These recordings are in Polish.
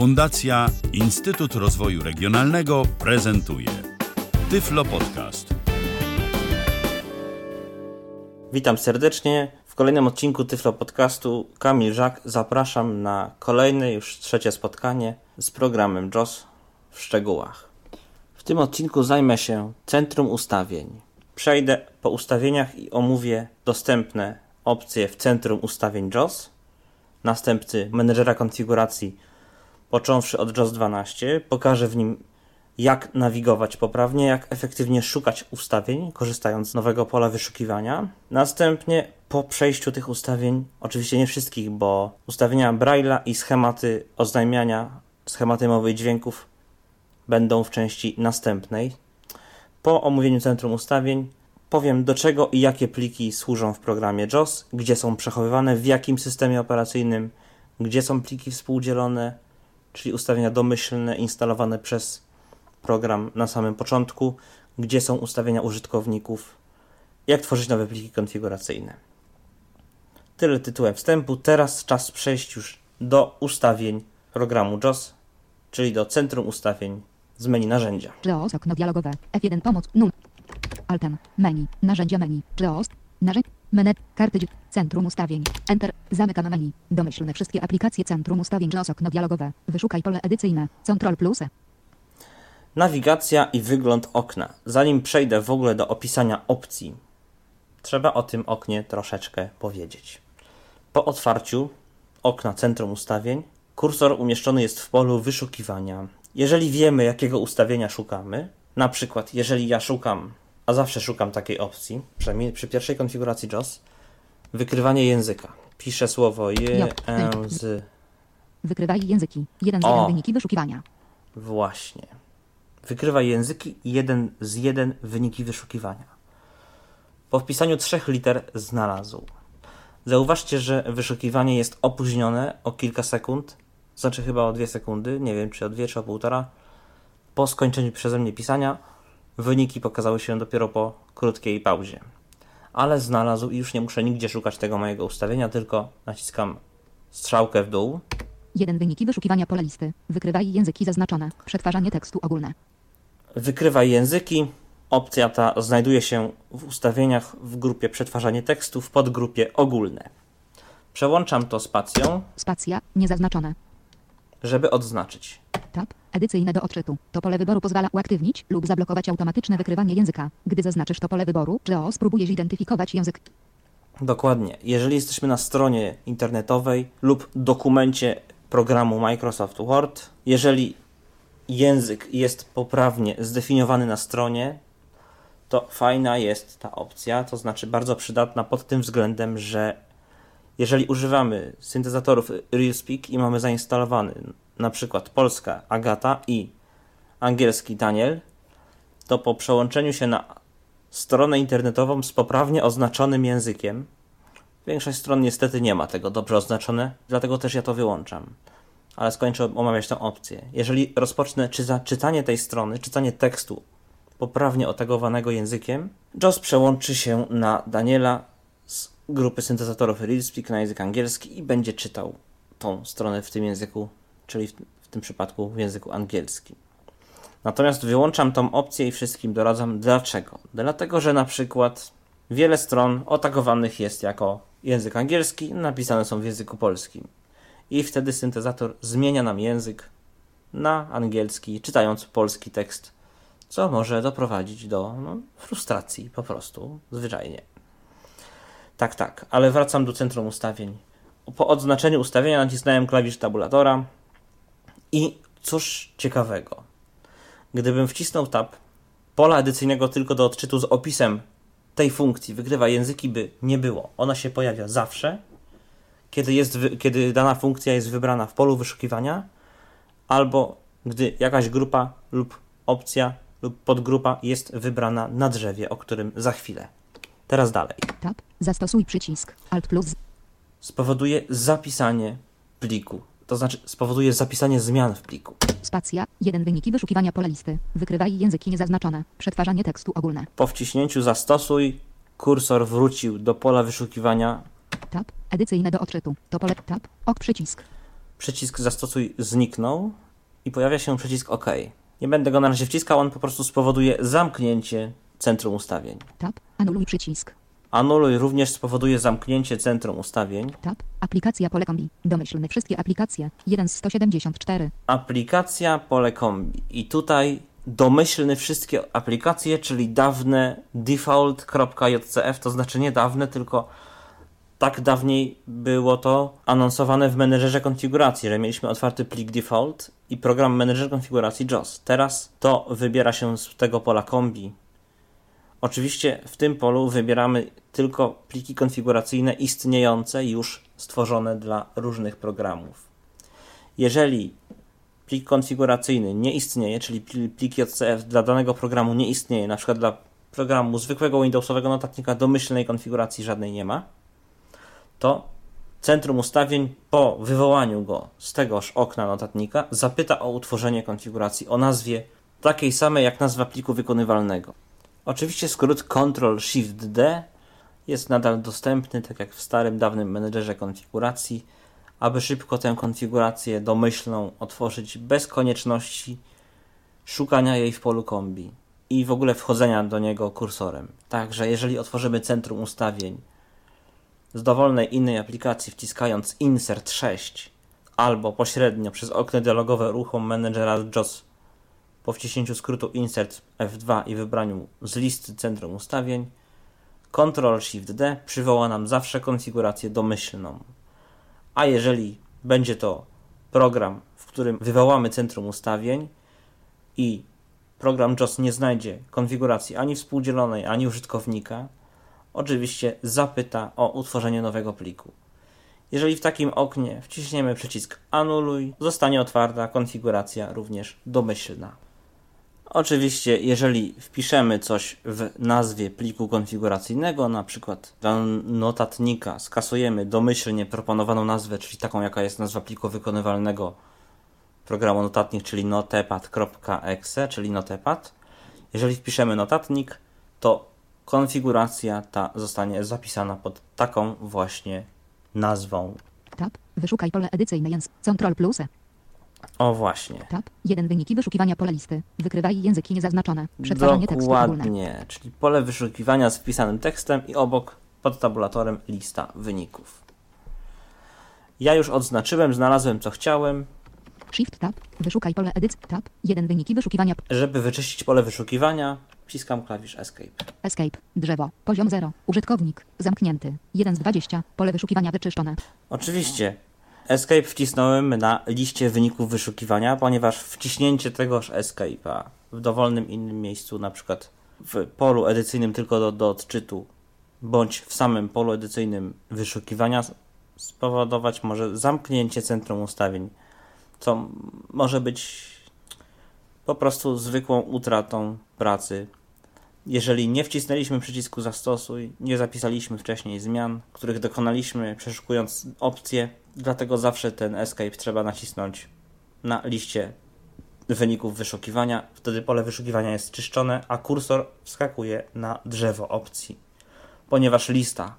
Fundacja Instytut Rozwoju Regionalnego prezentuje Tyflo Podcast. Witam serdecznie. W kolejnym odcinku Tyflo Podcastu Kamil Żak zapraszam na kolejne już trzecie spotkanie z programem JOS w szczegółach. W tym odcinku zajmę się Centrum Ustawień. Przejdę po ustawieniach i omówię dostępne opcje w Centrum Ustawień JOS, następcy menedżera konfiguracji począwszy od JOS 12. Pokażę w nim jak nawigować poprawnie, jak efektywnie szukać ustawień, korzystając z nowego pola wyszukiwania. Następnie po przejściu tych ustawień, oczywiście nie wszystkich, bo ustawienia Braille'a i schematy oznajmiania, schematy mowy i dźwięków będą w części następnej. Po omówieniu centrum ustawień powiem do czego i jakie pliki służą w programie JOS, gdzie są przechowywane, w jakim systemie operacyjnym, gdzie są pliki współdzielone, czyli ustawienia domyślne instalowane przez program na samym początku, gdzie są ustawienia użytkowników, jak tworzyć nowe pliki konfiguracyjne. Tyle tytułem wstępu. Teraz czas przejść już do ustawień programu JOS, czyli do centrum ustawień z menu narzędzia. JOS okno dialogowe. F1 pomoc. Num. Altem. Menu. Narzędzia menu. JOS. Narzędzia. Menet. Karty. Centrum ustawień. Enter. Zamykam menu. Domyślne wszystkie aplikacje Centrum ustawień JOS okno dialogowe. Wyszukaj pole edycyjne. Control plus. Nawigacja i wygląd okna. Zanim przejdę w ogóle do opisania opcji, trzeba o tym oknie troszeczkę powiedzieć. Po otwarciu okna centrum ustawień, kursor umieszczony jest w polu wyszukiwania. Jeżeli wiemy, jakiego ustawienia szukamy, na przykład jeżeli ja szukam, a zawsze szukam takiej opcji, przynajmniej przy pierwszej konfiguracji JOS, wykrywanie języka. Piszę słowo języ. Wykrywaj języki. 1 z O. 1 wyniki wyszukiwania. Właśnie. Wykrywa języki jeden z jeden wyniki wyszukiwania. Po wpisaniu trzech liter znalazł. Zauważcie, że wyszukiwanie jest opóźnione o kilka sekund, znaczy chyba o dwie sekundy, nie wiem czy o dwie czy o półtora. Po skończeniu przeze mnie pisania wyniki pokazały się dopiero po krótkiej pauzie. Ale znalazł i już nie muszę nigdzie szukać tego mojego ustawienia, tylko naciskam strzałkę w dół 1 wyniki wyszukiwania pole listy. Wykrywaj języki zaznaczone. Przetwarzanie tekstu ogólne. Wykrywaj języki. Opcja ta znajduje się w ustawieniach w grupie przetwarzanie tekstu w podgrupie ogólne. Przełączam to spacją, Spacja. Niezaznaczone. Żeby odznaczyć. Tab. Edycyjne do odczytu. To pole wyboru pozwala uaktywnić lub zablokować automatyczne wykrywanie języka. Gdy zaznaczysz to pole wyboru, JOS spróbuje zidentyfikować język. Dokładnie. Jeżeli jesteśmy na stronie internetowej lub dokumencie programu Microsoft Word, jeżeli język jest poprawnie zdefiniowany na stronie, to fajna jest ta opcja, to znaczy bardzo przydatna pod tym względem, że jeżeli używamy syntezatorów RealSpeak i mamy zainstalowany na przykład polska Agata i angielski Daniel, to po przełączeniu się na stronę internetową z poprawnie oznaczonym językiem, większość stron niestety nie ma tego dobrze oznaczone, dlatego też ja to wyłączam. Ale skończę omawiać tę opcję. Jeżeli rozpocznę czytanie tej strony, czytanie tekstu poprawnie otagowanego językiem, JOS przełączy się na Daniela grupy syntezatorów RealSpeak na język angielski i będzie czytał tą stronę w tym języku, czyli w, w tym przypadku w języku angielskim. Natomiast wyłączam tą opcję i wszystkim doradzam. Dlaczego? Dlatego, że na przykład wiele stron otagowanych jest jako język angielski, napisane są w języku polskim. I wtedy syntezator zmienia nam język na angielski, czytając polski tekst, co może doprowadzić do no, frustracji po prostu, zwyczajnie. Tak, tak, ale wracam do centrum ustawień. Po odznaczeniu ustawienia nacisnąłem klawisz tabulatora i cóż ciekawego. Gdybym wcisnął tab, pola edycyjnego tylko do odczytu z opisem tej funkcji wygrywa języki by nie było. Ona się pojawia zawsze, kiedy, jest kiedy dana funkcja jest wybrana w polu wyszukiwania, albo gdy jakaś grupa lub opcja lub podgrupa jest wybrana na drzewie, o którym za chwilę. Teraz dalej. Tab. Zastosuj przycisk. Alt plus. Spowoduje zapisanie pliku. To znaczy spowoduje zapisanie zmian w pliku. Spacja. 1 wyniki wyszukiwania pole listy. Wykrywaj języki niezaznaczone. Przetwarzanie tekstu ogólne. Po wciśnięciu zastosuj, kursor wrócił do pola wyszukiwania Tab. Edycyjne do odczytu. To pole. Tab. Ok przycisk. przycisk zastosuj zniknął i pojawia się przycisk OK. Nie będę go na razie wciskał, on po prostu spowoduje zamknięcie centrum ustawień. Tab. Anuluj przycisk. Anuluj również spowoduje zamknięcie centrum ustawień. Tab. Aplikacja pole kombi. Domyślne wszystkie aplikacje. 1 z 174. Aplikacja pole kombi. I tutaj domyślny wszystkie aplikacje, czyli dawne default.jcf, to znaczy nie dawne, tylko tak dawniej było to anonsowane w menedżerze konfiguracji, że mieliśmy otwarty plik default i program menedżer konfiguracji JOS. Teraz to wybiera się z tego pola kombi. Oczywiście w tym polu wybieramy tylko pliki konfiguracyjne istniejące, już stworzone dla różnych programów. Jeżeli plik konfiguracyjny nie istnieje, czyli plik JCF dla danego programu nie istnieje, na przykład dla programu zwykłego Windowsowego notatnika domyślnej konfiguracji żadnej nie ma, to centrum ustawień po wywołaniu go z tegoż okna notatnika zapyta o utworzenie konfiguracji o nazwie takiej samej jak nazwa pliku wykonywalnego. Oczywiście skrót Ctrl-Shift-D jest nadal dostępny, tak jak w starym, dawnym menedżerze konfiguracji, aby szybko tę konfigurację domyślną otworzyć bez konieczności szukania jej w polu kombi i w ogóle wchodzenia do niego kursorem. Także jeżeli otworzymy centrum ustawień z dowolnej innej aplikacji wciskając Insert 6 albo pośrednio przez okno dialogowe ruchom menedżera JOS po wciśnięciu skrótu Insert F2 i wybraniu z listy centrum ustawień, Ctrl-Shift-D przywoła nam zawsze konfigurację domyślną. A jeżeli będzie to program, w którym wywołamy centrum ustawień i program JOS nie znajdzie konfiguracji ani współdzielonej, ani użytkownika, oczywiście zapyta o utworzenie nowego pliku. Jeżeli w takim oknie wciśniemy przycisk Anuluj, zostanie otwarta konfiguracja również domyślna. Oczywiście, jeżeli wpiszemy coś w nazwie pliku konfiguracyjnego, na przykład dla notatnika skasujemy domyślnie proponowaną nazwę, czyli taką jaka jest nazwa pliku wykonywalnego programu notatnik, czyli notepad.exe, czyli notepad. Jeżeli wpiszemy notatnik, to konfiguracja ta zostanie zapisana pod taką właśnie nazwą. Tab. Wyszukaj pole edycyjne język. Ctrl plus. O właśnie. Tab. 1 wyniki wyszukiwania pole listy. Wykrywaj języki niezaznaczone. Przetwarzanie tekstu ogólne. Czyli pole wyszukiwania z wpisanym tekstem i obok pod tabulatorem lista wyników. Ja już odznaczyłem, znalazłem co chciałem. Shift tab. Wyszukaj pole edycji. Tab. 1 wyniki wyszukiwania. Żeby wyczyścić pole wyszukiwania, wciskam klawisz Escape. Escape. Drzewo. Poziom 0. Użytkownik. Zamknięty. 1 z 20. Pole wyszukiwania wyczyszczone. Oczywiście. Escape wcisnąłem na liście wyników wyszukiwania, ponieważ wciśnięcie tegoż Escape'a w dowolnym innym miejscu, na przykład w polu edycyjnym tylko do, do odczytu, bądź w samym polu edycyjnym wyszukiwania spowodować może zamknięcie centrum ustawień, co może być po prostu zwykłą utratą pracy jeżeli nie wcisnęliśmy przycisku zastosuj, nie zapisaliśmy wcześniej zmian, których dokonaliśmy przeszukując opcje, dlatego zawsze ten escape trzeba nacisnąć na liście wyników wyszukiwania. Wtedy pole wyszukiwania jest czyszczone, a kursor wskakuje na drzewo opcji. Ponieważ lista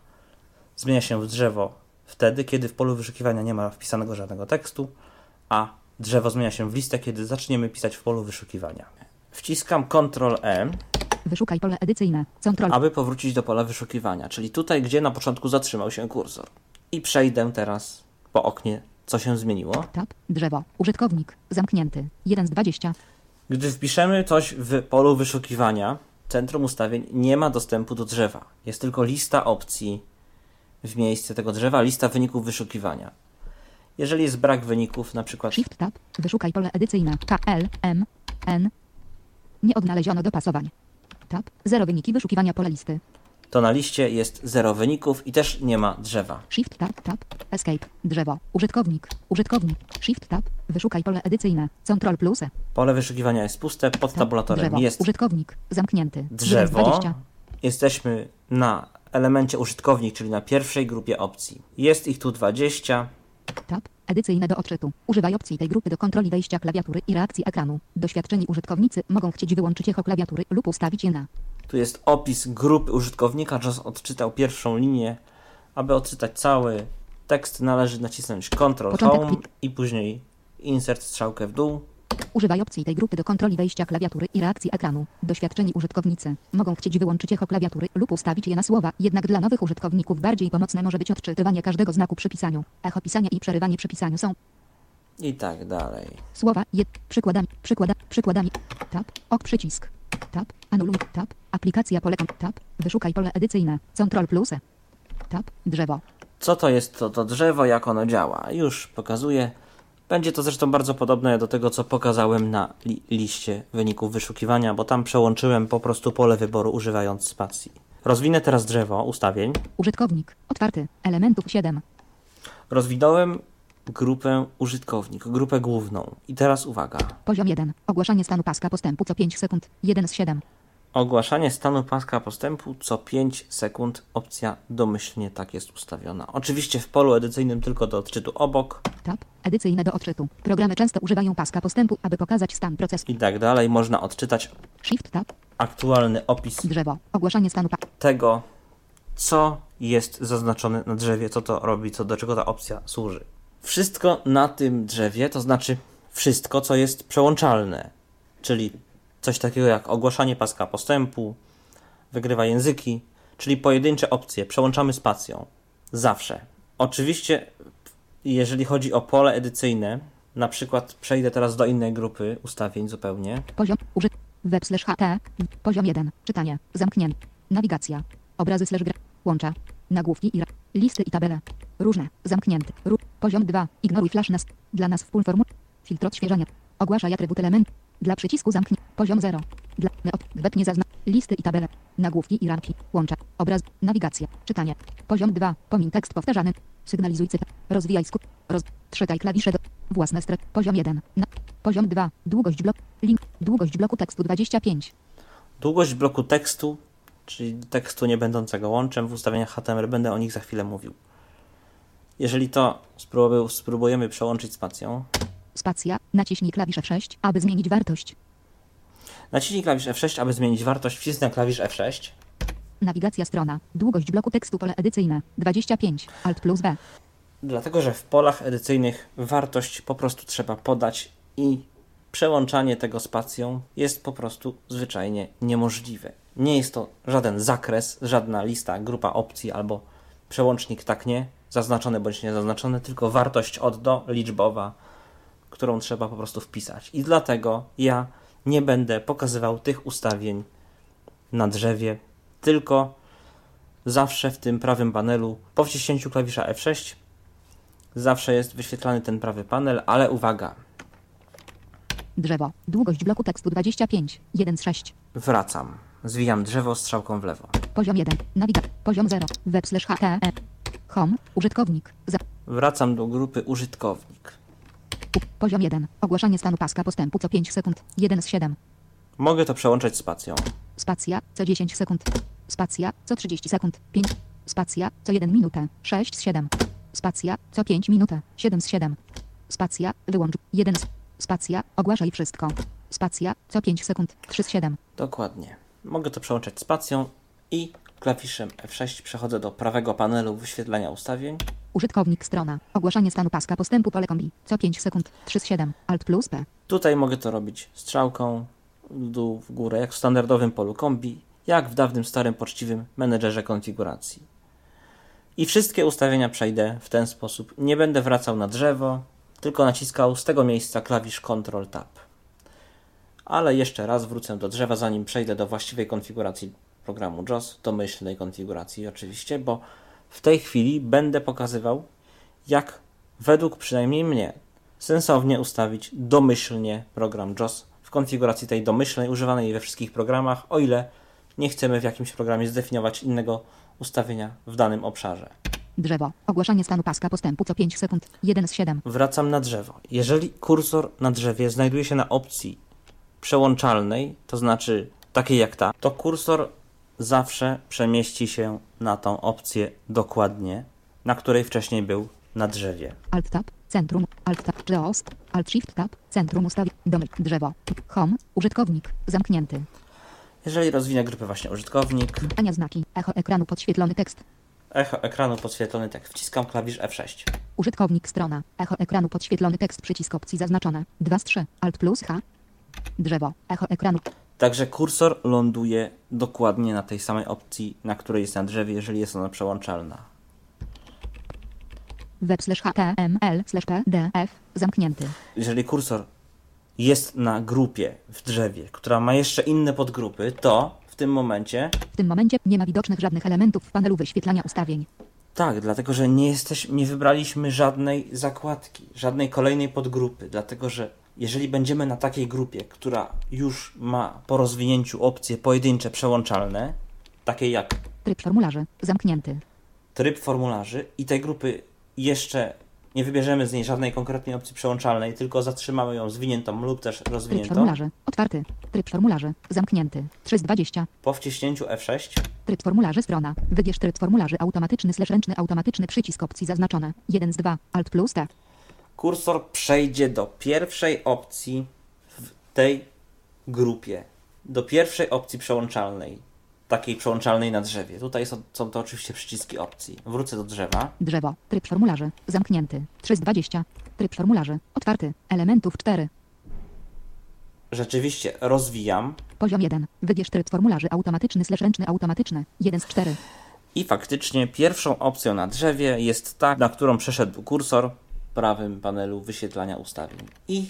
zmienia się w drzewo wtedy, kiedy w polu wyszukiwania nie ma wpisanego żadnego tekstu, a drzewo zmienia się w listę, kiedy zaczniemy pisać w polu wyszukiwania. Wciskam Ctrl E Wyszukaj pole edycyjne. Ctrl. aby powrócić do pola wyszukiwania, czyli tutaj, gdzie na początku zatrzymał się kursor. I przejdę teraz po oknie, co się zmieniło. Tab. Drzewo. Użytkownik. Zamknięty. 1 z 20. Gdy wpiszemy coś w polu wyszukiwania, centrum ustawień nie ma dostępu do drzewa. Jest tylko lista opcji w miejsce tego drzewa, lista wyników wyszukiwania. Jeżeli jest brak wyników, na przykład Shift Tab. Wyszukaj pole edycyjne. K, L, M, N. Nie odnaleziono dopasowań. Tab. Zero wyniki wyszukiwania pola listy. to na liście jest zero wyników i też nie ma drzewa. Shift tab tab. Escape. Drzewo. Użytkownik. Użytkownik. Shift tab. Wyszukaj pole edycyjne. Ctrl plus. Pole wyszukiwania jest puste, pod Tab. tabulatorem Drzewo. jest Użytkownik. Zamknięty. 1 z drzewo. 20. Jesteśmy na elemencie użytkownik, czyli na pierwszej grupie opcji. Jest ich tu 20. Tab. Edycyjne do odczytu. Używaj opcji tej grupy do kontroli wejścia klawiatury i reakcji ekranu. Doświadczeni użytkownicy mogą chcieć wyłączyć echo klawiatury lub ustawić je na. Tu jest opis grupy użytkownika. JOS odczytał pierwszą linię. Aby odczytać cały tekst należy nacisnąć Ctrl Początek Home plik. i później insert strzałkę w dół. Używaj opcji tej grupy do kontroli wejścia klawiatury i reakcji ekranu. Doświadczeni użytkownicy mogą chcieć wyłączyć echo klawiatury lub ustawić je na słowa, jednak dla nowych użytkowników bardziej pomocne może być odczytywanie każdego znaku przy pisaniu. Echo pisania i przerywanie przy pisaniu są I tak dalej. słowa, je, przykładami, przykłada, przykładami. Tab, ok przycisk. Tab, anuluj, tab, aplikacja pole, tab, wyszukaj pole edycyjne, Ctrl plus. Tab, drzewo. Co to jest to, to drzewo, jak ono działa? Już pokazuję. Będzie to zresztą bardzo podobne do tego, co pokazałem na li liście wyników wyszukiwania, bo tam przełączyłem po prostu pole wyboru używając spacji. Rozwinę teraz drzewo ustawień. Użytkownik, otwarty, elementów 7. Rozwinąłem grupę użytkownik, grupę główną. I teraz uwaga. Poziom 1. Ogłaszanie stanu paska postępu co 5 sekund. 1 z 7. Ogłaszanie stanu paska postępu co 5 sekund. Opcja domyślnie tak jest ustawiona. Oczywiście w polu edycyjnym tylko do odczytu obok Tab. Edycyjne do odczytu. Programy często używają paska postępu, aby pokazać stan procesu. i tak dalej. Można odczytać Shift Tab. aktualny opis Drzewo. Ogłaszanie stanu tego, co jest zaznaczone na drzewie, co to robi, co do czego ta opcja służy. Wszystko na tym drzewie, to znaczy wszystko, co jest przełączalne, czyli coś takiego jak ogłaszanie paska postępu, wygrywa języki, czyli pojedyncze opcje, przełączamy spacją. Zawsze. Oczywiście, jeżeli chodzi o pole edycyjne, na przykład przejdę teraz do innej grupy ustawień zupełnie. Poziom. Użyt. Web slash HT. Poziom 1. Czytanie. Zamknięty. Nawigacja. Obrazy slash gra. Łącza. Nagłówki i listy i tabele. Różne. Zamknięty. Ró. Poziom 2. Ignoruj flash nas. Dla nas w pól formu. Filtr odświeżania. Ogłaszaj atrybut element. Dla przycisku zamknij. Poziom 0. Dla. Web nie zazna. Listy i tabele. Nagłówki i ramki. Łącza. Obraz. Nawigacja. Czytanie. Poziom 2. Pomin tekst powtarzany. Sygnalizuj cyfr. Rozwijaj skut. Roz... Trzykaj klawisze do... Własne stref. Poziom 1. Na... Poziom 2. Długość blok. Link. Długość bloku tekstu 25. Długość bloku tekstu, czyli tekstu nie będącego łączem w ustawieniach HTML, będę o nich za chwilę mówił. Jeżeli to spróbuj- spróbujemy przełączyć spacją, Spacja. Naciśnij klawisz F6, aby zmienić wartość. naciśnij klawisz F6, aby zmienić wartość, wcisnę klawisz F6. Nawigacja strona. Długość bloku tekstu pole edycyjne 25. Alt plus B. Dlatego, że w polach edycyjnych wartość po prostu trzeba podać i przełączanie tego spacją jest po prostu zwyczajnie niemożliwe. Nie jest to żaden zakres, żadna lista, grupa opcji albo przełącznik tak nie, zaznaczony bądź niezaznaczony, tylko wartość od do liczbowa, którą trzeba po prostu wpisać. I dlatego ja nie będę pokazywał tych ustawień na drzewie, tylko zawsze w tym prawym panelu po wciśnięciu klawisza F6 zawsze jest wyświetlany ten prawy panel, ale uwaga, Drzewo. Długość bloku tekstu 25. 1 z 6. wracam. Zwijam drzewo strzałką w lewo. Poziom 1. Nawigacja. Poziom 0. Web slash HTE. Home. Użytkownik. Za. Wracam do grupy użytkownik. Poziom 1. Ogłaszanie stanu paska postępu co 5 sekund. 1 z 7. Mogę to przełączać spacją. Spacja. Co 10 sekund. Spacja. Co 30 sekund. 5. Spacja. Co 1 minutę. 6 z 7. Spacja. Co 5 minutę. 7 z 7. Spacja. Wyłącz. 1 z. Spacja. Ogłaszaj wszystko. Spacja. Co 5 sekund. 3 z 7. Dokładnie. Mogę to przełączać spacją i klawiszem F6 przechodzę do prawego panelu wyświetlania ustawień. Użytkownik strona. Ogłaszanie stanu paska postępu pole kombi. Co 5 sekund. 3 z 7. Alt plus P. Tutaj mogę to robić strzałką w dół, w górę, jak w standardowym polu kombi, jak w dawnym starym poczciwym menedżerze konfiguracji. I wszystkie ustawienia przejdę w ten sposób. Nie będę wracał na drzewo, tylko naciskał z tego miejsca klawisz Ctrl Tab. Ale jeszcze raz wrócę do drzewa, zanim przejdę do właściwej konfiguracji programu JOS, domyślnej konfiguracji oczywiście, bo w tej chwili będę pokazywał, jak według przynajmniej mnie sensownie ustawić domyślnie program JOS w konfiguracji tej domyślnej, używanej we wszystkich programach, o ile nie chcemy w jakimś programie zdefiniować innego ustawienia w danym obszarze. Drzewo. Ogłaszanie stanu paska postępu co 5 sekund. 1 z 7. Wracam na drzewo. Jeżeli kursor na drzewie znajduje się na opcji przełączalnej, to znaczy takiej jak ta, to kursor zawsze przemieści się na tą opcję dokładnie, na której wcześniej był na drzewie. Alt tab. Centrum. Alt tab. JOS. Alt shift tab. Centrum ustawień. Domy. Drzewo. Home. Użytkownik. Zamknięty. Jeżeli rozwinę grupę właśnie użytkownik, Ania znaki. Echo ekranu podświetlony tekst. Echo ekranu podświetlony tekst. Wciskam klawisz F6. Użytkownik strona. Echo ekranu podświetlony tekst przycisk opcji zaznaczone. 2 z 3. Alt plus H. Drzewo. Echo ekranu. Także kursor ląduje dokładnie na tej samej opcji, na której jest na drzewie, jeżeli jest ona przełączalna. Web slash HTML slash PDF. Zamknięty. Jeżeli kursor jest na grupie w drzewie, która ma jeszcze inne podgrupy, to w tym momencie W tym momencie nie ma widocznych żadnych elementów w panelu wyświetlania ustawień. Tak, dlatego że nie, jesteś, nie wybraliśmy żadnej zakładki, żadnej kolejnej podgrupy, dlatego że jeżeli będziemy na takiej grupie, która już ma po rozwinięciu opcje pojedyncze przełączalne, takie jak Tryb formularzy. Zamknięty. tryb formularzy i tej grupy jeszcze nie wybierzemy z niej żadnej konkretnej opcji przełączalnej, tylko zatrzymamy ją zwiniętą lub też Tryb rozwiniętą, formularzy. Otwarty. Tryb formularzy. Zamknięty. 3 z 20. po wciśnięciu F6 Tryb formularzy strona. Wybierz tryb formularzy automatyczny slash ręczny automatyczny przycisk opcji zaznaczone. 1 z 2. Alt plus T. kursor przejdzie do pierwszej opcji w tej grupie. Do pierwszej opcji przełączalnej. Takiej przełączalnej na drzewie. Tutaj są, są to oczywiście przyciski opcji. Wrócę do drzewa. Drzewo. Tryb formularzy. Zamknięty. 3 z 20. Tryb formularzy. Otwarty. Elementów 4. Rzeczywiście rozwijam Poziom 1. Wybierz tryb formularzy automatyczny slash ręczny automatyczny. 1 z 4. i faktycznie pierwszą opcją na drzewie jest ta, na którą przeszedł kursor prawym panelu wyświetlania ustawień. I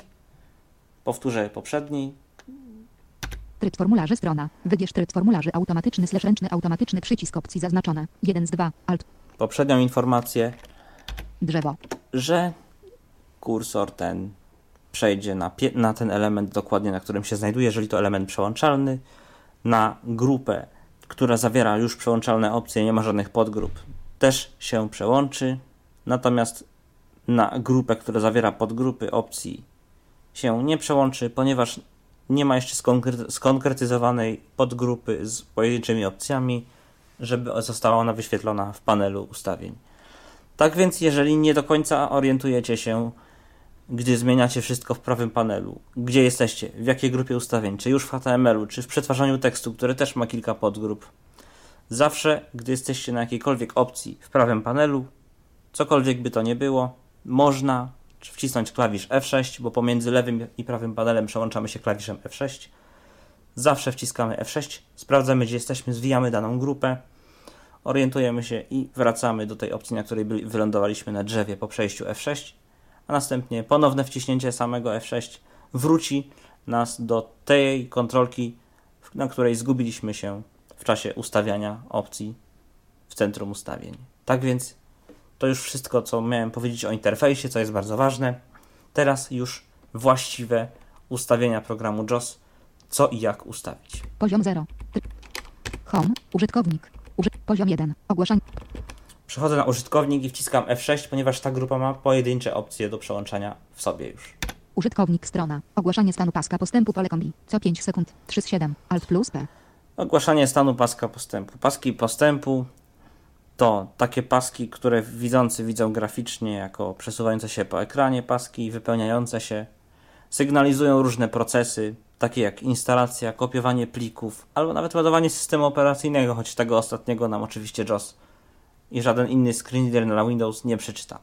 powtórzę poprzedni. Tryb formularzy strona. Wybierz tryb formularzy automatyczny slash ręczny automatyczny przycisk opcji zaznaczone. 1 z 2. Alt. Poprzednią informację, Drzewo. że kursor ten przejdzie na, na ten element dokładnie, na którym się znajduje, jeżeli to element przełączalny, na grupę, która zawiera już przełączalne opcje, nie ma żadnych podgrup, też się przełączy, natomiast na grupę, która zawiera podgrupy opcji się nie przełączy, ponieważ nie ma jeszcze skonkre- skonkretyzowanej podgrupy z pojedynczymi opcjami, żeby została ona wyświetlona w panelu ustawień. Tak więc, jeżeli nie do końca orientujecie się, gdy zmieniacie wszystko w prawym panelu, gdzie jesteście, w jakiej grupie ustawień, czy już w HTML-u, czy w przetwarzaniu tekstu, które też ma kilka podgrup, zawsze, gdy jesteście na jakiejkolwiek opcji w prawym panelu, cokolwiek by to nie było, można wcisnąć klawisz F6, bo pomiędzy lewym i prawym panelem przełączamy się klawiszem F6. Zawsze wciskamy F6, sprawdzamy, gdzie jesteśmy, zwijamy daną grupę, orientujemy się i wracamy do tej opcji, na której wylądowaliśmy na drzewie po przejściu F6, a następnie ponowne wciśnięcie samego F6 wróci nas do tej kontrolki, na której zgubiliśmy się w czasie ustawiania opcji w centrum ustawień. Tak więc to już wszystko, co miałem powiedzieć o interfejsie, co jest bardzo ważne. Teraz już właściwe ustawienia programu JOS, co i jak ustawić. Poziom 0. Tryb. Home. Użytkownik. Uży... Poziom 1. Ogłaszanie. Przechodzę na użytkownik i wciskam F6, ponieważ ta grupa ma pojedyncze opcje do przełączania w sobie już. Użytkownik strona. Ogłaszanie stanu paska postępu pole kombi. Co 5 sekund. 3 z 7. Alt plus P. Ogłaszanie stanu paska postępu. Paski postępu to takie paski, które widzący widzą graficznie jako przesuwające się po ekranie paski i wypełniające się. Sygnalizują różne procesy, takie jak instalacja, kopiowanie plików, albo nawet ładowanie systemu operacyjnego, choć tego ostatniego nam oczywiście JOS i żaden inny screenreader na Windows nie przeczyta.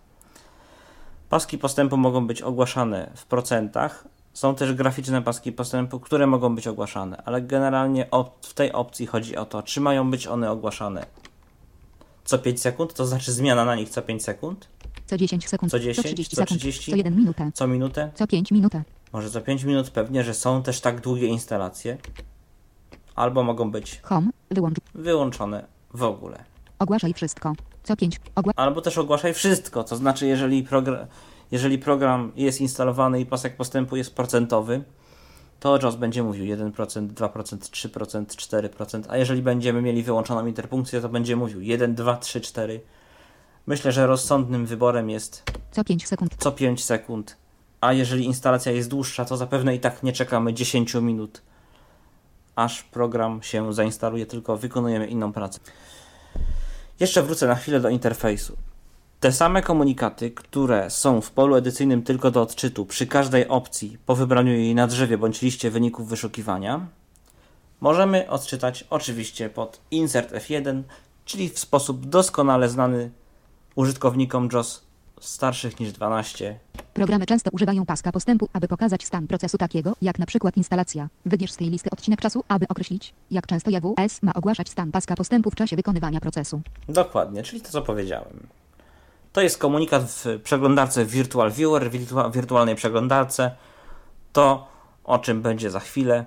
Paski postępu mogą być ogłaszane w procentach. Są też graficzne paski postępu, które mogą być ogłaszane, ale generalnie w tej opcji chodzi o to, czy mają być one ogłaszane co 5 sekund, to znaczy zmiana na nich co 5 sekund, Co 10 sekund. Co 10, Co 30 co sekund. 30? Co 1 minutę. co minutę, Co 5 minutę. może co 5 minut pewnie, że są też tak długie instalacje, albo mogą być Home. Wyłącz. wyłączone w ogóle. Ogłaszaj wszystko. Co 5. Ogła... Albo też ogłaszaj wszystko, to znaczy jeżeli, progra- jeżeli program jest instalowany i pasek postępu jest procentowy, to JOS będzie mówił 1%, 2%, 3%, 4%, a jeżeli będziemy mieli wyłączoną interpunkcję, to będzie mówił 1, 2, 3, 4. Myślę, że rozsądnym wyborem jest Co 5 sekund. co 5 sekund, a jeżeli instalacja jest dłuższa, to zapewne i tak nie czekamy 10 minut, aż program się zainstaluje, tylko wykonujemy inną pracę. Jeszcze wrócę na chwilę do interfejsu. Te same komunikaty, które są w polu edycyjnym tylko do odczytu przy każdej opcji po wybraniu jej na drzewie bądź liście wyników wyszukiwania, możemy odczytać oczywiście pod Insert F1, czyli w sposób doskonale znany użytkownikom JOS starszych niż 12. Programy często używają paska postępu, aby pokazać stan procesu takiego, jak na przykład instalacja. Wybierz z tej listy odcinek czasu, aby określić, jak często JWS ma ogłaszać stan paska postępu w czasie wykonywania procesu. Dokładnie, czyli to co powiedziałem. To jest komunikat w przeglądarce Virtual Viewer, wirtua- wirtualnej przeglądarce. To, o czym będzie za chwilę.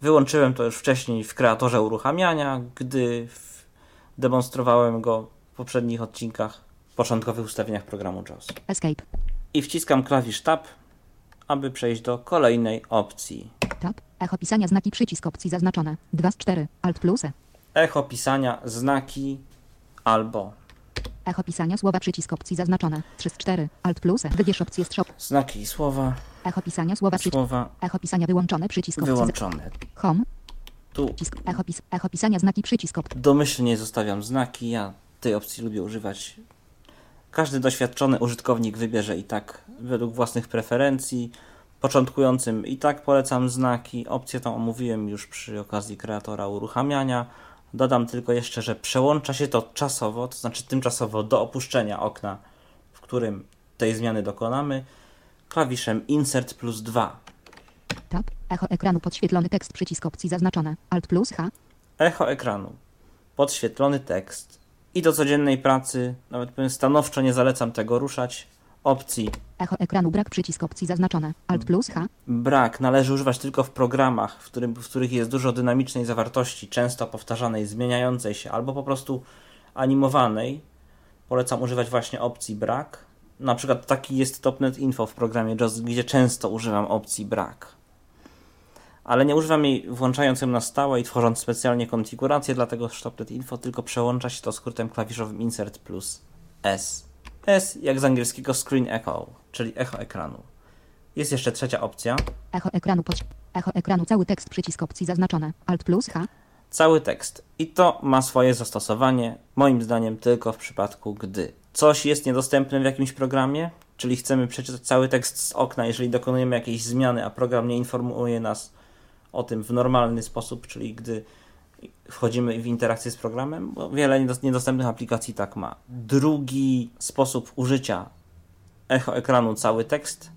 Wyłączyłem to już wcześniej w kreatorze uruchamiania, gdy demonstrowałem go w poprzednich odcinkach, w początkowych ustawieniach programu JAWS. Escape. I wciskam klawisz Tab, aby przejść do kolejnej opcji. Tab. Echo pisania znaki przycisk opcji zaznaczone. 2 z 4. Alt plus E. Echo pisania, znaki albo Echo pisania słowa przycisk opcji zaznaczone. 3 z 4. Alt plus. Wybierz opcję strzał. znaki i słowa, Echo pisania słowa przycisk. słowa Echo pisania wyłączone przycisk opcji. wyłączone. Home. Tu Przycisk. Echo, pis, echo pisania znaki przycisk opcji. domyślnie zostawiam znaki. Ja tej opcji lubię używać. Każdy doświadczony użytkownik wybierze i tak według własnych preferencji. Początkującym i tak polecam znaki. Opcję tą omówiłem już przy okazji kreatora uruchamiania. Dodam tylko jeszcze, że przełącza się to czasowo, to znaczy tymczasowo do opuszczenia okna, w którym tej zmiany dokonamy, klawiszem Insert plus 2. Tab. Echo ekranu podświetlony tekst przycisk opcji zaznaczone. Alt plus H. Echo ekranu. Podświetlony tekst. I do codziennej pracy, nawet powiem stanowczo nie zalecam tego ruszać. Opcji Echo ekranu brak przycisk opcji zaznaczone. Alt plus H. brak należy używać tylko w programach, w, którym, w których jest dużo dynamicznej zawartości, często powtarzanej, zmieniającej się, albo po prostu animowanej. Polecam używać właśnie opcji brak. Na przykład taki jest Topnet Info w programie JOS, gdzie często używam opcji brak. Ale nie używam jej włączając ją na stałe i tworząc specjalnie konfigurację dla tego Topnet Info, tylko przełącza się to skrótem klawiszowym Insert plus S. S jak z angielskiego Screen Echo, czyli echo ekranu. Jest jeszcze trzecia opcja. Echo ekranu pod... Echo ekranu cały tekst przycisk opcji zaznaczone. Alt plus H. cały tekst. I to ma swoje zastosowanie, moim zdaniem, tylko w przypadku, gdy coś jest niedostępne w jakimś programie, czyli chcemy przeczytać cały tekst z okna, jeżeli dokonujemy jakiejś zmiany, a program nie informuje nas o tym w normalny sposób, czyli gdy wchodzimy w interakcję z programem, bo wiele niedos- niedostępnych aplikacji tak ma. Drugi sposób użycia echo ekranu cały tekst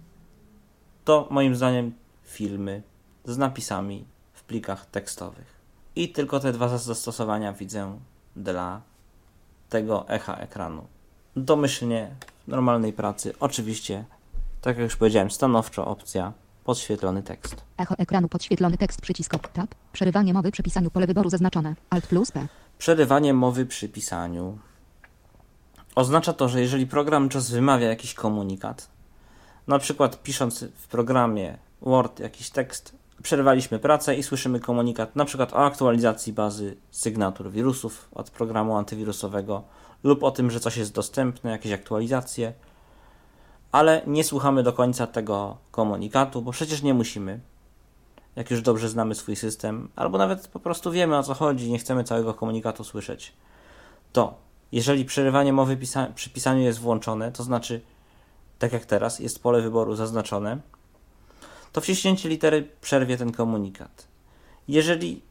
to moim zdaniem filmy z napisami w plikach tekstowych. I tylko te dwa zastosowania widzę dla tego echa ekranu. Domyślnie w normalnej pracy, oczywiście, tak jak już powiedziałem, stanowczo opcja podświetlony tekst. Echo ekranu podświetlony tekst przycisk. Tab. Przerywanie mowy przy pisaniu pole wyboru zaznaczone. Alt plus P. Przerywanie mowy przy pisaniu. Oznacza to, że jeżeli program czas wymawia jakiś komunikat, na przykład pisząc w programie Word jakiś tekst, przerwaliśmy pracę i słyszymy komunikat na przykład o aktualizacji bazy sygnatur wirusów od programu antywirusowego lub o tym, że coś jest dostępne, jakieś aktualizacje, ale nie słuchamy do końca tego komunikatu, bo przecież nie musimy. Jak już dobrze znamy swój system, albo nawet po prostu wiemy o co chodzi, nie chcemy całego komunikatu słyszeć, to jeżeli przerywanie mowy pisa- przy pisaniu jest włączone, to znaczy, tak jak teraz, jest pole wyboru zaznaczone, to wciśnięcie litery przerwie ten komunikat. Jeżeli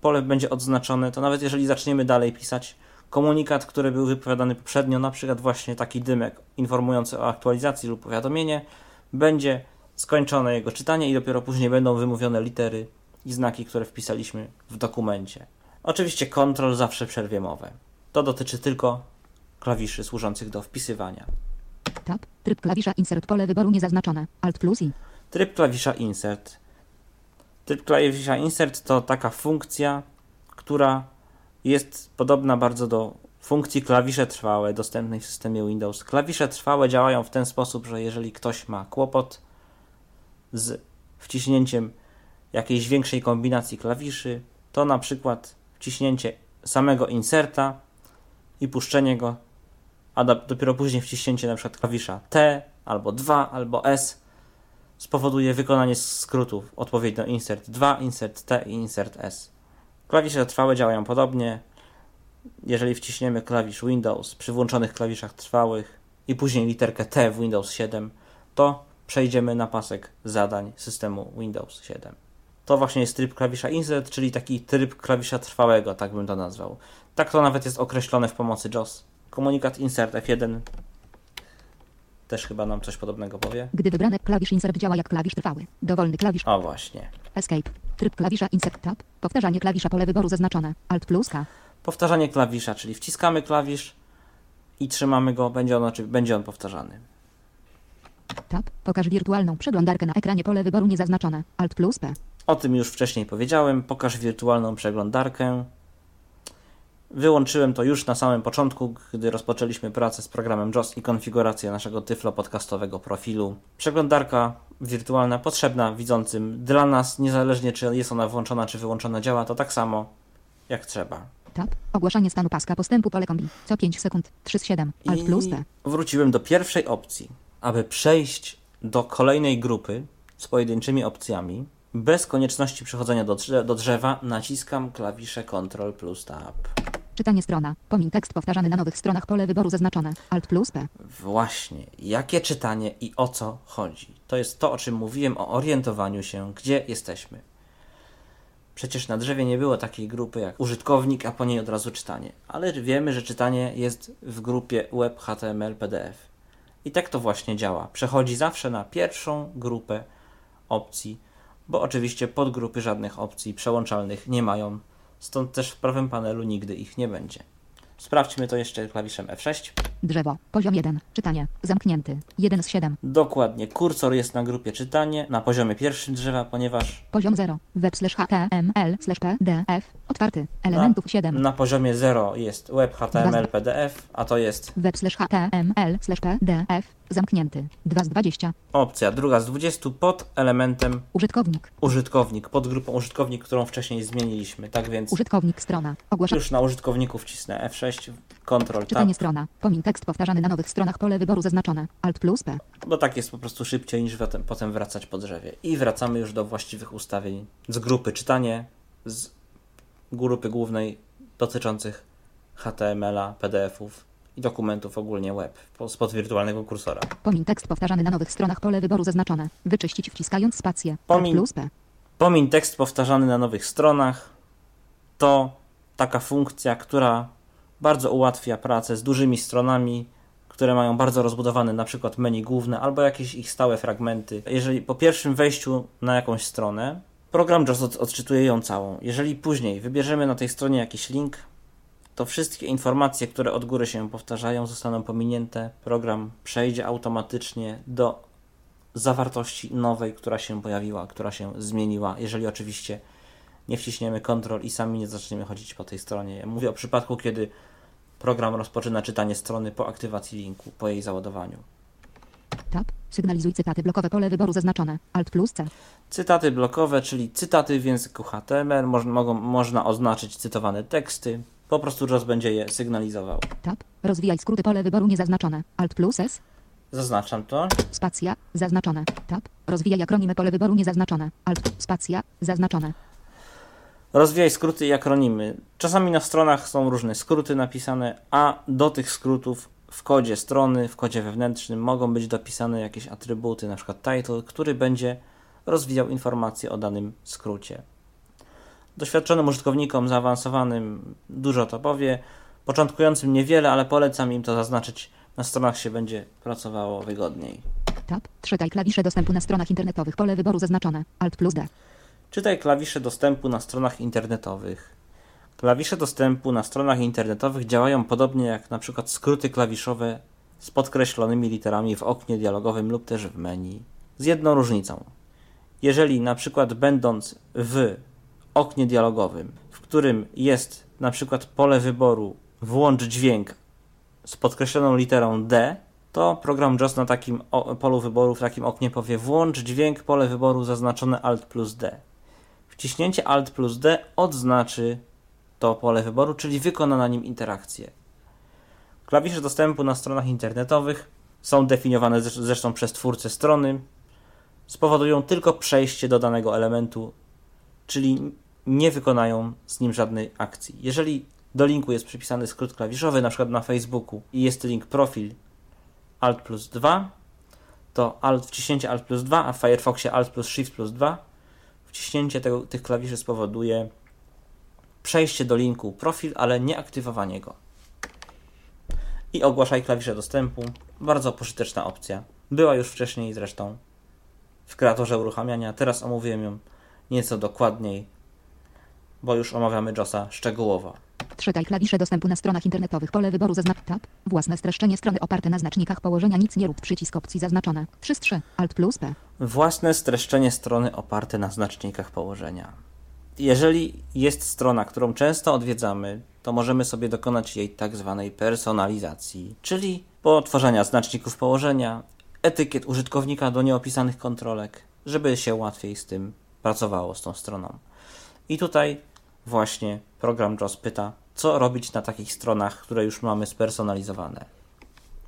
pole będzie odznaczone, to nawet jeżeli zaczniemy dalej pisać, komunikat, który był wypowiadany poprzednio, na przykład właśnie taki dymek informujący o aktualizacji lub powiadomienie, będzie skończone jego czytanie i dopiero później będą wymówione litery i znaki, które wpisaliśmy w dokumencie. Oczywiście kontrol zawsze przerwie mowę. To dotyczy tylko klawiszy służących do wpisywania. Tab. Tryb klawisza insert pole wyboru niezaznaczone. Alt plus I. Tryb klawisza insert. Tryb klawisza insert to taka funkcja, która jest podobna bardzo do funkcji klawisze trwałe dostępnej w systemie Windows. Klawisze trwałe działają w ten sposób, że jeżeli ktoś ma kłopot z wciśnięciem jakiejś większej kombinacji klawiszy, to na przykład wciśnięcie samego inserta i puszczenie go, a do- dopiero później wciśnięcie na przykład klawisza T albo 2 albo S spowoduje wykonanie skrótów odpowiednio insert 2, insert T i insert S. Klawisze trwałe działają podobnie. Jeżeli wciśniemy klawisz Windows przy włączonych klawiszach trwałych i później literkę T w Windows 7, to przejdziemy na pasek zadań systemu Windows 7. To właśnie jest tryb klawisza insert, czyli taki tryb klawisza trwałego, tak bym to nazwał. Tak to nawet jest określone w pomocy JOS. Komunikat insert F1 też chyba nam coś podobnego powie. Gdy wybrany klawisz insert działa jak klawisz trwały. Dowolny klawisz O właśnie. escape. Tryb klawisza insert tab. Powtarzanie klawisza pole wyboru zaznaczone. Alt plus K. Powtarzanie klawisza, czyli wciskamy klawisz i trzymamy go, będzie on, oczy- będzie on powtarzany. Tab. Pokaż wirtualną przeglądarkę na ekranie pole wyboru niezaznaczone. Alt plus P. O tym już wcześniej powiedziałem. Pokaż wirtualną przeglądarkę. Wyłączyłem to już na samym początku, gdy rozpoczęliśmy pracę z programem JOS i konfigurację naszego Tyflo podcastowego profilu. Przeglądarka wirtualna potrzebna widzącym dla nas, niezależnie czy jest ona włączona czy wyłączona, działa to tak samo jak trzeba. Tab. Ogłaszanie stanu paska postępu pole kombi. Co 5 sekund. 3 z 7. Alt plus P. wróciłem do pierwszej opcji. Aby przejść do kolejnej grupy z pojedynczymi opcjami, bez konieczności przechodzenia do, do drzewa, naciskam klawisze Ctrl plus Tab. Czytanie strona. Pomin tekst powtarzany na nowych stronach pole wyboru zaznaczone. Alt plus P. Właśnie, jakie czytanie i o co chodzi. To jest to, o czym mówiłem, o orientowaniu się, gdzie jesteśmy. Przecież na drzewie nie było takiej grupy jak użytkownik, a po niej od razu czytanie. Ale wiemy, że czytanie jest w grupie web HTML PDF. I tak to właśnie działa. Przechodzi zawsze na pierwszą grupę opcji, bo oczywiście podgrupy żadnych opcji przełączalnych nie mają, stąd też w prawym panelu nigdy ich nie będzie. Sprawdźmy to jeszcze klawiszem F6. Drzewo. Poziom 1. Czytanie. Zamknięty. 1 z 7. Dokładnie, kursor jest na grupie czytanie, na poziomie pierwszym drzewa, ponieważ Poziom 0. Web slash html slash pdf. Otwarty. Elementów 7. na poziomie 0 jest web HTML PDF, a to jest Web slash html slash pdf. Zamknięty. 2 z 20. opcja druga z 20 pod elementem Użytkownik. użytkownik, pod grupą użytkownik, którą wcześniej zmieniliśmy. Tak więc Użytkownik strona. Ogłasza. już na użytkowniku wcisnę F6, Ctrl Tab, Czytanie strona. Pomin tekst powtarzany na nowych stronach pole wyboru zaznaczone. Alt plus P. bo tak jest po prostu szybciej niż potem, potem wracać po drzewie. I wracamy już do właściwych ustawień z grupy czytanie, z grupy głównej dotyczących HTML-a, PDF-ów i dokumentów ogólnie web po- spod wirtualnego kursora. Pomin tekst powtarzany na nowych stronach pole wyboru zaznaczone. Wyczyścić wciskając spację. Alt Pomin- plus P. Pomin tekst powtarzany na nowych stronach to taka funkcja, która bardzo ułatwia pracę z dużymi stronami, które mają bardzo rozbudowane na przykład menu główne albo jakieś ich stałe fragmenty. Jeżeli po pierwszym wejściu na jakąś stronę, program JOS od, odczytuje ją całą. Jeżeli później wybierzemy na tej stronie jakiś link, to wszystkie informacje, które od góry się powtarzają, zostaną pominięte. Program przejdzie automatycznie do zawartości nowej, która się pojawiła, która się zmieniła, jeżeli oczywiście nie wciśniemy Ctrl i sami nie zaczniemy chodzić po tej stronie. Ja mówię o przypadku, kiedy program rozpoczyna czytanie strony po aktywacji linku, po jej załadowaniu. Tab. Sygnalizuj cytaty blokowe pole wyboru zaznaczone. Alt plus C. Cytaty blokowe, czyli cytaty w języku HTML, moż, mogą, można oznaczyć cytowane teksty. Po prostu JOS będzie je sygnalizował. Tab. Rozwijaj skróty pole wyboru niezaznaczone. Alt plus S. Zaznaczam to. Spacja. Zaznaczone. Tab. Rozwijaj akronimy pole wyboru niezaznaczone. Alt. Spacja. Zaznaczone. Rozwijaj skróty i akronimy. Czasami na stronach są różne skróty napisane, a do tych skrótów w kodzie strony, w kodzie wewnętrznym mogą być dopisane jakieś atrybuty, np. title, który będzie rozwijał informacje o danym skrócie. Doświadczonym użytkownikom zaawansowanym dużo to powie, początkującym niewiele, ale polecam im to zaznaczyć. Na stronach się będzie pracowało wygodniej. Tab. Czytaj klawisze dostępu na stronach internetowych pole wyboru zaznaczone. Alt plus D. Czytaj klawisze dostępu na stronach internetowych. Klawisze dostępu na stronach internetowych działają podobnie jak na przykład skróty klawiszowe z podkreślonymi literami w oknie dialogowym lub też w menu. Z jedną różnicą. Jeżeli na przykład będąc w oknie dialogowym, w którym jest na przykład pole wyboru włącz dźwięk z podkreśloną literą D, to program JOS na takim polu wyboru, w takim oknie powie włącz dźwięk, pole wyboru zaznaczone Alt plus D. Wciśnięcie Alt plus D odznaczy to pole wyboru, czyli wykona na nim interakcję. Klawisze dostępu na stronach internetowych są definiowane zresz- zresztą przez twórcę strony. Spowodują tylko przejście do danego elementu, czyli nie wykonają z nim żadnej akcji. Jeżeli do linku jest przypisany skrót klawiszowy, na przykład na Facebooku i jest link profil Alt plus 2, to Alt, wciśnięcie Alt plus 2, a w Firefoxie Alt plus Shift plus 2 wciśnięcie tego, tych klawiszy spowoduje przejście do linku profil, ale nie aktywowanie go. I ogłaszaj klawisze dostępu. Bardzo pożyteczna opcja. Była już wcześniej zresztą w kreatorze uruchamiania. Teraz omówiłem ją nieco dokładniej, bo już omawiamy JOSa szczegółowo. Czytaj klawisze dostępu na stronach internetowych. Pole wyboru zaznacz tab. Własne streszczenie strony oparte na znacznikach położenia. Nic nie rób. Przycisk opcji zaznaczone. 3 z 3. Alt plus P. Własne streszczenie strony oparte na znacznikach położenia. Jeżeli jest strona, którą często odwiedzamy, to możemy sobie dokonać jej tak zwanej personalizacji, czyli potworzenia znaczników położenia, etykiet użytkownika do nieopisanych kontrolek, żeby się łatwiej z tym pracowało z tą stroną. I tutaj właśnie program JOS pyta, co robić na takich stronach, które już mamy spersonalizowane.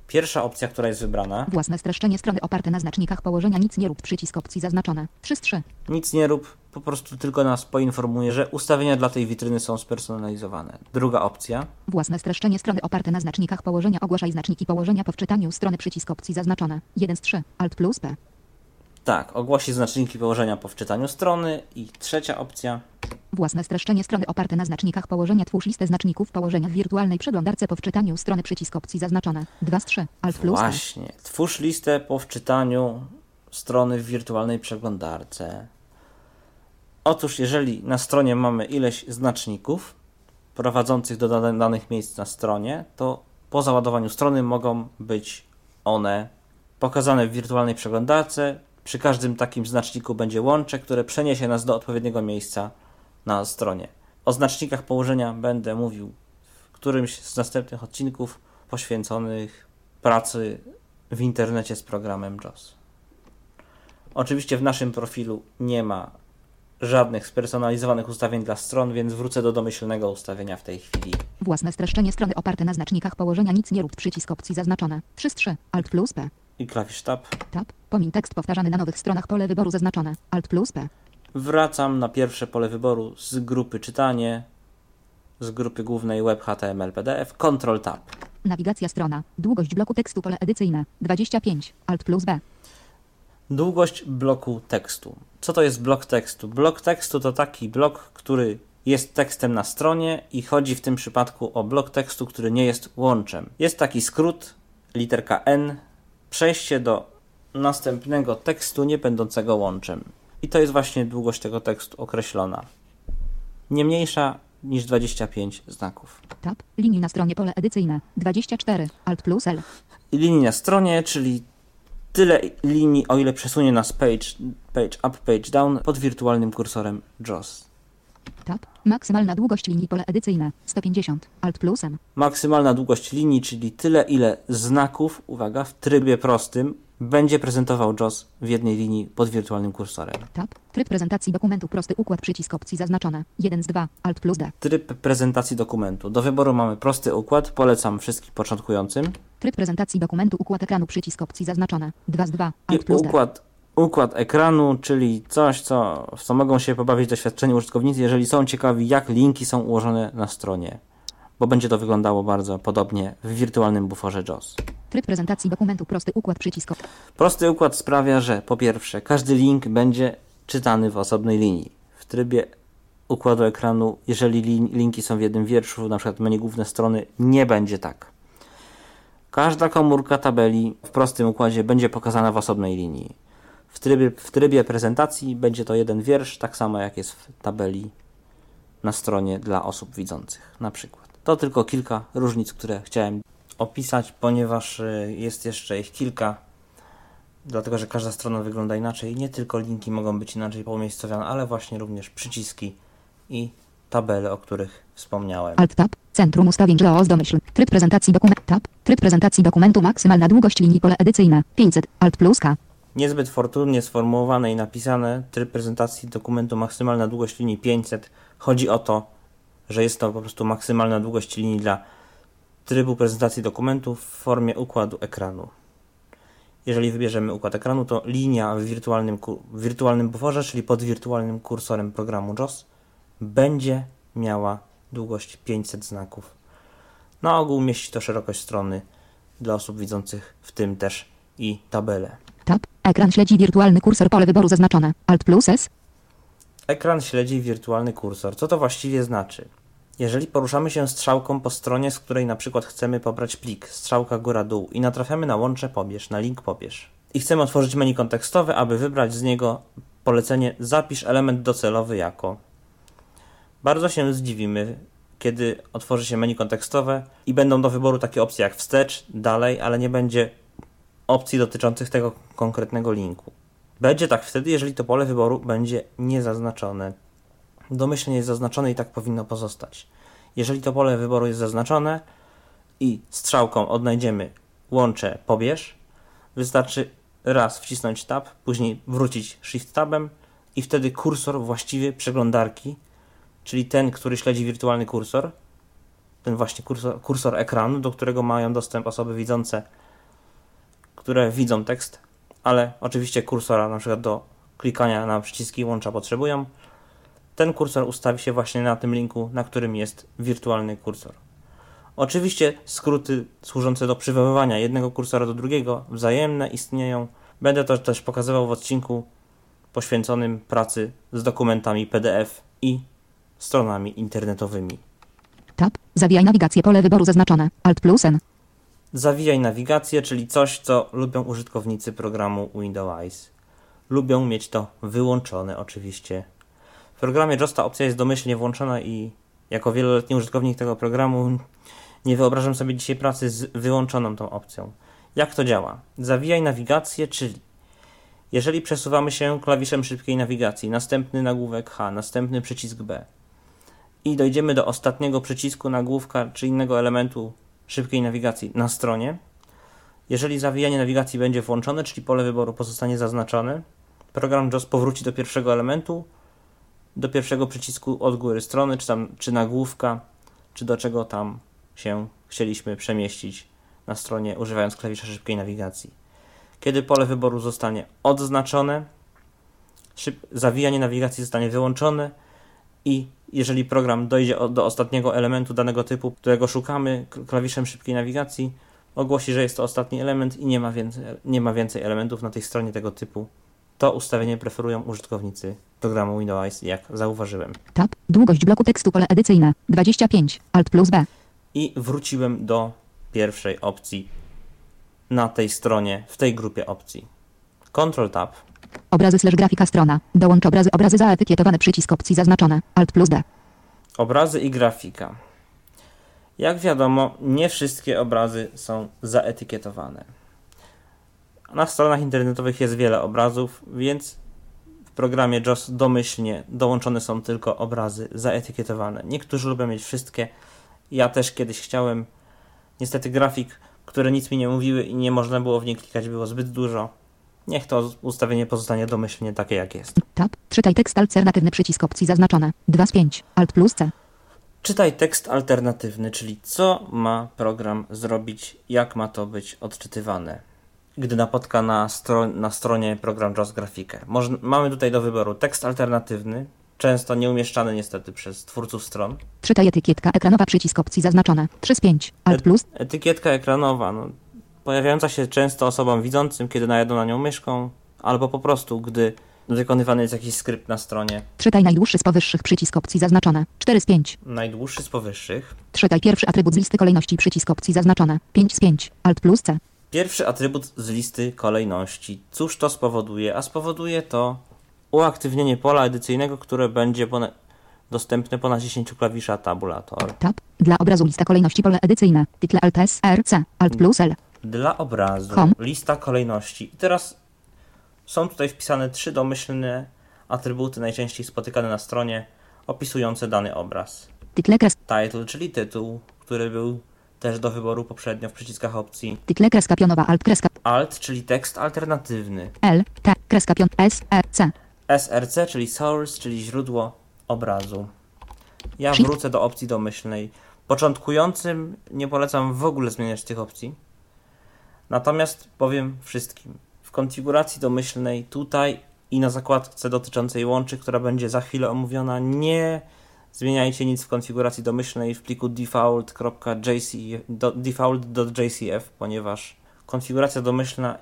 Pierwsza opcja, która jest wybrana, Własne streszczenie strony oparte na znacznikach położenia. Nic nie rób. Przycisk opcji zaznaczone. 3 z 3. nic nie rób, po prostu tylko nas poinformuje, że ustawienia dla tej witryny są spersonalizowane. Druga opcja, Własne streszczenie strony oparte na znacznikach położenia. Ogłaszaj znaczniki położenia po wczytaniu strony. Przycisk opcji zaznaczone. 1 z 3. Alt plus P. tak, ogłosi znaczniki położenia po wczytaniu strony. I trzecia opcja, Własne streszczenie strony oparte na znacznikach położenia. Twórz listę znaczników położenia w wirtualnej przeglądarce po wczytaniu strony. Przycisk opcji zaznaczone. 2 z 3. Alt plus. Właśnie. Twórz listę po wczytaniu strony w wirtualnej przeglądarce. Otóż, jeżeli na stronie mamy ileś znaczników prowadzących do danych miejsc na stronie, to po załadowaniu strony mogą być one pokazane w wirtualnej przeglądarce. Przy każdym takim znaczniku będzie łącze, które przeniesie nas do odpowiedniego miejsca na stronie. O znacznikach położenia będę mówił w którymś z następnych odcinków poświęconych pracy w internecie z programem JOS. Oczywiście w naszym profilu nie ma żadnych spersonalizowanych ustawień dla stron, więc wrócę do domyślnego ustawienia w tej chwili. Własne streszczenie strony oparte na znacznikach położenia. Nic nie rób. Przycisk opcji zaznaczone. 3 z 3. Alt plus P. I klawisz Tab. Tab. Pomin tekst powtarzany na nowych stronach. Pole wyboru zaznaczone. Alt plus P. Wracam na pierwsze pole wyboru z grupy czytanie, z grupy głównej Web HTML PDF, Ctrl Tab. Nawigacja strona. Długość bloku tekstu. Pole edycyjne. 25. Alt plus B. Długość bloku tekstu. Co to jest blok tekstu? Blok tekstu to taki blok, który jest tekstem na stronie i chodzi w tym przypadku o blok tekstu, który nie jest łączem. Jest taki skrót, literka N, przejście do następnego tekstu nie będącego łączem. I to jest właśnie długość tego tekstu określona. Nie mniejsza niż 25 znaków. Tab. Linii na stronie. Pole edycyjne. 24. Alt plus L. I linii na stronie, czyli tyle linii, o ile przesunie nas page, page up, page down pod wirtualnym kursorem JOS. Tab. Maksymalna długość linii. Pole edycyjne. 150. Alt plus M. Maksymalna długość linii, czyli tyle, ile znaków, uwaga, w trybie prostym będzie prezentował JOS w jednej linii pod wirtualnym kursorem. Tab. Tryb prezentacji dokumentu. Prosty układ. Przycisk opcji zaznaczone. 1 z 2. Alt plus D. Tryb prezentacji dokumentu. Do wyboru mamy prosty układ, polecam wszystkim początkującym. Tryb prezentacji dokumentu. Układ ekranu. Przycisk opcji zaznaczone. 2 z 2. I Alt plus D. układ, układ ekranu, czyli coś, co, w co mogą się pobawić doświadczeni użytkownicy, jeżeli są ciekawi, jak linki są ułożone na stronie. Bo będzie to wyglądało bardzo podobnie w wirtualnym buforze JOS. Tryb prezentacji dokumentu. Prosty układ. Przycisk op- Prosty układ sprawia, że po pierwsze, każdy link będzie czytany w osobnej linii. W trybie układu ekranu, jeżeli lin- linki są w jednym wierszu, na przykład menu główne strony, nie będzie tak. Każda komórka tabeli w prostym układzie będzie pokazana w osobnej linii. W trybie, w trybie prezentacji będzie to jeden wiersz, tak samo jak jest w tabeli na stronie dla osób widzących, na przykład. To tylko kilka różnic, które chciałem opisać, ponieważ y, jest jeszcze ich kilka, dlatego że każda strona wygląda inaczej. Nie tylko linki mogą być inaczej poumiejscowione, ale właśnie również przyciski i tabele, o których wspomniałem. Alt tab. Centrum ustawień JOS domyśl. Tryb prezentacji dokumentu. Tab. Tryb prezentacji dokumentu. Maksymalna długość linii. Pole edycyjne. 500. Alt plus K. Niezbyt fortunnie sformułowane i napisane tryb prezentacji dokumentu maksymalna długość linii 500. Chodzi o to, że jest to po prostu maksymalna długość linii dla trybu prezentacji dokumentu w formie układu ekranu. Jeżeli wybierzemy układ ekranu, to linia w wirtualnym, w wirtualnym buforze, czyli pod wirtualnym kursorem programu JOS, będzie miała długość 500 znaków. Na ogół mieści to szerokość strony dla osób widzących, w tym też i tabelę. Tab. Ekran śledzi wirtualny kursor. Pole wyboru zaznaczone. Alt plus S. Ekran śledzi wirtualny kursor. Co to właściwie znaczy? Jeżeli poruszamy się strzałką po stronie, z której na przykład chcemy pobrać plik, strzałka góra-dół i natrafiamy na łącze pobierz, na link pobierz i chcemy otworzyć menu kontekstowe, aby wybrać z niego polecenie zapisz element docelowy jako. Bardzo się zdziwimy, kiedy otworzy się menu kontekstowe i będą do wyboru takie opcje jak wstecz, dalej, ale nie będzie opcji dotyczących tego konkretnego linku. Będzie tak wtedy, jeżeli to pole wyboru będzie niezaznaczone. Domyślnie jest zaznaczone i tak powinno pozostać. Jeżeli to pole wyboru jest zaznaczone i strzałką odnajdziemy łącze pobierz, wystarczy raz wcisnąć tab, później wrócić shift tabem i wtedy kursor właściwie przeglądarki, czyli ten, który śledzi wirtualny kursor, ten właśnie kursor, kursor ekranu, do którego mają dostęp osoby widzące, które widzą tekst, ale oczywiście kursora na przykład do klikania na przyciski łącza potrzebują. Ten kursor ustawi się właśnie na tym linku, na którym jest wirtualny kursor. Oczywiście skróty służące do przywoływania jednego kursora do drugiego wzajemne istnieją. Będę to też pokazywał w odcinku poświęconym pracy z dokumentami PDF i stronami internetowymi. Tab. Zawijaj nawigację. Pole wyboru zaznaczone. Alt plus N. Zawijaj nawigację, czyli coś, co lubią użytkownicy programu Windows. Lubią mieć to wyłączone oczywiście. W programie JOS ta opcja jest domyślnie włączona i jako wieloletni użytkownik tego programu nie wyobrażam sobie dzisiaj pracy z wyłączoną tą opcją. Jak to działa? Zawijaj nawigację, czyli jeżeli przesuwamy się klawiszem szybkiej nawigacji, następny nagłówek H, następny przycisk B i dojdziemy do ostatniego przycisku nagłówka czy innego elementu szybkiej nawigacji na stronie, jeżeli zawijanie nawigacji będzie włączone, czyli pole wyboru pozostanie zaznaczone, program JOS powróci do pierwszego elementu, do pierwszego przycisku od góry strony, czy, tam, czy nagłówka, czy do czego tam się chcieliśmy przemieścić na stronie używając klawisza szybkiej nawigacji. Kiedy pole wyboru zostanie odznaczone, zawijanie nawigacji zostanie wyłączone i jeżeli program dojdzie do ostatniego elementu danego typu, którego szukamy klawiszem szybkiej nawigacji, ogłosi, że jest to ostatni element i nie ma więcej, nie ma więcej elementów na tej stronie tego typu. To ustawienie preferują użytkownicy programu Windows, jak zauważyłem. Tab. Długość bloku tekstu pole edycyjne. 25. Alt plus B. I wróciłem do pierwszej opcji na tej stronie, w tej grupie opcji. Ctrl Tab. Obrazy slash grafika strona. Dołącz obrazy. Obrazy zaetykietowane przycisk opcji zaznaczone. Alt plus D. Obrazy i grafika. Jak wiadomo, nie wszystkie obrazy są zaetykietowane. Na stronach internetowych jest wiele obrazów, więc w programie JOS domyślnie dołączone są tylko obrazy zaetykietowane. Niektórzy lubią mieć wszystkie. Ja też kiedyś chciałem. Niestety grafik, które nic mi nie mówiły i nie można było w nie klikać, było zbyt dużo. Niech to ustawienie pozostanie domyślnie takie jak jest. Tab. Czytaj tekst alternatywny przycisk opcji zaznaczone. 2 z 5. Alt plus C. Czytaj tekst alternatywny, czyli co ma program zrobić, jak ma to być odczytywane, gdy napotka na, stro na stronie program JOS grafikę. Mamy tutaj do wyboru tekst alternatywny, często nieumieszczany niestety przez twórców stron. Czytaj etykietka ekranowa przycisk opcji zaznaczone. 3 z 5. Alt plus. Etykietka ekranowa, no, pojawiająca się często osobom widzącym, kiedy najadą na nią myszką, albo po prostu, gdy wykonywany jest jakiś skrypt na stronie. Czytaj najdłuższy z powyższych przycisk opcji zaznaczone. 4 z 5. Najdłuższy z powyższych. Czytaj pierwszy atrybut z listy kolejności przycisk opcji zaznaczone. 5 z 5. Alt plus C. Pierwszy atrybut z listy kolejności. Cóż to spowoduje? A spowoduje to uaktywnienie pola edycyjnego, które będzie pone- dostępne po naciśnięciu klawisza tabulator. Tab. Dla obrazu lista kolejności pole edycyjne. Tytle Alt S R C. Alt plus L. Dla obrazu lista kolejności. I teraz są tutaj wpisane trzy domyślne atrybuty, najczęściej spotykane na stronie, opisujące dany obraz. Title, czyli tytuł, który był też do wyboru poprzednio w przyciskach opcji. Tytle kreska pionowa Alt kreska Alt, czyli tekst alternatywny. L T kreska pion S R C. SRC, czyli source, czyli źródło obrazu. Ja wrócę do opcji domyślnej. Początkującym nie polecam w ogóle zmieniać tych opcji. Natomiast powiem wszystkim. W konfiguracji domyślnej tutaj i na zakładce dotyczącej łączy, która będzie za chwilę omówiona, nie zmieniajcie nic w konfiguracji domyślnej w pliku default.jcf, ponieważ konfiguracja domyślna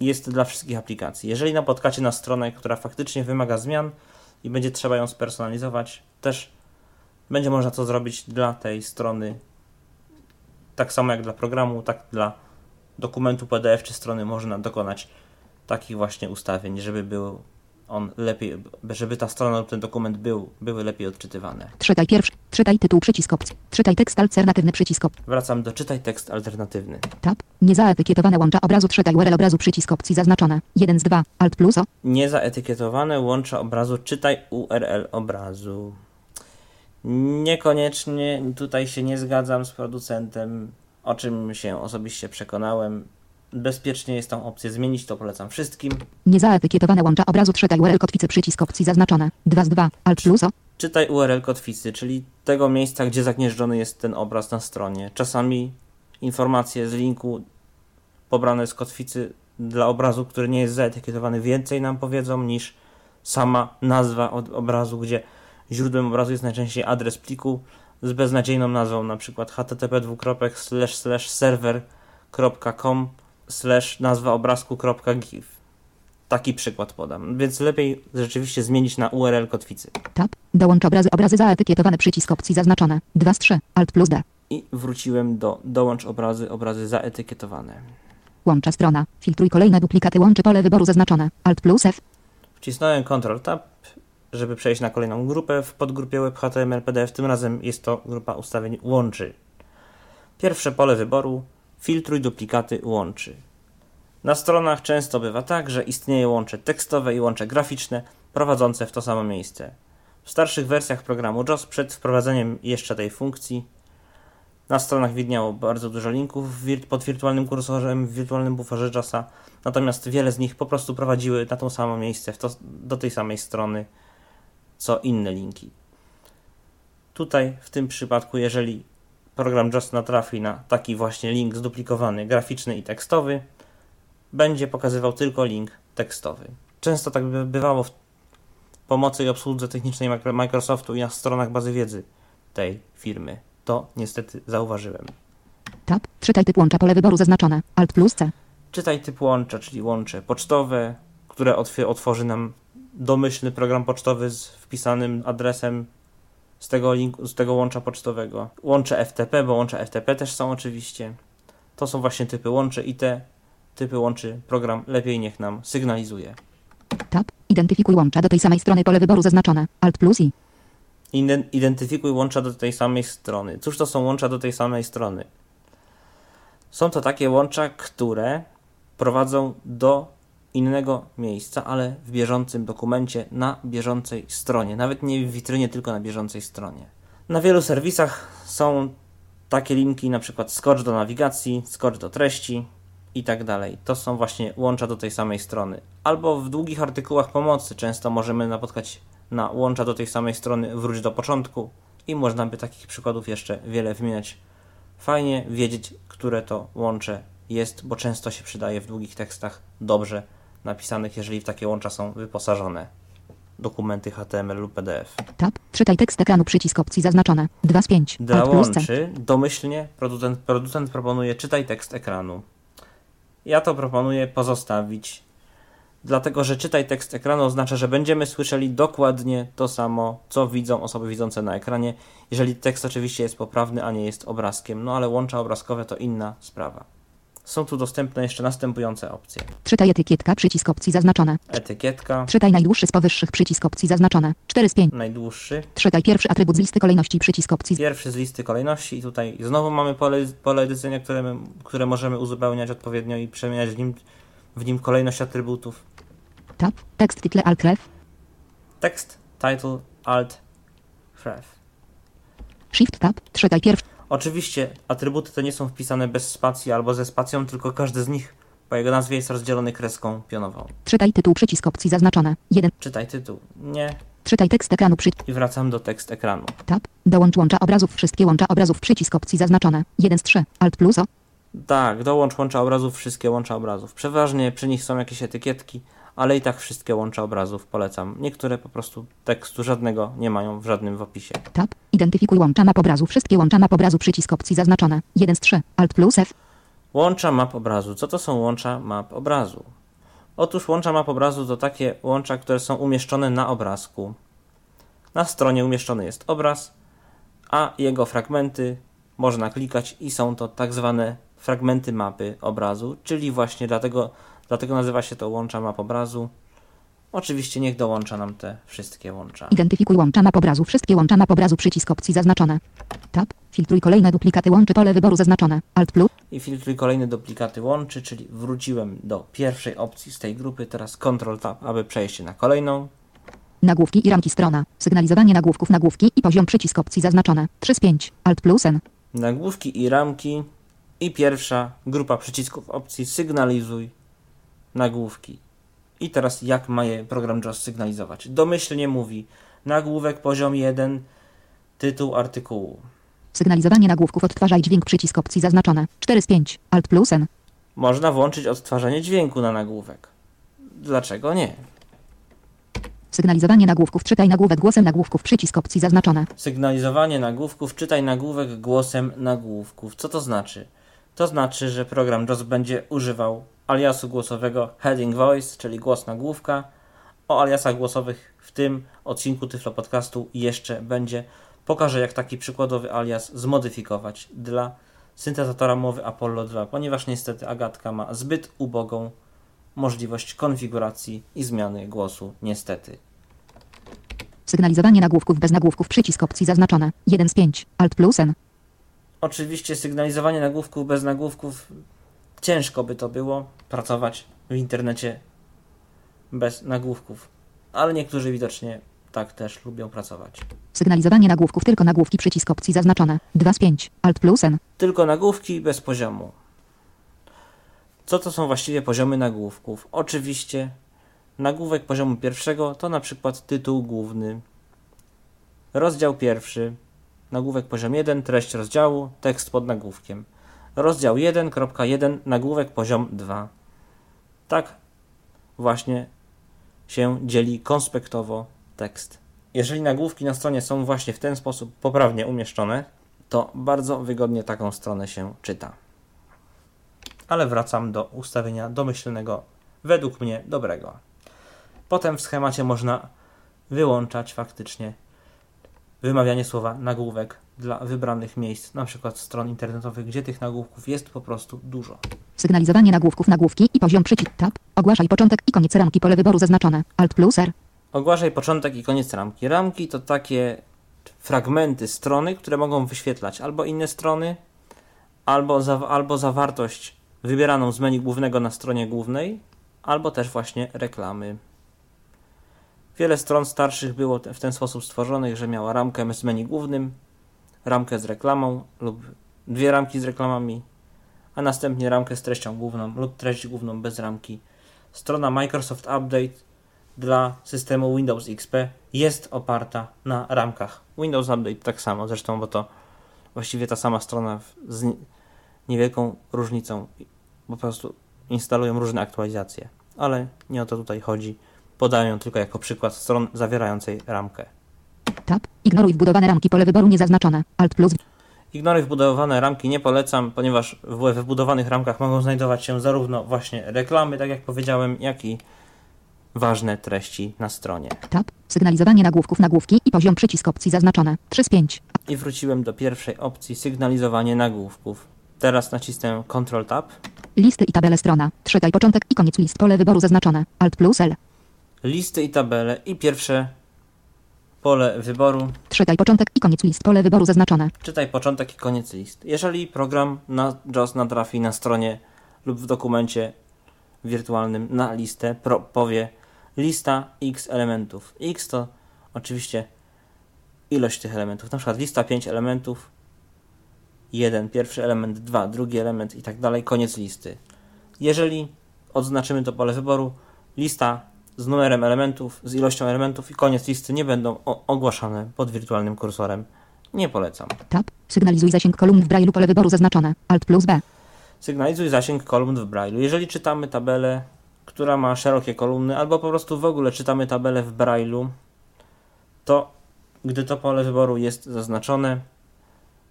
jest dla wszystkich aplikacji. Jeżeli napotkacie na stronę, która faktycznie wymaga zmian i będzie trzeba ją spersonalizować, też Będzie można to zrobić dla tej strony tak samo jak dla programu, tak dla dokumentu PDF czy strony można dokonać takich właśnie ustawień, żeby był on lepiej, żeby ta strona lub ten dokument był, były lepiej odczytywane. Czytaj pierwszy. Czytaj tytuł przycisk opcji. Czytaj tekst alternatywny przycisk opcji. Wracam do czytaj tekst alternatywny. Tab. Niezaetykietowane łącza obrazu. Czytaj URL obrazu przycisk opcji zaznaczone. 1 z 2. Alt plus o. Niezaetykietowane łącza obrazu czytaj URL obrazu. Niekoniecznie tutaj się nie zgadzam z producentem, o czym się osobiście przekonałem. Bezpiecznie jest tą opcję zmienić, to polecam wszystkim. Niezaetykietowane łącza obrazu. Czytaj URL kotwicy przycisk opcji zaznaczone. 2 z 2. Alt plus o. Czytaj URL kotwicy, czyli tego miejsca, gdzie zagnieżdżony jest ten obraz na stronie. Czasami informacje z linku pobrane z kotwicy dla obrazu, który nie jest zaetykietowany, więcej nam powiedzą niż sama nazwa od obrazu, gdzie źródłem obrazu jest najczęściej adres pliku z beznadziejną nazwą, na przykład http server.com nazwa obrazku.gif. Taki przykład podam, więc lepiej rzeczywiście zmienić na URL kotwicy. Tab. Dołącz obrazy. Obrazy zaetykietowane przycisk opcji zaznaczone. 2 z 3. Alt plus D. I wróciłem do dołącz obrazy, obrazy zaetykietowane. Łącza strona. Filtruj kolejne duplikaty. Łączy pole wyboru zaznaczone. Alt plus F. Wcisnąłem Ctrl Tab, żeby przejść na kolejną grupę w podgrupie Web HTML PDF. Tym razem jest to grupa ustawień łączy. Pierwsze pole wyboru filtruj duplikaty łączy. Na stronach często bywa tak, że istnieje łącze tekstowe i łącze graficzne prowadzące w to samo miejsce. W starszych wersjach programu JOS przed wprowadzeniem jeszcze tej funkcji na stronach widniało bardzo dużo linków pod wirtualnym kursorem, w wirtualnym buforze JOSa, natomiast wiele z nich po prostu prowadziły na to samo miejsce, to, do tej samej strony, co inne linki. Tutaj, w tym przypadku, jeżeli program JOS natrafi na taki właśnie link zduplikowany, graficzny i tekstowy, będzie pokazywał tylko link tekstowy. Często tak by bywało w pomocy i obsłudze technicznej Micro- Microsoftu i na stronach bazy wiedzy tej firmy. To niestety zauważyłem. Tab. Czytaj typ łącza. Pole wyboru zaznaczone. Alt plus C. Czytaj typ łącza, czyli łącze pocztowe, które otw- otworzy nam domyślny program pocztowy z wpisanym adresem z tego, linku, z tego łącza pocztowego. Łącze FTP, bo łącze FTP też są oczywiście. To są właśnie typy łączy i te typy łączy program lepiej niech nam sygnalizuje. Tab. Identyfikuj łącza do tej samej strony. Pole wyboru zaznaczone. Alt plus I. Iden- Identyfikuj łącza do tej samej strony. Cóż to są łącza do tej samej strony? Są to takie łącza, które prowadzą do innego miejsca, ale w bieżącym dokumencie na bieżącej stronie. Nawet nie w witrynie, tylko na bieżącej stronie. Na wielu serwisach są takie linki, na przykład skocz do nawigacji, skocz do treści i tak dalej. To są właśnie łącza do tej samej strony. Albo w długich artykułach pomocy często możemy napotkać na łącza do tej samej strony wróć do początku i można by takich przykładów jeszcze wiele wymieniać. Fajnie wiedzieć, które to łącze jest, bo często się przydaje w długich tekstach dobrze napisanych, jeżeli w takie łącza są wyposażone dokumenty HTML lub PDF. Tab. Czytaj tekst ekranu. Przycisk opcji zaznaczone. 2 z 5. Dla łączy domyślnie producent, producent proponuje czytaj tekst ekranu. Ja to proponuję pozostawić, dlatego że czytaj tekst ekranu oznacza, że będziemy słyszeli dokładnie to samo, co widzą osoby widzące na ekranie, jeżeli tekst oczywiście jest poprawny, a nie jest obrazkiem. No ale łącza obrazkowe to inna sprawa. Są tu dostępne jeszcze następujące opcje. Czytaj etykietka. Przycisk opcji zaznaczone. Etykietka, Czytaj najdłuższy z powyższych. Przycisk opcji zaznaczone. 4 z 5. najdłuższy, Czytaj pierwszy atrybut z listy kolejności. Przycisk opcji. pierwszy z listy kolejności i tutaj znowu mamy pole, pole edycyjne, które, my- które możemy uzupełniać odpowiednio i przemieniać w nim, w nim kolejność atrybutów. Tab. Tekst title alt ref. Tekst, title, alt, ref. Shift tab. Czytaj pierwszy. Oczywiście atrybuty te nie są wpisane bez spacji albo ze spacją, tylko każdy z nich po jego nazwie jest rozdzielony kreską pionową. Czytaj tytuł. Przycisk opcji zaznaczone. 1. Czytaj tytuł. Nie. Czytaj tekst ekranu. Przy... I wracam do tekst ekranu. Tab. Dołącz łącza obrazów. Wszystkie łącza obrazów. Przycisk opcji zaznaczone. 1 z 3. Alt plus o. Tak, dołącz łącza obrazów, wszystkie łącza obrazów. Przeważnie przy nich są jakieś etykietki, ale i tak wszystkie łącza obrazów polecam. Niektóre po prostu tekstu żadnego nie mają w żadnym w opisie. Tab. Identyfikuj łącza map obrazu. Wszystkie łącza map obrazu. Przycisk opcji zaznaczone. 1 z 3. Alt plus F. Łącza map obrazu. Co to są łącza map obrazu? Otóż łącza map obrazu to takie łącza, które są umieszczone na obrazku. Na stronie umieszczony jest obraz, a jego fragmenty można klikać i są to tak zwane fragmenty mapy obrazu, czyli właśnie dlatego, dlatego nazywa się to łącza map obrazu. Oczywiście niech dołącza nam te wszystkie łącza. Identyfikuj łącza map obrazu. Wszystkie łącza map obrazu. Przycisk opcji zaznaczone. Tab. Filtruj kolejne duplikaty łączy pole wyboru zaznaczone. Alt plus. I filtruj kolejne duplikaty łączy, czyli wróciłem do pierwszej opcji z tej grupy, teraz Ctrl Tab, aby przejść na kolejną. Nagłówki i ramki strona. Sygnalizowanie nagłówków nagłówki i poziom przycisk opcji zaznaczone. 3 z 5. Alt plus N. Nagłówki i ramki i pierwsza grupa przycisków opcji sygnalizuj nagłówki. I teraz jak ma je program JAWS sygnalizować? Domyślnie mówi nagłówek poziom 1, tytuł artykułu. Sygnalizowanie nagłówków odtwarzaj dźwięk przycisk opcji zaznaczone. 4 z 5. Alt plus N. Można włączyć odtwarzanie dźwięku na nagłówek. Dlaczego nie? Sygnalizowanie nagłówków czytaj nagłówek głosem nagłówków przycisk opcji zaznaczone. Sygnalizowanie nagłówków, czytaj nagłówek głosem nagłówków. Co to znaczy? To znaczy, że program JAWS będzie używał aliasu głosowego heading voice, czyli głos nagłówka. O aliasach głosowych w tym odcinku Tyflo Podcastu jeszcze będzie. Pokażę, jak taki przykładowy alias zmodyfikować dla syntezatora mowy Apollo 2, ponieważ niestety Agatka ma zbyt ubogą możliwość konfiguracji i zmiany głosu, niestety. Sygnalizowanie nagłówków bez nagłówków przycisk opcji zaznaczone. 1 z 5. Alt plus N. Oczywiście sygnalizowanie nagłówków bez nagłówków ciężko by to było pracować w internecie bez nagłówków, ale niektórzy widocznie tak też lubią pracować. Sygnalizowanie nagłówków tylko nagłówki przycisk opcji zaznaczone. 2 z 5. Alt plus N. Tylko nagłówki bez poziomu. Co to są właściwie poziomy nagłówków? Oczywiście nagłówek poziomu pierwszego to na przykład tytuł główny. Rozdział pierwszy. Nagłówek poziom 1, treść rozdziału, tekst pod nagłówkiem. Rozdział 1.1, nagłówek poziom 2. Tak właśnie się dzieli konspektowo tekst. Jeżeli nagłówki na stronie są właśnie w ten sposób poprawnie umieszczone, to bardzo wygodnie taką stronę się czyta. Ale wracam do ustawienia domyślnego, według mnie dobrego. Potem w schemacie można wyłączać faktycznie wymawianie słowa nagłówek dla wybranych miejsc, na przykład stron internetowych, gdzie tych nagłówków jest po prostu dużo. Sygnalizowanie nagłówków nagłówki i poziom przycisk tab. Ogłaszaj początek i koniec ramki pole wyboru zaznaczone. Alt plus R. Ogłaszaj początek i koniec ramki. Ramki to takie fragmenty strony, które mogą wyświetlać albo inne strony, albo, za, albo zawartość wybieraną z menu głównego na stronie głównej, albo też właśnie reklamy. Wiele stron starszych było w ten sposób stworzonych, że miała ramkę z menu głównym, ramkę z reklamą lub dwie ramki z reklamami, a następnie ramkę z treścią główną lub treść główną bez ramki. Strona Microsoft Update dla systemu Windows XP jest oparta na ramkach. Windows Update tak samo zresztą, bo to właściwie ta sama strona z ni- niewielką różnicą, po prostu instalują różne aktualizacje. Ale nie o to tutaj chodzi. Podaję ją tylko jako przykład stron zawierającej ramkę. Tab. Ignoruj wbudowane ramki pole wyboru niezaznaczone. Alt plus Ignoruj wbudowane ramki nie polecam, ponieważ w we wbudowanych ramkach mogą znajdować się zarówno właśnie reklamy, tak jak powiedziałem, jak i ważne treści na stronie. tab. Sygnalizowanie nagłówków nagłówki i poziom przycisk opcji zaznaczone. 3 z 5. I wróciłem do pierwszej opcji sygnalizowanie nagłówków. Teraz nacisnę Ctrl Tab. Listy i tabele strona. Czytaj początek i koniec list pole wyboru zaznaczone. Alt plus L. listy i tabele i pierwsze pole wyboru. Czytaj początek i koniec list pole wyboru zaznaczone. Czytaj początek i koniec list. Jeżeli program na JAWS natrafi na stronie lub w dokumencie wirtualnym na listę, pro, powie lista x elementów. x to oczywiście ilość tych elementów. Na przykład lista 5 elementów, jeden pierwszy element, dwa drugi element i tak dalej, koniec listy. Jeżeli odznaczymy to pole wyboru, lista z numerem elementów, z ilością elementów i koniec listy nie będą ogłaszane pod wirtualnym kursorem. Nie polecam. Tab. Sygnalizuj zasięg kolumn w Braille'u pole wyboru zaznaczone. Alt plus B. Sygnalizuj zasięg kolumn w Braille'u. Jeżeli czytamy tabelę, która ma szerokie kolumny, albo po prostu w ogóle czytamy tabelę w Braille'u, to gdy to pole wyboru jest zaznaczone,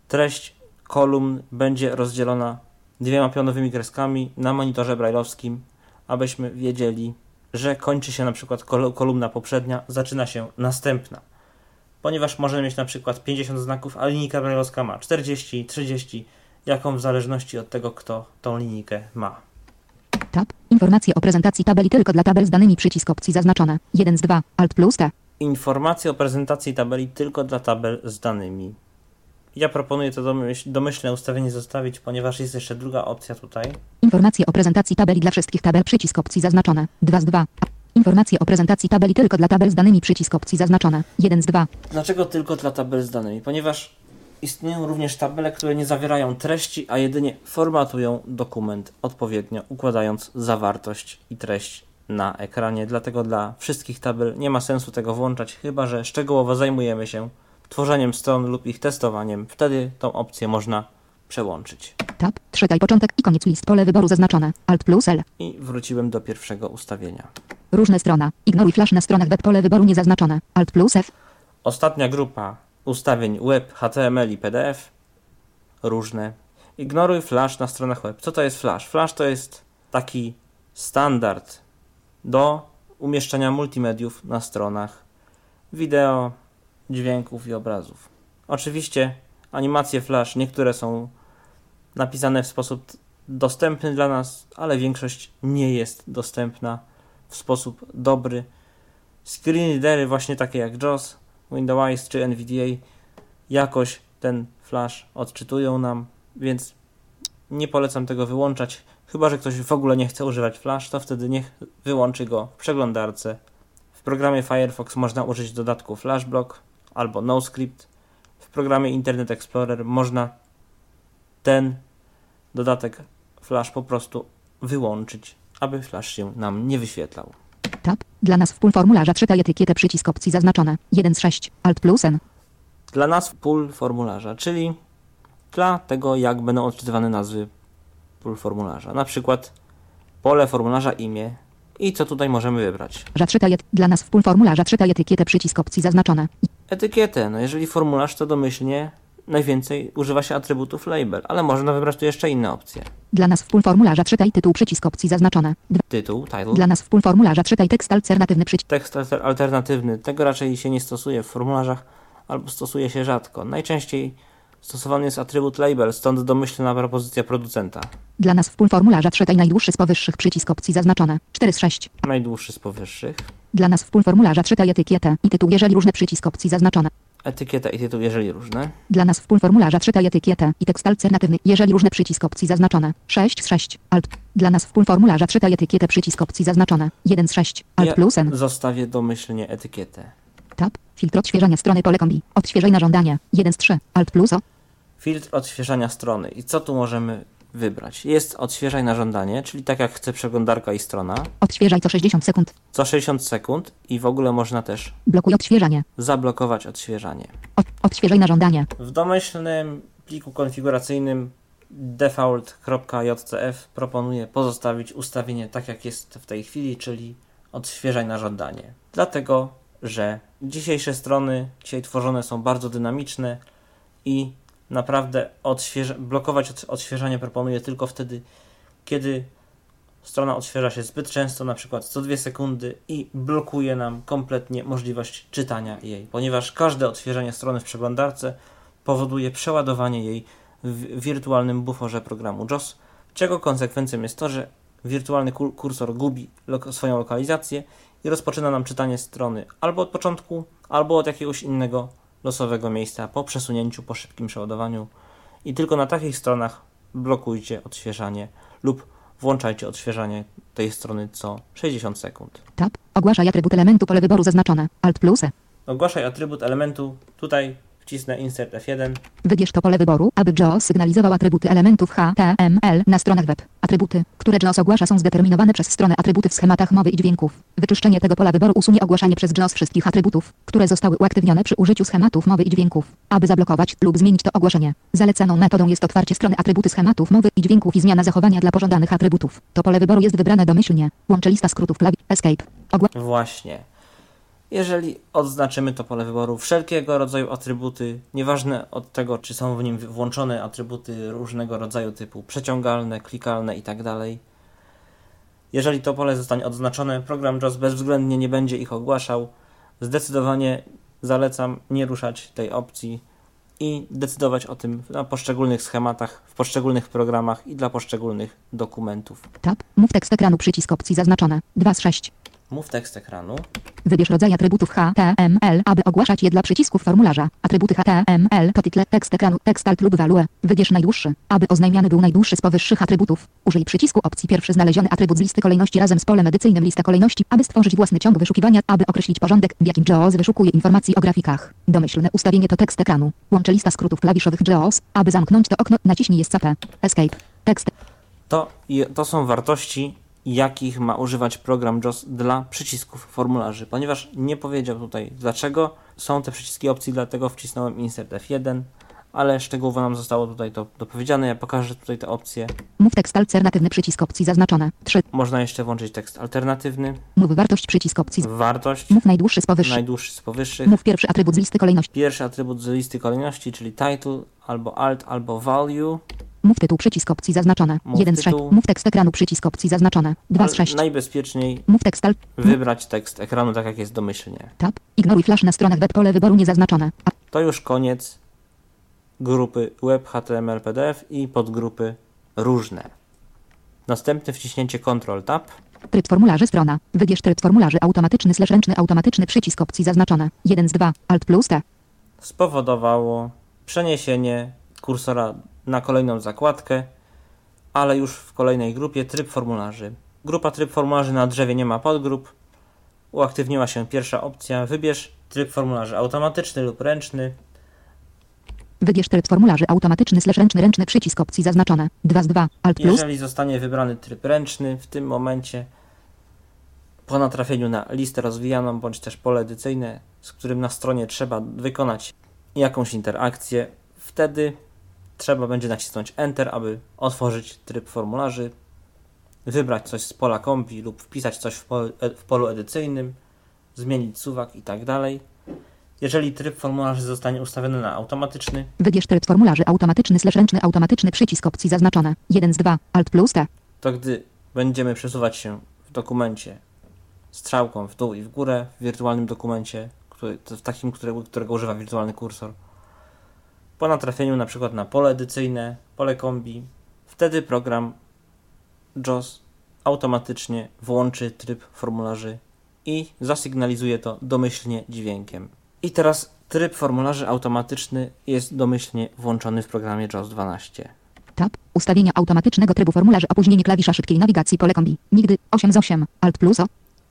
treść kolumn będzie rozdzielona dwiema pionowymi kreskami na monitorze braille'owskim, abyśmy wiedzieli, że kończy się na przykład kol- kolumna poprzednia, zaczyna się następna. ponieważ możemy mieć na przykład 50 znaków, a linijka brajlowska ma 40, 30, jaką w zależności od tego, kto tą linijkę ma. Tab. Informacje o prezentacji tabeli tylko dla tabel z danymi przycisk opcji zaznaczone. 1 z 2. Alt plus T. Informacje o prezentacji tabeli tylko dla tabel z danymi. Ja proponuję to domyśl, domyślne ustawienie zostawić, ponieważ jest jeszcze druga opcja tutaj. Informacje o prezentacji tabeli dla wszystkich tabel przycisk opcji zaznaczone. 2 z 2. Informacje o prezentacji tabeli tylko dla tabel z danymi przycisk opcji zaznaczone. 1 z 2. Dlaczego tylko dla tabel z danymi? Ponieważ istnieją również tabele, które nie zawierają treści, a jedynie formatują dokument odpowiednio, układając zawartość i treść na ekranie. Dlatego dla wszystkich tabel nie ma sensu tego włączać, chyba że szczegółowo zajmujemy się tworzeniem stron lub ich testowaniem. Wtedy tą opcję można przełączyć. Tab. Czytaj początek i koniec list. Pole wyboru zaznaczone. Alt plus L. I wróciłem do pierwszego ustawienia. Różne strona. Ignoruj flash na stronach web. Pole wyboru niezaznaczone. Alt plus F. Ostatnia grupa ustawień web, HTML i PDF. Różne. Ignoruj flash na stronach web. Co to jest flash? Flash to jest taki standard do umieszczania multimediów na stronach wideo, dźwięków i obrazów. Oczywiście animacje flash, niektóre są napisane w sposób dostępny dla nas, ale większość nie jest dostępna w sposób dobry. Screen readery właśnie takie jak JAWS, Windows czy NVDA jakoś ten flash odczytują nam, więc nie polecam tego wyłączać. Chyba, że ktoś w ogóle nie chce używać flash, to wtedy niech wyłączy go w przeglądarce. W programie Firefox można użyć dodatku FlashBlock albo NoScript. W programie Internet Explorer można ten dodatek flash po prostu wyłączyć, aby flash się nam nie wyświetlał. Tab. Dla nas w pól formularza czytaj etykietę przycisk opcji zaznaczone. 1 z 6. Alt plus N. Dla nas pól formularza, czyli dla tego, jak będą odczytywane nazwy pól formularza. Na przykład pole formularza imię i co tutaj możemy wybrać. Że czytaj et- Dla nas w pól formularza czytaj etykietę przycisk opcji zaznaczone. Etykietę. No jeżeli formularz, to domyślnie najwięcej używa się atrybutów label, ale można wybrać tu jeszcze inne opcje. Dla nas w pól formularza czytaj tytuł przycisk opcji zaznaczone. 2. Tytuł, title. Dla nas w pól formularza czytaj tekst alternatywny przycisk. Tekst alter- alternatywny. Tego raczej się nie stosuje w formularzach albo stosuje się rzadko. Najczęściej stosowany jest atrybut label, stąd domyślna propozycja producenta. Dla nas w pól formularza czytaj najdłuższy z powyższych przycisk opcji zaznaczone. 4 z 6. Najdłuższy z powyższych. Dla nas w pól formularza czytaj etykietę i tytuł jeżeli różne przycisk opcji zaznaczone. Etykieta i tytuł, jeżeli różne. Dla nas w pól formularza czytaj etykietę i tekst alternatywny jeżeli różne przycisk opcji zaznaczone. 6 z 6. Alt. Dla nas w pól formularza czytaj etykietę przycisk opcji zaznaczone. 1 z 6. Alt Ja plus N. zostawię domyślnie etykietę. Tab. Filtr odświeżania strony pole kombi. Odświeżaj na żądanie. 1 z 3. Alt plus O. Filtr odświeżania strony. I co tu możemy wybrać? Jest odświeżaj na żądanie, czyli tak jak chce przeglądarka i strona, Odświeżaj co 60 sekund. co 60 sekund i w ogóle można też Blokuj odświeżanie. zablokować odświeżanie. Od, odświeżaj na żądanie. W domyślnym pliku konfiguracyjnym default.jcf proponuję pozostawić ustawienie tak jak jest w tej chwili, czyli odświeżaj na żądanie. Dlatego, że dzisiejsze strony dzisiaj tworzone są bardzo dynamiczne i naprawdę blokować od- odświeżanie proponuję tylko wtedy, kiedy strona odświeża się zbyt często, na przykład co 2 sekundy i blokuje nam kompletnie możliwość czytania jej, ponieważ każde odświeżenie strony w przeglądarce powoduje przeładowanie jej w wirtualnym buforze programu JOS, czego konsekwencją jest to, że wirtualny kur- kursor gubi lok- swoją lokalizację i rozpoczyna nam czytanie strony albo od początku, albo od jakiegoś innego losowego miejsca po przesunięciu, po szybkim przeładowaniu. I tylko na takich stronach blokujcie odświeżanie lub włączajcie odświeżanie tej strony co 60 sekund. Tab. Ogłaszaj atrybut elementu pole wyboru zaznaczone. Alt plus E. Ogłaszaj atrybut elementu. Tutaj wcisnę insert F1. Wybierz to pole wyboru, aby JAWS sygnalizował atrybuty elementów HTML na stronach web. Atrybuty, które JAWS ogłasza są zdeterminowane przez stronę atrybuty w schematach mowy i dźwięków. Wyczyszczenie tego pola wyboru usunie ogłaszanie przez JAWS wszystkich atrybutów, które zostały uaktywnione przy użyciu schematów mowy i dźwięków. Aby zablokować lub zmienić to ogłoszenie, zalecaną metodą jest otwarcie strony atrybuty schematów mowy i dźwięków i zmiana zachowania dla pożądanych atrybutów. To pole wyboru jest wybrane domyślnie. Łączy lista skrótów klawisz Escape. Ogła Właśnie. Jeżeli odznaczymy to pole wyboru wszelkiego rodzaju atrybuty, nieważne od tego, czy są w nim włączone atrybuty różnego rodzaju typu przeciągalne, klikalne itd. Jeżeli to pole zostanie odznaczone, program JAWS bezwzględnie nie będzie ich ogłaszał. Zdecydowanie zalecam nie ruszać tej opcji i decydować o tym na poszczególnych schematach, w poszczególnych programach i dla poszczególnych dokumentów. Tab. Mów tekst ekranu. Przycisk opcji zaznaczone. 2 z 6. Mów tekst ekranu. Wybierz rodzaj atrybutów HTML, aby ogłaszać je dla przycisków formularza. Atrybuty HTML to title, tekst ekranu, tekst alt lub value. Wybierz najdłuższy. Aby oznajmiany był najdłuższy z powyższych atrybutów, użyj przycisku opcji pierwszy znaleziony atrybut z listy kolejności razem z polem edycyjnym lista kolejności, aby stworzyć własny ciąg wyszukiwania, aby określić porządek, w jakim JAWS wyszukuje informacji o grafikach. Domyślne ustawienie to tekst ekranu. Łączy lista skrótów klawiszowych JAWS. Aby zamknąć to okno, naciśnij escape. Escape. Tekst. To, to są wartości, jakich ma używać program JOS dla przycisków formularzy. Ponieważ nie powiedział tutaj dlaczego są te przyciski opcji, dlatego wcisnąłem insert F1, ale szczegółowo nam zostało tutaj to dopowiedziane. Ja pokażę tutaj te opcje. Mów tekst alternatywny przycisk opcji zaznaczone. 3. Można jeszcze włączyć tekst alternatywny, Mów wartość przycisk opcji. wartość, Mów najdłuższy z powyższych. najdłuższy z powyższych, Mów pierwszy atrybut z listy kolejności. pierwszy atrybut z listy kolejności, czyli title, albo alt, albo value. Mów tytuł przycisk opcji zaznaczone. Mów 1 z 6. tytuł. Mów tekst ekranu przycisk opcji zaznaczone. 2 z Ale 6. Najbezpieczniej Mów tekst alt. wybrać tekst ekranu tak jak jest domyślnie. Tab. Ignoruj flash na stronach web pole wyboru niezaznaczone. A. To już koniec grupy web HTML PDF i podgrupy różne. Następne wciśnięcie Ctrl Tab Tryb formularzy strona. Wybierz tryb formularzy automatyczny slash ręczny automatyczny przycisk opcji zaznaczone. 1 z 2. Alt plus T. spowodowało przeniesienie kursora na kolejną zakładkę, ale już w kolejnej grupie tryb formularzy. Grupa tryb formularzy na drzewie nie ma podgrup. Uaktywniła się pierwsza opcja. Wybierz tryb formularzy automatyczny lub ręczny. Wybierz tryb formularzy automatyczny slash ręczny ręczny przycisk opcji zaznaczone. 2 z 2. Alt plus. Jeżeli zostanie wybrany tryb ręczny, w tym momencie po natrafieniu na listę rozwijaną bądź też pole edycyjne, z którym na stronie trzeba wykonać jakąś interakcję, wtedy trzeba będzie nacisnąć Enter, aby otworzyć tryb formularzy, wybrać coś z pola kompi lub wpisać coś w polu, w polu edycyjnym, zmienić suwak i tak dalej. Jeżeli tryb formularzy zostanie ustawiony na automatyczny, Wybierz tryb formularzy automatyczny slash ręczny automatyczny przycisk opcji zaznaczone. 1 z 2. Alt plus T. to gdy będziemy przesuwać się w dokumencie strzałką w dół i w górę, w wirtualnym dokumencie, który, w takim, którego, którego używa wirtualny kursor, po natrafieniu na przykład na pole edycyjne, pole kombi, wtedy program JOS automatycznie włączy tryb formularzy i zasygnalizuje to domyślnie dźwiękiem. I teraz tryb formularzy automatyczny jest domyślnie włączony w programie JOS 12. Tab. Ustawienia automatycznego trybu formularzy opóźnienie klawisza szybkiej nawigacji pole kombi. Nigdy 8 z 8. Alt plus O.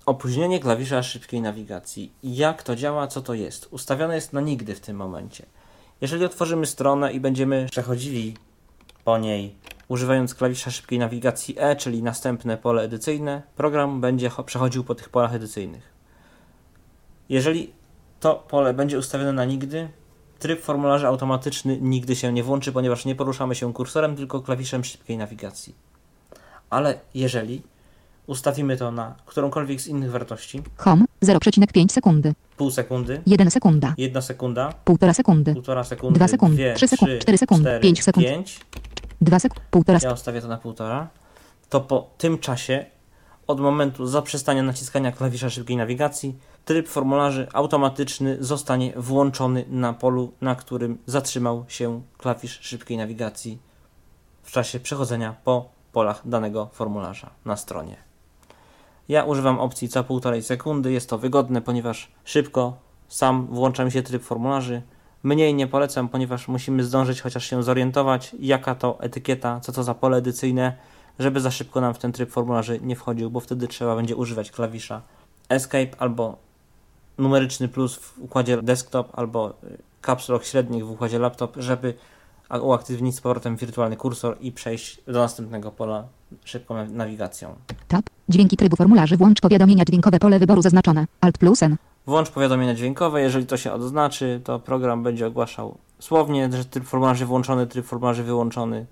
Opóźnienie klawisza szybkiej nawigacji. Jak to działa, co to jest? Ustawione jest na nigdy w tym momencie. Jeżeli otworzymy stronę i będziemy przechodzili po niej używając klawisza szybkiej nawigacji E, czyli następne pole edycyjne, program będzie cho- przechodził po tych polach edycyjnych. Jeżeli to pole będzie ustawione na nigdy, tryb formularzy automatyczny nigdy się nie włączy, ponieważ nie poruszamy się kursorem, tylko klawiszem szybkiej nawigacji. Ale jeżeli ustawimy to na którąkolwiek z innych wartości, Home 0,5 sekundy. pół sekundy, 1 sekunda. jedna sekunda, 1,5 sekundy. półtora sekundy, Dwa sekundy, dwie, trzy sekundy, cztery sekundy, cztery, pięć sekund. pięć, 2 sekund. 1,5 ja ustawię to na półtora, to po tym czasie, od momentu zaprzestania naciskania klawisza szybkiej nawigacji, tryb formularzy automatyczny zostanie włączony na polu, na którym zatrzymał się klawisz szybkiej nawigacji w czasie przechodzenia po polach danego formularza na stronie. Ja używam opcji co półtorej sekundy. Jest to wygodne, ponieważ szybko sam włącza mi się tryb formularzy. Mniej nie polecam, ponieważ musimy zdążyć chociaż się zorientować, jaka to etykieta, co to za pole edycyjne, żeby za szybko nam w ten tryb formularzy nie wchodził, bo wtedy trzeba będzie używać klawisza Escape albo numeryczny plus w układzie desktop albo y, caps lock średnich w układzie laptop, żeby uaktywnić z powrotem wirtualny kursor i przejść do następnego pola szybką naw- nawigacją. Tab. Dźwięki trybu formularzy włącz powiadomienia dźwiękowe pole wyboru zaznaczone. Alt plus N. Włącz powiadomienia dźwiękowe. Jeżeli to się odznaczy, to program będzie ogłaszał słownie, że tryb formularzy włączony, tryb formularzy wyłączony.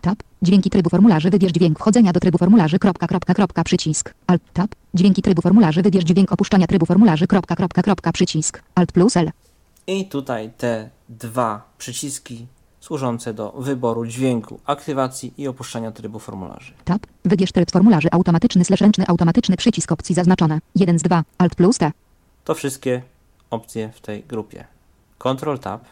Tab. Dźwięki trybu formularzy wybierz dźwięk wchodzenia do trybu formularzy. Kropka, kropka, kropka, przycisk. Alt tab. Dźwięki trybu formularzy wybierz dźwięk opuszczania trybu formularzy. Kropka, kropka, kropka, przycisk. Alt plus L. I tutaj te dwa przyciski służące do wyboru dźwięku, aktywacji i opuszczania trybu formularzy. Tab. Wybierz tryb formularzy automatyczny slash ręczny automatyczny przycisk opcji zaznaczone. 1 z 2. Alt plus T. To wszystkie opcje w tej grupie. Ctrl Tab,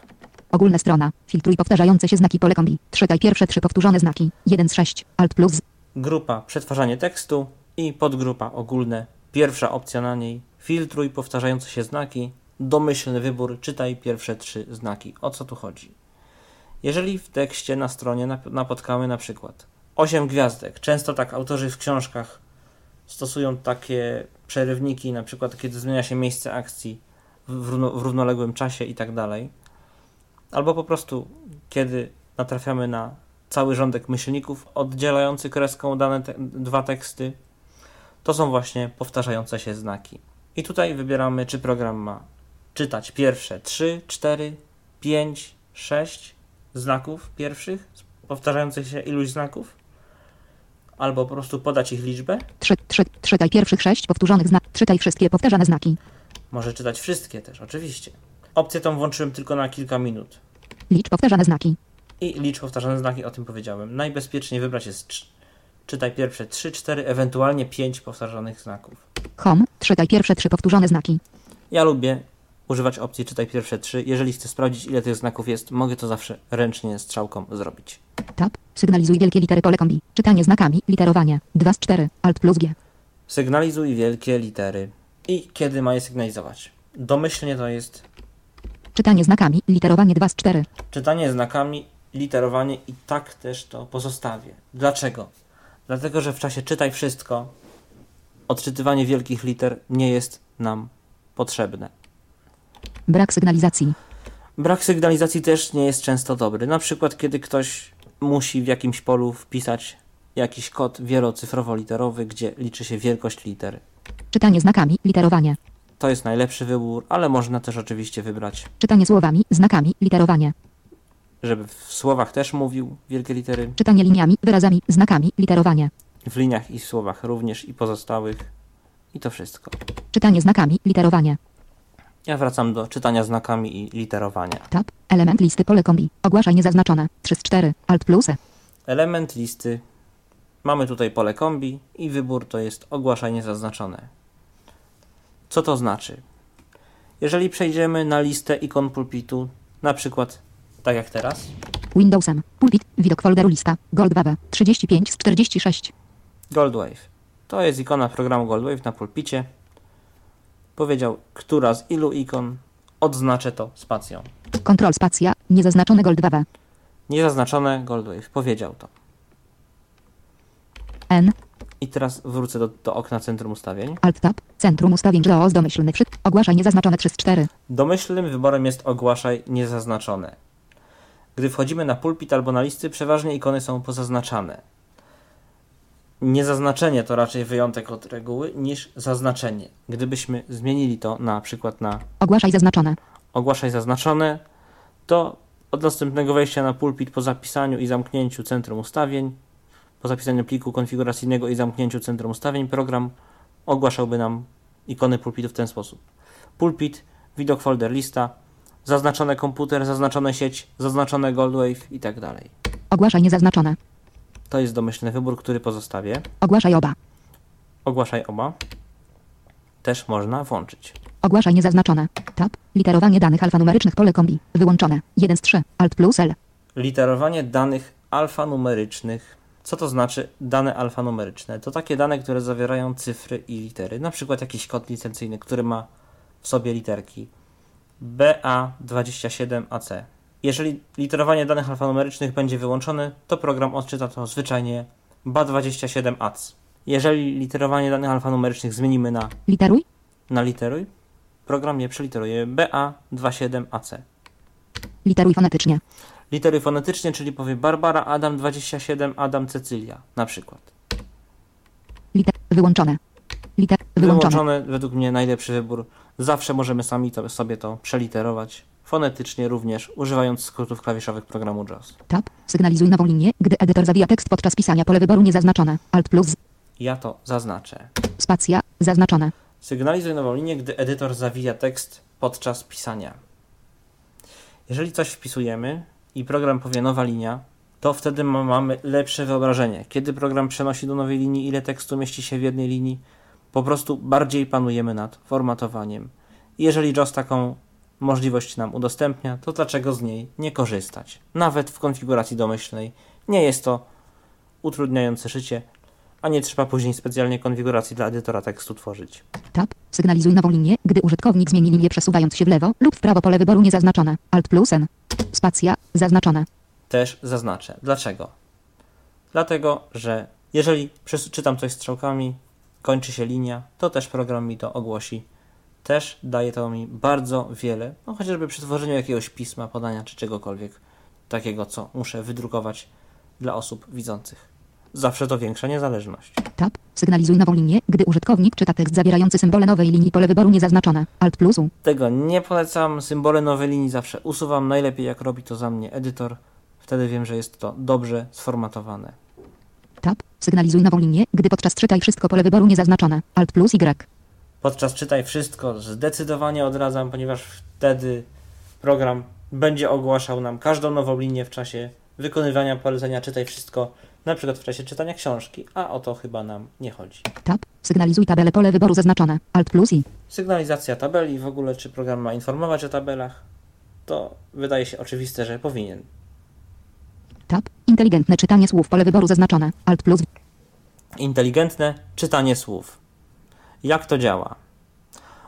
Ogólna strona. Filtruj powtarzające się znaki pole kombi. Czytaj pierwsze trzy powtórzone znaki. 1 z 6. Alt plus. grupa przetwarzanie tekstu i podgrupa ogólne. Pierwsza opcja na niej filtruj powtarzające się znaki, domyślny wybór, czytaj pierwsze trzy znaki. O co tu chodzi? Jeżeli w tekście na stronie nap- napotkamy na przykład 8 gwiazdek, często tak autorzy w książkach stosują takie przerywniki, na przykład kiedy zmienia się miejsce akcji w, równo, w równoległym czasie i tak dalej, albo po prostu kiedy natrafiamy na cały rządek myślników oddzielający kreską dane te, dwa teksty, to są właśnie powtarzające się znaki. I tutaj wybieramy, czy program ma czytać pierwsze 3, 4, 5, 6 znaków pierwszych, powtarzających się iluś znaków, albo po prostu podać ich liczbę. 3, 3, czytaj pierwszych 6 powtórzonych znaków. Czytaj wszystkie powtarzane znaki. Może czytać wszystkie też, oczywiście. Opcję tą włączyłem tylko na kilka minut. Licz powtarzane znaki. I licz powtarzane znaki, o tym powiedziałem. Najbezpieczniej wybrać jest cz- czytaj pierwsze 3, 4, ewentualnie 5 powtarzanych znaków. Home. Czytaj pierwsze trzy powtórzone znaki. Ja lubię używać opcji czytaj pierwsze 3. Jeżeli chcę sprawdzić ile tych znaków jest, mogę to zawsze ręcznie strzałką zrobić. Tab. Sygnalizuj wielkie litery pole kombi. Czytanie znakami. Literowanie. 2 z 4. Alt plus G. Sygnalizuj wielkie litery. I kiedy ma je sygnalizować? Domyślnie to jest Czytanie znakami. Literowanie 2 z 4. czytanie znakami, literowanie i tak też to pozostawię. Dlaczego? Dlatego, że w czasie czytaj wszystko, odczytywanie wielkich liter nie jest nam potrzebne. Brak sygnalizacji. Brak sygnalizacji też nie jest często dobry. Na przykład, kiedy ktoś musi w jakimś polu wpisać jakiś kod wielocyfrowo-literowy, gdzie liczy się wielkość liter. Czytanie znakami. Literowanie. To jest najlepszy wybór, ale można też oczywiście wybrać, Czytanie słowami. Znakami. Literowanie. żeby w słowach też mówił wielkie litery, Czytanie liniami. Wyrazami. Znakami. Literowanie. w liniach i słowach również i pozostałych. I to wszystko. Czytanie znakami. Literowanie. Ja wracam do czytania znakami i literowania. Tab. Element listy pole kombi. Ogłaszaj niezaznaczone. 3 z 4. Alt plus E. Element listy. Mamy tutaj pole kombi i wybór to jest ogłaszanie zaznaczone. Co to znaczy? Jeżeli przejdziemy na listę ikon pulpitu, na przykład tak jak teraz, Windowsem. Pulpit. Widok folderu lista. Gold Wave. 35 z 46. Goldwave. To jest ikona programu Goldwave na pulpicie. Powiedział, która z ilu ikon odznaczę to spacją. Kontrol spacja. Niezaznaczone Gold Wave. Niezaznaczone Goldwave. Powiedział to. N. I teraz wrócę do, do okna centrum ustawień. Alt tab. Centrum ustawień JAWS domyślny wszy. Ogłaszaj niezaznaczone 3 z 4. Domyślnym wyborem jest ogłaszaj niezaznaczone. Gdy wchodzimy na pulpit albo na listy, przeważnie ikony są pozaznaczane. Niezaznaczenie to raczej wyjątek od reguły niż zaznaczenie. Gdybyśmy zmienili to na przykład na Ogłaszaj zaznaczone. ogłaszaj zaznaczone, to od następnego wejścia na pulpit po zapisaniu i zamknięciu centrum ustawień, po zapisaniu pliku konfiguracyjnego i zamknięciu centrum ustawień, program ogłaszałby nam ikony pulpitu w ten sposób. Pulpit, widok folder lista, zaznaczone komputer, zaznaczone sieć, zaznaczone Goldwave i tak dalej. Ogłaszaj niezaznaczone. To jest domyślny wybór, który pozostawię. Ogłaszaj oba. Ogłaszaj oba. Też można włączyć. Ogłaszaj niezaznaczone. Tab. Literowanie danych alfanumerycznych pole kombi. Wyłączone. 1 z 3. Alt plus L. Literowanie danych alfanumerycznych. Co to znaczy dane alfanumeryczne? To takie dane, które zawierają cyfry i litery. Na przykład jakiś kod licencyjny, który ma w sobie literki BA27AC. Jeżeli literowanie danych alfanumerycznych będzie wyłączone, to program odczyta to zwyczajnie BA27AC. Jeżeli literowanie danych alfanumerycznych zmienimy na, Literuj. na literuj, program je przeliteruje BA27AC. Literuj fonetycznie. Litery fonetycznie, czyli powie Barbara, Adam 27, Adam Cecylia, na przykład. Liter. Wyłączone. Liter. Wyłączone. Wyłączony według mnie najlepszy wybór. Zawsze możemy sami to, sobie to przeliterować. Fonetycznie również, używając skrótów klawiszowych programu JAWS. Tab. Sygnalizuj nową linię, gdy edytor zawija tekst podczas pisania. Pole wyboru niezaznaczone. Alt plus. Ja to zaznaczę. Spacja. Zaznaczone. Sygnalizuj nową linię, gdy edytor zawija tekst podczas pisania. Jeżeli coś wpisujemy i program powie nowa linia, to wtedy ma- mamy lepsze wyobrażenie. Kiedy program przenosi do nowej linii, ile tekstu mieści się w jednej linii, po prostu bardziej panujemy nad formatowaniem Jeżeli JOS taką możliwość nam udostępnia, to dlaczego z niej nie korzystać? Nawet w konfiguracji domyślnej nie jest to utrudniające życie, a nie trzeba później specjalnie konfiguracji dla edytora tekstu tworzyć. Tab. Sygnalizuj nową linię, gdy użytkownik zmieni linię przesuwając się w lewo lub w prawo pole wyboru niezaznaczone. Alt plus N. Spacja. Zaznaczone. Też zaznaczę. Dlaczego? Dlatego, że jeżeli przeczytam coś strzałkami, kończy się linia, to też program mi to ogłosi. Też daje to mi bardzo wiele, no chociażby przy tworzeniu jakiegoś pisma, podania czy czegokolwiek takiego, co muszę wydrukować dla osób widzących. Zawsze to większa niezależność. Tab. Sygnalizuj nową linię, gdy użytkownik czyta tekst zawierający symbole nowej linii pole wyboru niezaznaczone. Alt plus U. Tego nie polecam. Symbole nowej linii zawsze usuwam. Najlepiej jak robi to za mnie edytor. Wtedy wiem, że jest to dobrze sformatowane. Tab. Sygnalizuj nową linię, gdy podczas czytaj wszystko pole wyboru niezaznaczone. Alt plus Y. Podczas czytaj wszystko zdecydowanie odradzam, ponieważ wtedy program będzie ogłaszał nam każdą nową linię w czasie wykonywania polecenia czytaj wszystko, na przykład w czasie czytania książki, a o to chyba nam nie chodzi. Tab. Sygnalizuj tabelę pole wyboru zaznaczone. Alt plus I. Sygnalizacja tabeli, w ogóle czy program ma informować o tabelach, to wydaje się oczywiste, że powinien. Tab. Inteligentne czytanie słów pole wyboru zaznaczone. Alt plus Inteligentne czytanie słów. Jak to działa?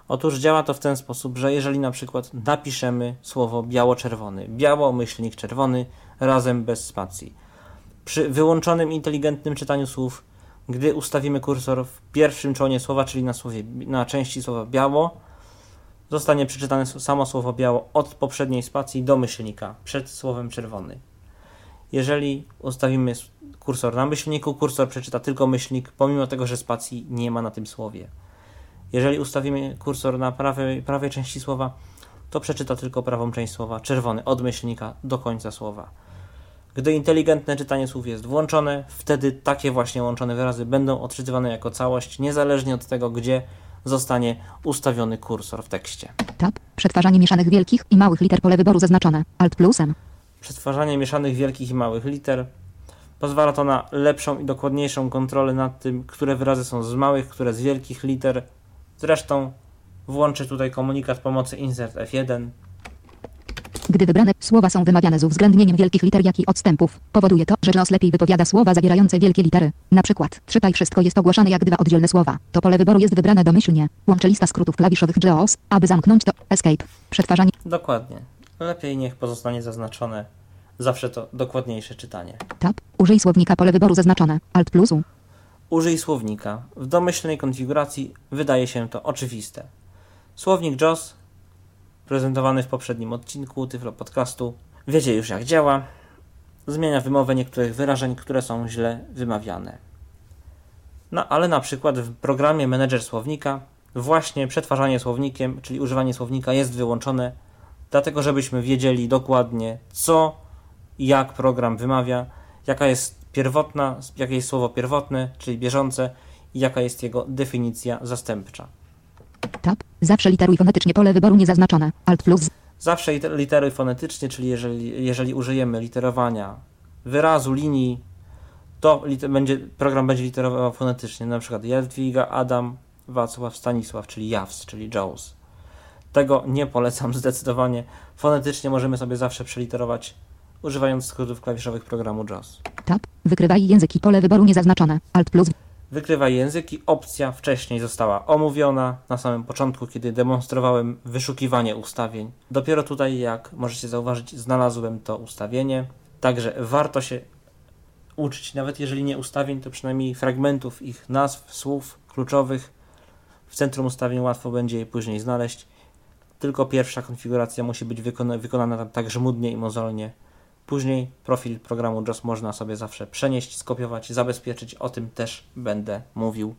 Otóż działa to w ten sposób, że jeżeli na przykład napiszemy słowo biało-czerwony, biało-myślnik czerwony razem bez spacji. Przy wyłączonym inteligentnym czytaniu słów, gdy ustawimy kursor w pierwszym czonie słowa, czyli na, słowie, na części słowa biało, zostanie przeczytane samo słowo biało od poprzedniej spacji do myślnika przed słowem czerwony. Jeżeli ustawimy kursor na myślniku, kursor przeczyta tylko myślnik, pomimo tego, że spacji nie ma na tym słowie. Jeżeli ustawimy kursor na prawej, prawej części słowa, to przeczyta tylko prawą część słowa, czerwony od myślnika do końca słowa. Gdy inteligentne czytanie słów jest włączone, wtedy takie właśnie łączone wyrazy będą odczytywane jako całość, niezależnie od tego, gdzie zostanie ustawiony kursor w tekście. Tab. Przetwarzanie mieszanych wielkich i małych liter pole wyboru zaznaczone. Alt plus M. Przetwarzanie mieszanych wielkich i małych liter pozwala to na lepszą i dokładniejszą kontrolę nad tym, które wyrazy są z małych, które z wielkich liter. Zresztą włączę tutaj komunikat pomocy insert F1. Gdy wybrane słowa są wymawiane z uwzględnieniem wielkich liter, jak i odstępów, powoduje to, że JOS lepiej wypowiada słowa zawierające wielkie litery. Na przykład, czytaj wszystko jest ogłaszane jak dwa oddzielne słowa. To pole wyboru jest wybrane domyślnie. Łączę lista skrótów klawiszowych JOS, aby zamknąć to Escape. Przetwarzanie. Dokładnie. Lepiej niech pozostanie zaznaczone. Zawsze to dokładniejsze czytanie. Tab. Użyj słownika pole wyboru zaznaczone. Alt plus U. Użyj słownika. W domyślnej konfiguracji wydaje się to oczywiste. Słownik JOS, prezentowany w poprzednim odcinku Tyflo Podcastu, wiecie już jak działa. Zmienia wymowę niektórych wyrażeń, które są źle wymawiane. No ale na przykład w programie Menedżer Słownika właśnie przetwarzanie słownikiem, czyli używanie słownika jest wyłączone, dlatego żebyśmy wiedzieli dokładnie co jak program wymawia, jaka jest pierwotna, jakie jest słowo pierwotne, czyli bieżące i jaka jest jego definicja zastępcza. Tab. Zawsze literuj fonetycznie pole wyboru niezaznaczone. Alt plus. Zawsze liter- literuj fonetycznie, czyli jeżeli, jeżeli użyjemy literowania wyrazu, linii, to będzie, program będzie literował fonetycznie, na przykład Jadwiga, Adam, Wacław, Stanisław, czyli Jaws, czyli Jaws. Tego nie polecam zdecydowanie. Fonetycznie możemy sobie zawsze przeliterować, używając skrótów klawiszowych programu JAWS. Tab. Wykrywaj języki pole wyboru niezaznaczone. Alt plus. Wykrywaj języki. Opcja wcześniej została omówiona na samym początku, kiedy demonstrowałem wyszukiwanie ustawień. Dopiero tutaj, jak możecie zauważyć, znalazłem to ustawienie. Także warto się uczyć, nawet jeżeli nie ustawień, to przynajmniej fragmentów ich nazw, słów kluczowych. W centrum ustawień łatwo będzie je później znaleźć. Tylko pierwsza konfiguracja musi być wykona wykonana tak żmudnie i mozolnie. Później profil programu JOS można sobie zawsze przenieść, skopiować, zabezpieczyć. O tym też będę mówił.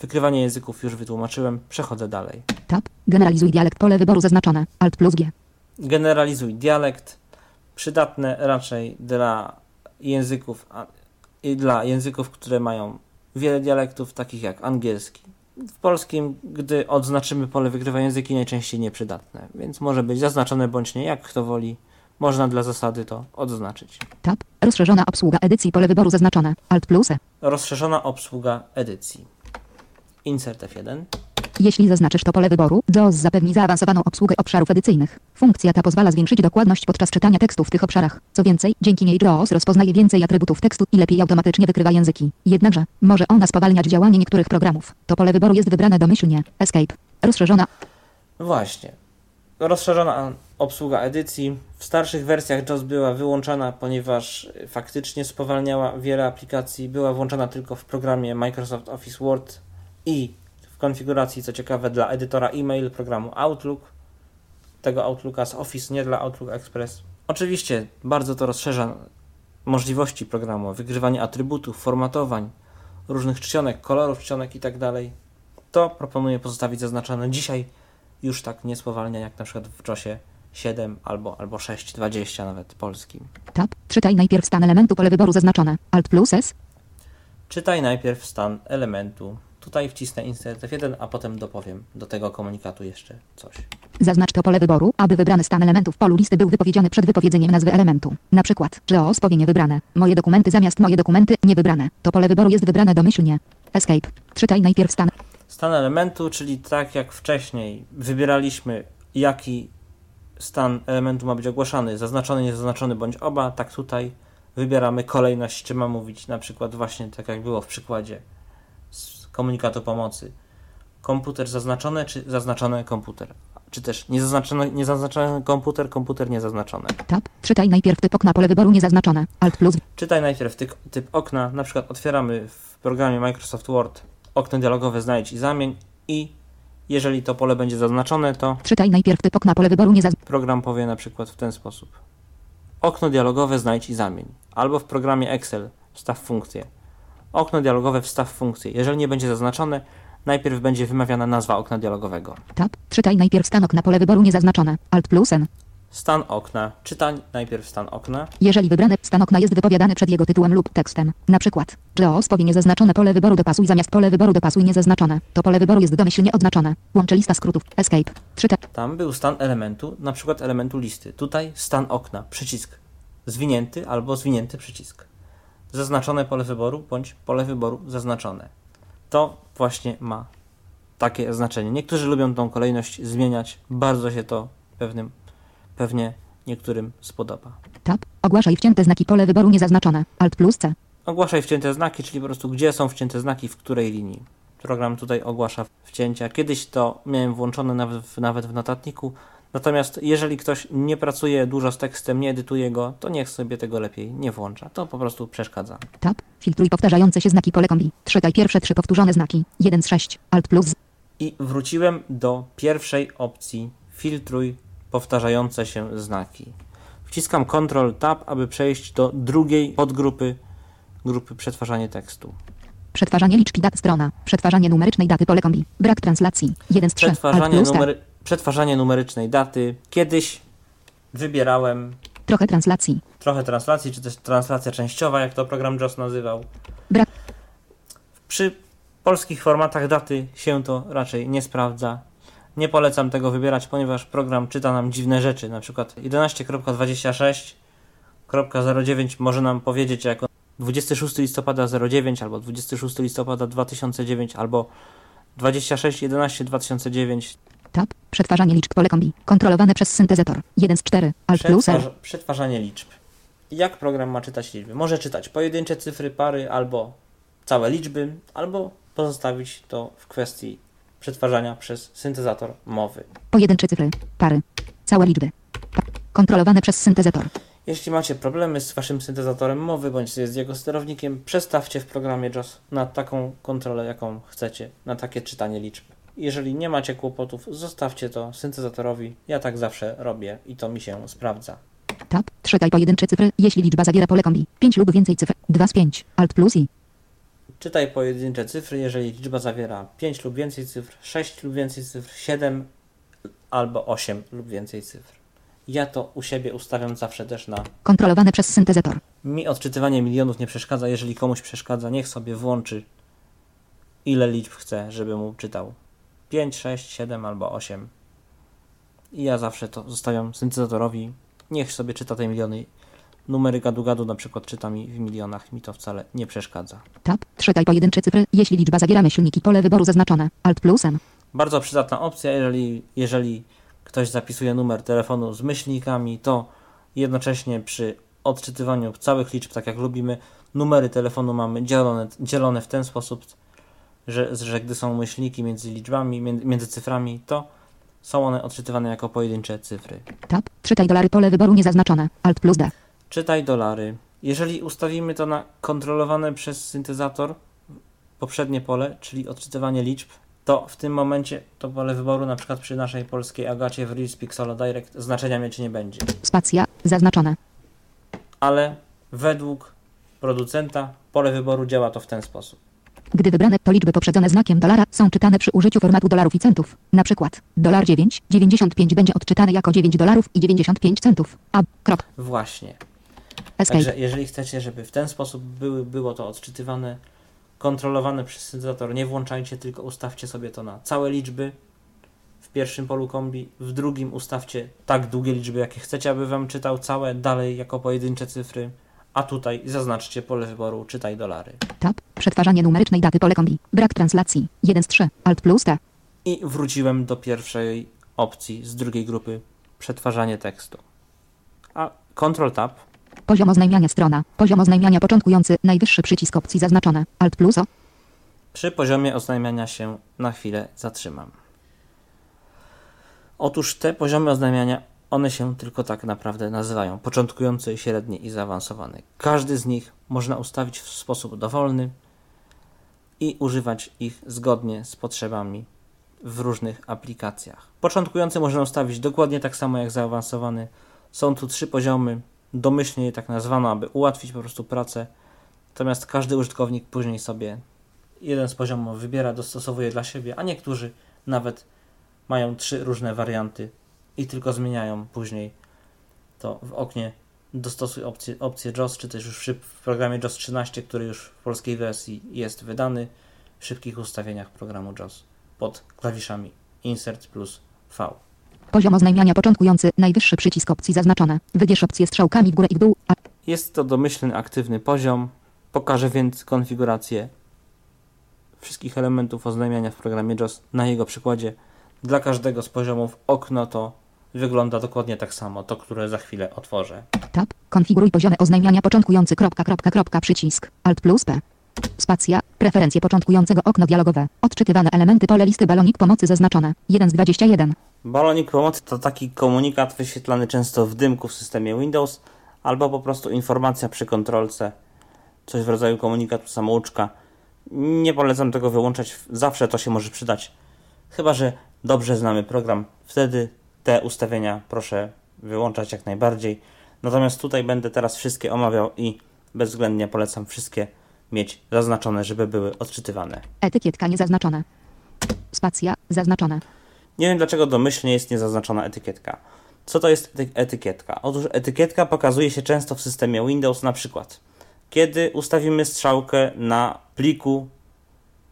Wykrywanie języków już wytłumaczyłem. Przechodzę dalej. Tab. Generalizuj dialekt pole wyboru zaznaczone. Alt plus G. Generalizuj dialekt. Przydatne raczej dla języków a- i dla języków, które mają wiele dialektów, takich jak angielski. W polskim, gdy odznaczymy pole wykrywa języki, najczęściej nieprzydatne, więc może być zaznaczone bądź nie, jak kto woli. Można dla zasady to odznaczyć. Tab. Rozszerzona obsługa edycji pole wyboru zaznaczone. Alt plus E. Rozszerzona obsługa edycji. Insert F1. Jeśli zaznaczysz to pole wyboru, JAWS zapewni zaawansowaną obsługę obszarów edycyjnych. Funkcja ta pozwala zwiększyć dokładność podczas czytania tekstu w tych obszarach. Co więcej, dzięki niej JAWS rozpoznaje więcej atrybutów tekstu i lepiej automatycznie wykrywa języki. Jednakże, może ona spowalniać działanie niektórych programów. To pole wyboru jest wybrane domyślnie. Escape. Rozszerzona. Właśnie. Rozszerzona obsługa edycji. W starszych wersjach JAWS była wyłączana, ponieważ faktycznie spowalniała wiele aplikacji. Była włączona tylko w programie Microsoft Office Word i w konfiguracji, co ciekawe, dla edytora e-mail programu Outlook. Tego Outlooka z Office, nie dla Outlook Express. Oczywiście bardzo to rozszerza możliwości programu, wygrywanie atrybutów, formatowań, różnych czcionek, kolorów czcionek itd. To proponuję pozostawić zaznaczone. Dzisiaj już tak nie spowalnia jak na przykład w czasie 7 albo, albo 6.20 nawet polskim. Tab. Czytaj najpierw stan elementu pole wyboru zaznaczone. Alt plus S. Czytaj najpierw stan elementu. Tutaj wcisnę insert F1, a potem dopowiem do tego komunikatu jeszcze coś. Zaznacz to pole wyboru, aby wybrany stan elementu w polu listy był wypowiedziany przed wypowiedzeniem nazwy elementu. Na przykład, JAWS powie wybrane. Moje dokumenty zamiast moje dokumenty nie wybrane. To pole wyboru jest wybrane domyślnie. Escape. Czytaj najpierw stan. Stan elementu, czyli tak jak wcześniej wybieraliśmy jaki stan elementu ma być ogłaszany, zaznaczony, niezaznaczony bądź oba, tak tutaj wybieramy kolejność, czy ma mówić na przykład właśnie tak jak było w przykładzie z komunikatu pomocy. Komputer zaznaczony, czy zaznaczony komputer. Czy też niezaznaczony, niezaznaczony komputer, komputer niezaznaczony. Tab. Czytaj najpierw typ okna pole wyboru niezaznaczone. Alt plus. Czytaj najpierw typ, typ okna, na przykład otwieramy w programie Microsoft Word okno dialogowe znajdź i zamień i jeżeli to pole będzie zaznaczone, to Czytaj najpierw typ okna pole wyboru niezaznaczone. program powie na przykład w ten sposób. Okno dialogowe znajdź i zamień. Albo w programie Excel wstaw funkcję. Okno dialogowe wstaw funkcję. Jeżeli nie będzie zaznaczone, najpierw będzie wymawiana nazwa okna dialogowego. Tab. Czytaj najpierw stan okna pole wyboru niezaznaczone. Alt plus N. Stan okna. Czytaj najpierw stan okna. Jeżeli wybrany stan okna jest wypowiadany przed jego tytułem lub tekstem. Na przykład, JAWS powie niezaznaczone pole wyboru dopasuj zamiast pole wyboru dopasuj niezaznaczone. To pole wyboru jest domyślnie oznaczone. Łączy lista skrótów. Escape. Czytaj. Tam był stan elementu, na przykład elementu listy. Tutaj stan okna, przycisk zwinięty albo zwinięty przycisk. Zaznaczone pole wyboru bądź pole wyboru zaznaczone. To właśnie ma takie znaczenie. Niektórzy lubią tą kolejność zmieniać. Bardzo się to pewnym, pewnie niektórym spodoba. Tab. Ogłaszaj wcięte znaki pole wyboru niezaznaczone. Alt plus C. Ogłaszaj wcięte znaki, czyli po prostu gdzie są wcięte znaki, w której linii. Program tutaj ogłasza wcięcia. Kiedyś to miałem włączone nawet w, nawet w notatniku. Natomiast jeżeli ktoś nie pracuje dużo z tekstem, nie edytuje go, to niech sobie tego lepiej nie włącza. To po prostu przeszkadza. Tab. Filtruj powtarzające się znaki pole kombi. Czytaj pierwsze trzy powtórzone znaki. 1 z 6. Alt plus. I wróciłem do pierwszej opcji filtruj powtarzające się znaki. Wciskam Ctrl Tab, aby przejść do drugiej podgrupy grupy przetwarzanie tekstu. Przetwarzanie liczki dat strona. Przetwarzanie numerycznej daty pole kombi. Brak translacji. 1 z 3. Alt Przetwarzanie, numery, przetwarzanie numerycznej daty. Kiedyś wybierałem Trochę translacji. trochę translacji, czy też translacja częściowa, jak to program JOS nazywał. Brak. Przy polskich formatach daty się to raczej nie sprawdza. Nie polecam tego wybierać, ponieważ program czyta nam dziwne rzeczy. Na przykład 11.26.09 może nam powiedzieć jako 26 listopada 09 albo 26 listopada 2009 albo 26.11 2009 Tab. Przetwarzanie liczb pole kombi. Kontrolowane przez syntezator. 1 z 4. Alt plus R. Przetwarza- przetwarzanie liczb. Jak program ma czytać liczby? Może czytać pojedyncze cyfry, pary, albo całe liczby, albo pozostawić to w kwestii przetwarzania przez syntezator mowy. Pojedyncze cyfry. Pary. Całe liczby. Pa- kontrolowane przez syntezator. Jeśli macie problemy z waszym syntezatorem mowy bądź z jego sterownikiem, przestawcie w programie JOS na taką kontrolę, jaką chcecie, na takie czytanie liczb. Jeżeli nie macie kłopotów, zostawcie to syntezatorowi. Ja tak zawsze robię i to mi się sprawdza. Tab. Czytaj pojedyncze cyfry, jeśli liczba zawiera pole kombi. 5 lub więcej cyfr. 2 z 5. Alt plus I. Czytaj pojedyncze cyfry, jeżeli liczba zawiera 5 lub więcej cyfr, 6 lub więcej cyfr, 7 albo 8 lub więcej cyfr. Ja to u siebie ustawiam zawsze też na. Kontrolowane przez syntezator. Mi odczytywanie milionów nie przeszkadza. Jeżeli komuś przeszkadza, niech sobie włączy ile liczb chce, żeby mu czytał. 5, 6, 7 albo 8. I ja zawsze to zostawiam syntezatorowi. Niech sobie czyta te miliony. Numery gadu-gadu na przykład czyta mi w milionach. Mi to wcale nie przeszkadza. Tab. Czytaj pojedyncze cyfry, jeśli liczba zawiera myślniki pole wyboru zaznaczone. Alt plus M. Bardzo przydatna opcja, jeżeli, jeżeli ktoś zapisuje numer telefonu z myślnikami, to jednocześnie przy odczytywaniu całych liczb, tak jak lubimy, numery telefonu mamy dzielone, dzielone w ten sposób, że, że gdy są myślniki między liczbami, między, między cyframi, to są one odczytywane jako pojedyncze cyfry. Tab. Czytaj dolary pole wyboru niezaznaczone. Alt plus D. Czytaj dolary. Jeżeli ustawimy to na kontrolowane przez syntezator poprzednie pole, czyli odczytywanie liczb, to w tym momencie to pole wyboru, na przykład przy naszej polskiej Agacie w Reels Pixelo Direct, znaczenia mieć nie będzie. Spacja. Zaznaczone. Ale według producenta pole wyboru działa to w ten sposób. Gdy wybrane to liczby poprzedzone znakiem dolara są czytane przy użyciu formatu dolarów i centów. Na przykład dolar 9, 95 będzie odczytany jako 9 dolarów i 95 centów. A. Krok. Właśnie. Escape. Także jeżeli chcecie, żeby w ten sposób były, było to odczytywane, kontrolowane przez syntezator, nie włączajcie, tylko ustawcie sobie to na całe liczby w pierwszym polu kombi, w drugim ustawcie tak długie liczby, jakie chcecie, aby Wam czytał całe, dalej jako pojedyncze cyfry, a tutaj zaznaczcie pole wyboru czytaj dolary. Tab. Przetwarzanie numerycznej daty pole kombi. Brak translacji. 1 z 3. Alt plus T. I wróciłem do pierwszej opcji z drugiej grupy przetwarzanie tekstu. A Ctrl Tab Poziom oznajmiania strona. Poziom oznajmiania początkujący. Najwyższy przycisk opcji zaznaczone. Alt plus O. Przy poziomie oznajmiania się na chwilę zatrzymam. Otóż te poziomy oznajmiania, one się tylko tak naprawdę nazywają. Początkujący, średni i zaawansowany. Każdy z nich można ustawić w sposób dowolny i używać ich zgodnie z potrzebami w różnych aplikacjach. Początkujący można ustawić dokładnie tak samo jak zaawansowany. Są tu trzy poziomy. Domyślnie je tak nazwano, aby ułatwić po prostu pracę. Natomiast każdy użytkownik później sobie jeden z poziomów wybiera, dostosowuje dla siebie, a niektórzy nawet mają trzy różne warianty i tylko zmieniają później to w oknie dostosuj opcję, opcję JOS, czy też już w, programie JOS 13, który już w polskiej wersji jest wydany, w szybkich ustawieniach programu JOS pod klawiszami Insert plus V. Poziom oznajmiania początkujący. Najwyższy przycisk opcji zaznaczone. Wybierz opcję strzałkami w górę i w dół. A. Jest to domyślny, aktywny poziom. Pokażę więc konfigurację wszystkich elementów oznajmiania w programie JOS na jego przykładzie. Dla każdego z poziomów okno to wygląda dokładnie tak samo, to które za chwilę otworzę. Tab. Konfiguruj poziomy oznajmiania początkujący. Kropka, kropka, kropka, przycisk. Alt plus P. Spacja. Preferencje początkującego okno dialogowe. Odczytywane elementy pole listy balonik pomocy zaznaczone. 1 z 21. Balonik pomocy to taki komunikat wyświetlany często w dymku w systemie Windows, albo po prostu informacja przy kontrolce, coś w rodzaju komunikatu samouczka. Nie polecam tego wyłączać, zawsze to się może przydać. Chyba, że dobrze znamy program, wtedy te ustawienia proszę wyłączać jak najbardziej. Natomiast tutaj będę teraz wszystkie omawiał i bezwzględnie polecam wszystkie mieć zaznaczone, żeby były odczytywane. Etykietka niezaznaczone. Spacja. Zaznaczone. Nie wiem dlaczego domyślnie jest niezaznaczona etykietka. Co to jest ety- etykietka? Otóż etykietka pokazuje się często w systemie Windows na przykład, kiedy ustawimy strzałkę na pliku,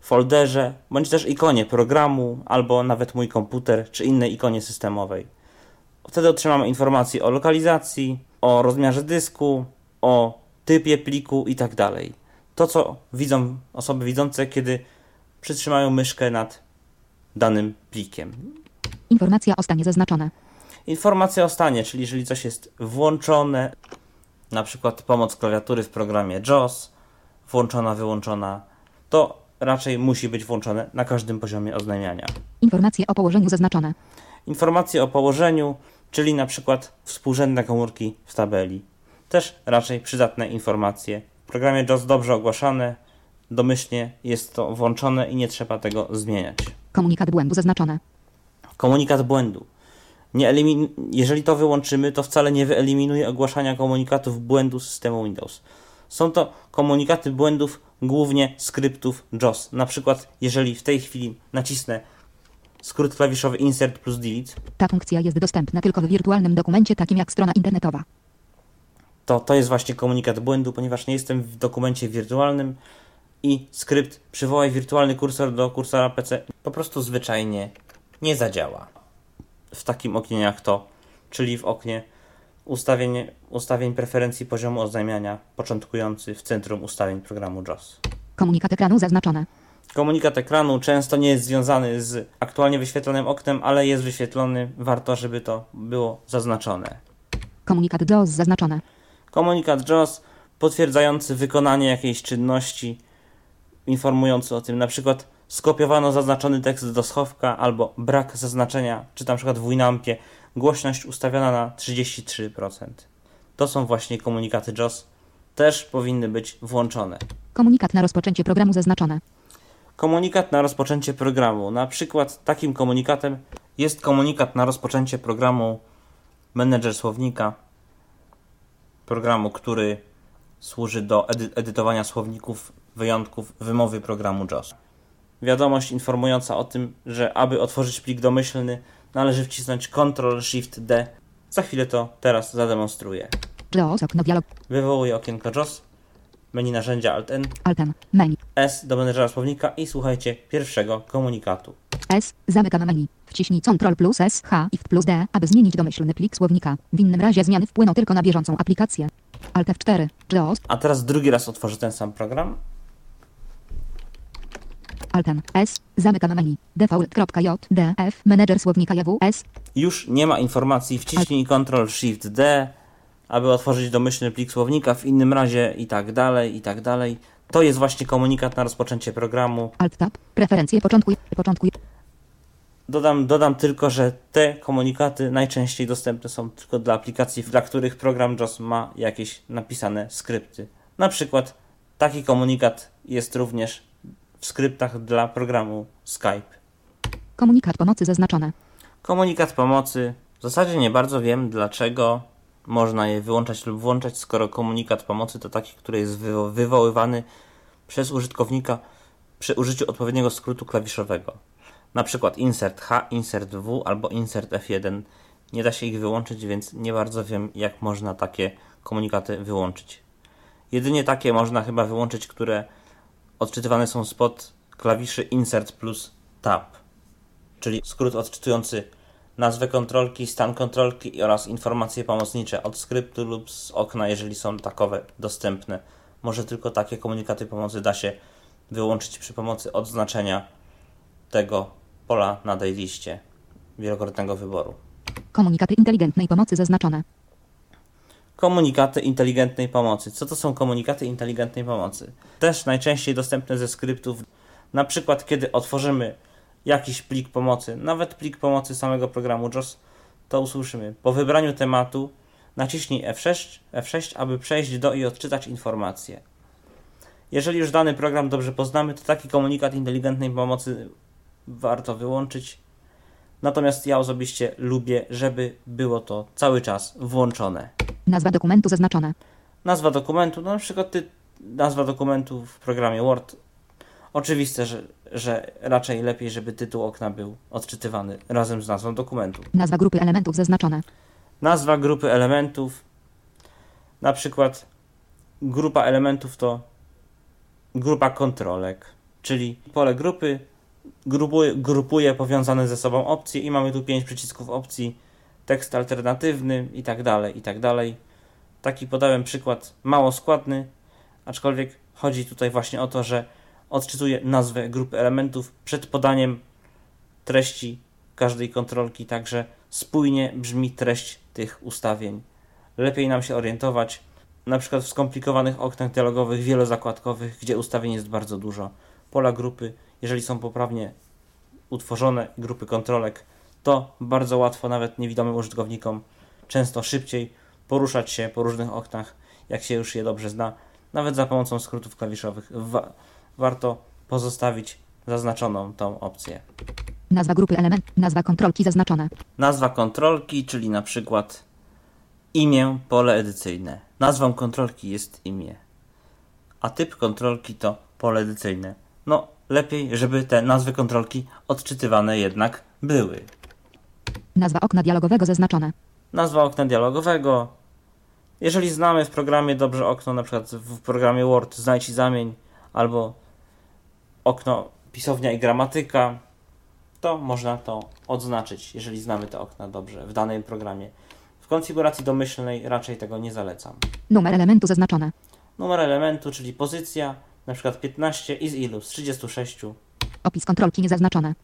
folderze, bądź też ikonie programu, albo nawet mój komputer, czy innej ikonie systemowej. Wtedy otrzymamy informacje o lokalizacji, o rozmiarze dysku, o typie pliku itd. To, co widzą osoby widzące, kiedy przytrzymają myszkę nad danym plikiem. Informacja o stanie zaznaczone. Informacja o stanie, czyli jeżeli coś jest włączone, na przykład pomoc klawiatury w programie JOS, włączona, wyłączona, to raczej musi być włączone na każdym poziomie oznajmiania. Informacje o położeniu zaznaczone. Informacje o położeniu, czyli na przykład współrzędne komórki w tabeli. Też raczej przydatne informacje. Programie JOS dobrze ogłaszane, domyślnie jest to włączone i nie trzeba tego zmieniać. Komunikat błędu zaznaczone. Komunikat błędu. Nie elimin- Jeżeli to wyłączymy, to wcale nie wyeliminuje ogłaszania komunikatów błędu systemu Windows. Są to komunikaty błędów głównie skryptów JOS. Na przykład, jeżeli w tej chwili nacisnę skrót klawiszowy Insert plus Delete, Ta funkcja jest dostępna tylko w wirtualnym dokumencie takim jak strona internetowa. To to jest właśnie komunikat błędu, ponieważ nie jestem w dokumencie wirtualnym i skrypt przywołaj wirtualny kursor do kursora PC po prostu zwyczajnie nie zadziała. W takim oknie jak to, czyli w oknie ustawień, ustawień preferencji poziomu oznajmiania początkujący w centrum ustawień programu JOS. Komunikat ekranu zaznaczone. Komunikat ekranu często nie jest związany z aktualnie wyświetlonym oknem, ale jest wyświetlony. Warto, żeby to było zaznaczone. Komunikat JAWS zaznaczone. Komunikat JAWS potwierdzający wykonanie jakiejś czynności, informujący o tym, na przykład skopiowano zaznaczony tekst do schowka albo brak zaznaczenia, czy na przykład w Winampie głośność ustawiona na 33%. To są właśnie komunikaty JAWS. Też powinny być włączone. Komunikat na rozpoczęcie programu zaznaczone. Komunikat na rozpoczęcie programu. Na przykład takim komunikatem jest komunikat na rozpoczęcie programu Manager Słownika. Programu, który służy do edy edytowania słowników, wyjątków, wymowy programu JAWS. Wiadomość informująca o tym, że aby otworzyć plik domyślny, należy wcisnąć Ctrl Shift D. Za chwilę to teraz zademonstruję. JAWS okno dialog. Wywołuję okienko JAWS, menu narzędzia Alt N, Altem. Menu. S do menedżera słownika i słuchajcie pierwszego komunikatu. S. Zamykam menu. Wciśnij Ctrl plus S, H i F plus D, aby zmienić domyślny plik słownika. W innym razie zmiany wpłyną tylko na bieżącą aplikację. Alt F4. JAWS. A teraz drugi raz otworzę ten sam program. Altem. S. Zamykam menu. Default.jdf. Menedżer słownika JWS. Już nie ma informacji, wciśnij Ctrl Shift D, aby otworzyć domyślny plik słownika, w innym razie i tak dalej, i tak dalej. To jest właśnie komunikat na rozpoczęcie programu. Alt Tab. Preferencje początkuj. Początkuj. Dodam, dodam tylko, że te komunikaty najczęściej dostępne są tylko dla aplikacji, dla których program JAWS ma jakieś napisane skrypty. Na przykład taki komunikat jest również w skryptach dla programu Skype. Komunikat pomocy zaznaczone. Komunikat pomocy. W zasadzie nie bardzo wiem, dlaczego można je wyłączać lub włączać, skoro komunikat pomocy to taki, który jest wywo- wywoływany przez użytkownika przy użyciu odpowiedniego skrótu klawiszowego. Na przykład insert H, insert W albo insert F1. Nie da się ich wyłączyć, więc nie bardzo wiem, jak można takie komunikaty wyłączyć. Jedynie takie można chyba wyłączyć, które odczytywane są spod klawiszy insert plus tab czyli skrót odczytujący nazwę kontrolki, stan kontrolki oraz informacje pomocnicze od skryptu lub z okna, jeżeli są takowe dostępne. Może tylko takie komunikaty pomocy da się wyłączyć przy pomocy odznaczenia tego pola na tej liście wielokrotnego wyboru. Komunikaty inteligentnej pomocy zaznaczone. Komunikaty inteligentnej pomocy. Co to są komunikaty inteligentnej pomocy? Też najczęściej dostępne ze skryptów. Na przykład, kiedy otworzymy jakiś plik pomocy, nawet plik pomocy samego programu JAWS, to usłyszymy. Po wybraniu tematu naciśnij F6, F6, aby przejść do i odczytać informacje. Jeżeli już dany program dobrze poznamy, to taki komunikat inteligentnej pomocy warto wyłączyć. Natomiast ja osobiście lubię, żeby było to cały czas włączone. Nazwa dokumentu zaznaczone. Nazwa dokumentu, no na przykład ty, nazwa dokumentu w programie Word. Oczywiste, że, że raczej lepiej, żeby tytuł okna był odczytywany razem z nazwą dokumentu. Nazwa grupy elementów zaznaczone. Nazwa grupy elementów, na przykład grupa elementów to grupa kontrolek, czyli pole grupy grupuje, grupuje powiązane ze sobą opcje i mamy tu pięć przycisków opcji, tekst alternatywny i tak dalej, i tak dalej. Taki podałem przykład mało składny, aczkolwiek chodzi tutaj właśnie o to, że odczytuje nazwę grupy elementów przed podaniem treści każdej kontrolki, także spójnie brzmi treść tych ustawień. Lepiej nam się orientować, na przykład w skomplikowanych oknach dialogowych, wielozakładkowych, gdzie ustawień jest bardzo dużo. Pola grupy, jeżeli są poprawnie utworzone grupy kontrolek, to bardzo łatwo nawet niewidomym użytkownikom, często szybciej poruszać się po różnych oknach, jak się już je dobrze zna, nawet za pomocą skrótów klawiszowych. Wa warto pozostawić zaznaczoną tą opcję. Nazwa grupy element. Nazwa kontrolki zaznaczone. Nazwa kontrolki, czyli na przykład imię, pole edycyjne. Nazwą kontrolki jest imię, a typ kontrolki to pole edycyjne. No, lepiej, żeby te nazwy kontrolki odczytywane jednak były. Nazwa okna dialogowego zaznaczone. Nazwa okna dialogowego. Jeżeli znamy w programie dobrze okno, na przykład w programie Word znajdź i zamień, albo okno pisownia i gramatyka, to można to odznaczyć, jeżeli znamy te okna dobrze w danym programie. W konfiguracji domyślnej raczej tego nie zalecam. Numer elementu zaznaczone. Numer elementu, czyli pozycja, Na przykład 15 i z ilu? Z 36. Opis kontrolki niezaznaczone.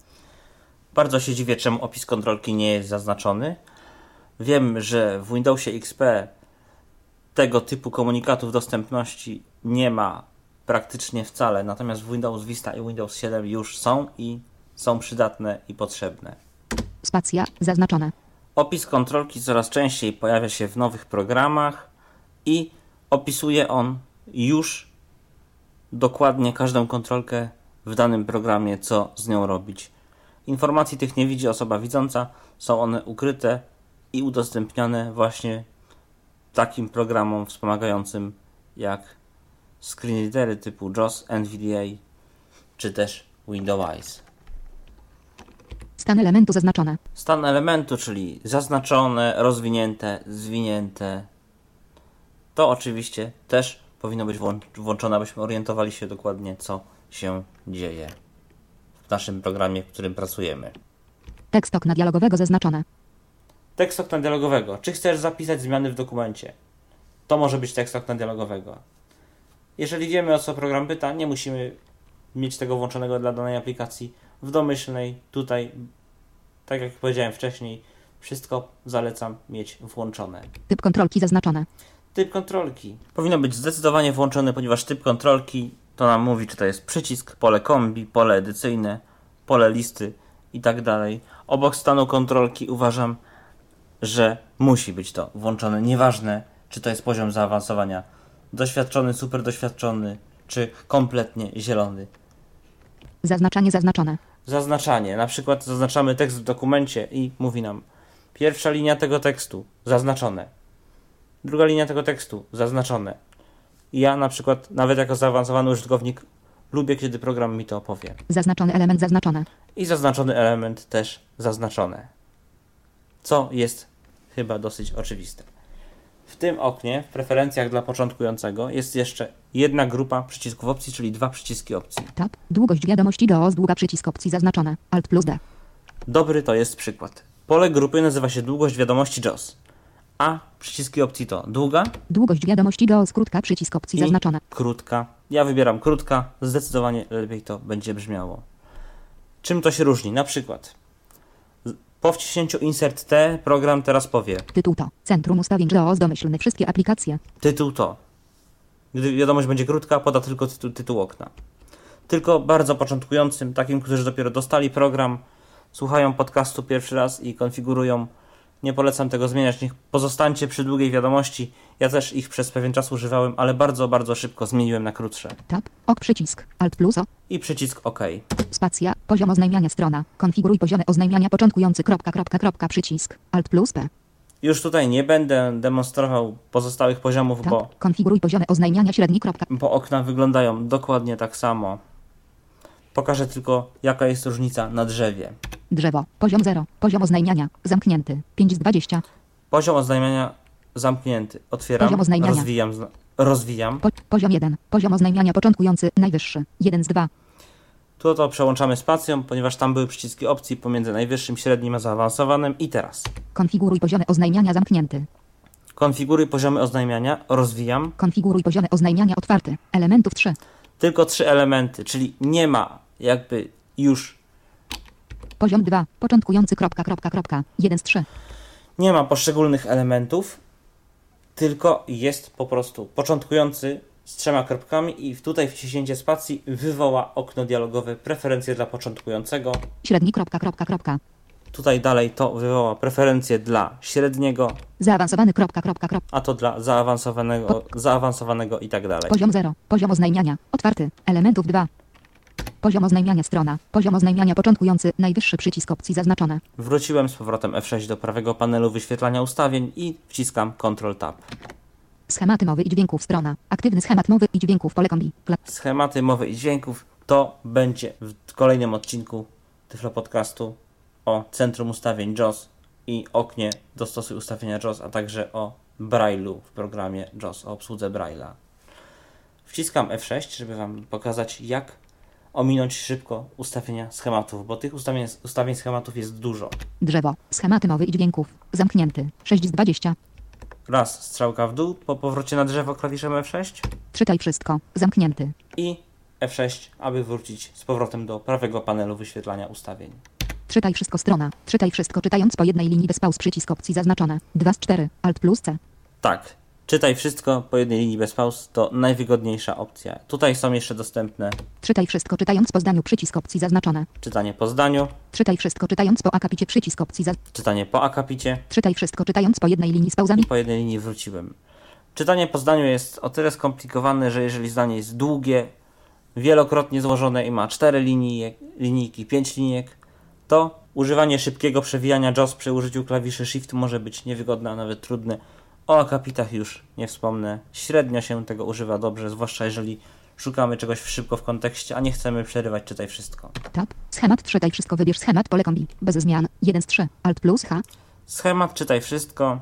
Bardzo się dziwię, czemu opis kontrolki nie jest zaznaczony. Wiem, że w Windowsie XP tego typu komunikatów dostępności nie ma praktycznie wcale, natomiast w Windows Vista i Windows 7 już są i są przydatne i potrzebne. Spacja zaznaczone. Opis kontrolki coraz częściej pojawia się w nowych programach i opisuje on już dokładnie każdą kontrolkę w danym programie, co z nią robić. Informacji tych nie widzi osoba widząca, są one ukryte i udostępniane właśnie takim programom wspomagającym jak screenreadery typu JAWS, NVDA czy też Windows Eyes. Stan elementu zaznaczone. Stan elementu, czyli zaznaczone, rozwinięte, zwinięte. To oczywiście też powinno być włą- włączone, abyśmy orientowali się dokładnie, co się dzieje w naszym programie, w którym pracujemy. Tekst okna dialogowego zaznaczone. Tekst okna dialogowego. Czy chcesz zapisać zmiany w dokumencie? To może być tekst okna dialogowego. Jeżeli wiemy o co program pyta, nie musimy mieć tego włączonego dla danej aplikacji. W domyślnej, tutaj, tak jak powiedziałem wcześniej, wszystko zalecam mieć włączone. Typ kontrolki zaznaczone. Typ kontrolki powinno być zdecydowanie włączony, ponieważ typ kontrolki to nam mówi, czy to jest przycisk, pole kombi, pole edycyjne, pole listy i tak dalej. Obok stanu kontrolki uważam, że musi być to włączone. Nieważne, czy to jest poziom zaawansowania doświadczony, super doświadczony, czy kompletnie zielony. Zaznaczanie zaznaczone. Zaznaczanie. Na przykład zaznaczamy tekst w dokumencie i mówi nam pierwsza linia tego tekstu zaznaczone. Druga linia tego tekstu zaznaczone. I ja na przykład, nawet jako zaawansowany użytkownik, lubię, kiedy program mi to opowie. Zaznaczony element zaznaczone. I zaznaczony element też zaznaczone. Co jest chyba dosyć oczywiste. W tym oknie, w preferencjach dla początkującego, jest jeszcze jedna grupa przycisków opcji, czyli dwa przyciski opcji. Tab. Długość wiadomości do długa przycisk opcji zaznaczone. Alt plus D. Dobry to jest przykład. Pole grupy nazywa się długość wiadomości JAWS, a przyciski opcji to długa, Długość wiadomości do skrótka przycisk opcji zaznaczone. krótka. Ja wybieram krótka, zdecydowanie lepiej to będzie brzmiało. Czym to się różni? Na przykład po wciśnięciu Insert T program teraz powie Tytuł to. Centrum ustawień JAWS domyślny wszystkie aplikacje. tytuł to. Gdy wiadomość będzie krótka, poda tylko tytuł, tytuł okna. Tylko bardzo początkującym, takim, którzy dopiero dostali program, słuchają podcastu pierwszy raz i konfigurują. Nie polecam tego zmieniać. Niech pozostańcie przy długiej wiadomości. Ja też ich przez pewien czas używałem, ale bardzo, bardzo szybko zmieniłem na krótsze. Tab. Ok przycisk. Alt plus O. I przycisk OK. Spacja. Poziom oznajmiania strona. Konfiguruj poziomy oznajmiania początkujący. Kropka, kropka, kropka, przycisk. Alt plus P. Już tutaj nie będę demonstrował pozostałych poziomów, Tab. bo, Konfiguruj poziomy oznajmiania średni. Kropka. bo okna wyglądają dokładnie tak samo. Pokażę tylko, jaka jest różnica na drzewie. Drzewo. Poziom 0. Poziom oznajmiania. Zamknięty. 5 z 20. Poziom oznajmiania zamknięty. Otwieram, Poziom oznajmiania. rozwijam, zna- rozwijam. Po, poziom 1. Poziom oznajmiania początkujący. Najwyższy. 1 z 2. Tu to przełączamy spacją, ponieważ tam były przyciski opcji pomiędzy najwyższym, średnim a zaawansowanym. I teraz Konfiguruj poziomy oznajmiania zamknięty. konfiguruj poziomy oznajmiania, rozwijam. Konfiguruj poziomy oznajmiania otwarty. Elementów 3. Tylko trzy elementy, czyli nie ma jakby już, Poziom 2. Początkujący. Kropka, kropka, kropka. 1 z 3. nie ma poszczególnych elementów, tylko jest po prostu początkujący z trzema kropkami i tutaj wciśnięcie spacji wywoła okno dialogowe preferencje dla początkującego. Średni. Kropka, kropka, kropka. Tutaj dalej to wywoła preferencje dla średniego, Zaawansowany. Kropka, kropka, kropka. a to dla zaawansowanego, zaawansowanego i tak dalej. Poziom 0. Poziom oznajmiania. Otwarty. Elementów 2. Poziom oznajmiania strona. Poziom oznajmiania początkujący. Najwyższy przycisk opcji zaznaczone. Wróciłem z powrotem F6 do prawego panelu wyświetlania ustawień i wciskam Ctrl Tab. Schematy mowy i dźwięków strona. Aktywny schemat mowy i dźwięków pole kombi. Kla- Schematy mowy i dźwięków to będzie w kolejnym odcinku Tyflo Podcastu o Centrum Ustawień JAWS i oknie Dostosuj ustawienia JAWS, a także o Braille'u w programie JAWS, o obsłudze Braille'a. Wciskam F6, żeby Wam pokazać, jak ominąć szybko ustawienia schematów, bo tych ustawień, ustawień schematów jest dużo. Drzewo. Schematy mowy i dźwięków. Zamknięty. 6 z 20. Raz strzałka w dół po powrocie na drzewo klawiszem F6 Czytaj wszystko. Zamknięty. i F6, aby wrócić z powrotem do prawego panelu wyświetlania ustawień. Czytaj wszystko strona. Czytaj wszystko czytając po jednej linii bez pauz przycisk opcji zaznaczone. 2 z 4. Alt plus C. Tak, czytaj wszystko po jednej linii bez pauz to najwygodniejsza opcja. Tutaj są jeszcze dostępne Czytaj wszystko czytając po zdaniu przycisk opcji zaznaczone. czytanie po zdaniu, Czytaj wszystko czytając po akapicie przycisk opcji za... czytanie po akapicie Czytaj wszystko czytając po jednej linii z pauzami. i po jednej linii wróciłem. Czytanie po zdaniu jest o tyle skomplikowane, że jeżeli zdanie jest długie, wielokrotnie złożone i ma 4 linie, linijki, 5 linijek, to używanie szybkiego przewijania JAWS przy użyciu klawiszy Shift może być niewygodne, a nawet trudne. O akapitach już nie wspomnę. Średnio się tego używa dobrze, zwłaszcza jeżeli szukamy czegoś szybko w kontekście, a nie chcemy przerywać czytaj wszystko. Tab. Schemat czytaj wszystko wybierz schemat pole kombi. Bez zmian. 1 z 3. Alt plus H. Schemat czytaj wszystko.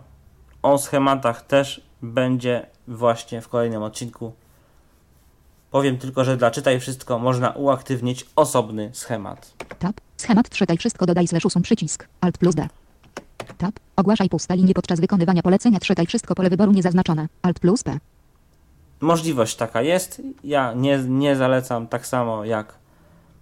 O schematach też będzie właśnie w kolejnym odcinku. Powiem tylko, że dla czytaj wszystko można uaktywnić osobny schemat. Tab. Schemat czytaj wszystko dodaj slash usuń przycisk. Alt plus D. Tab. Ogłaszaj puste linie podczas wykonywania polecenia czytaj wszystko pole wyboru niezaznaczone. Alt plus P. Możliwość taka jest. Ja nie, nie zalecam tak samo jak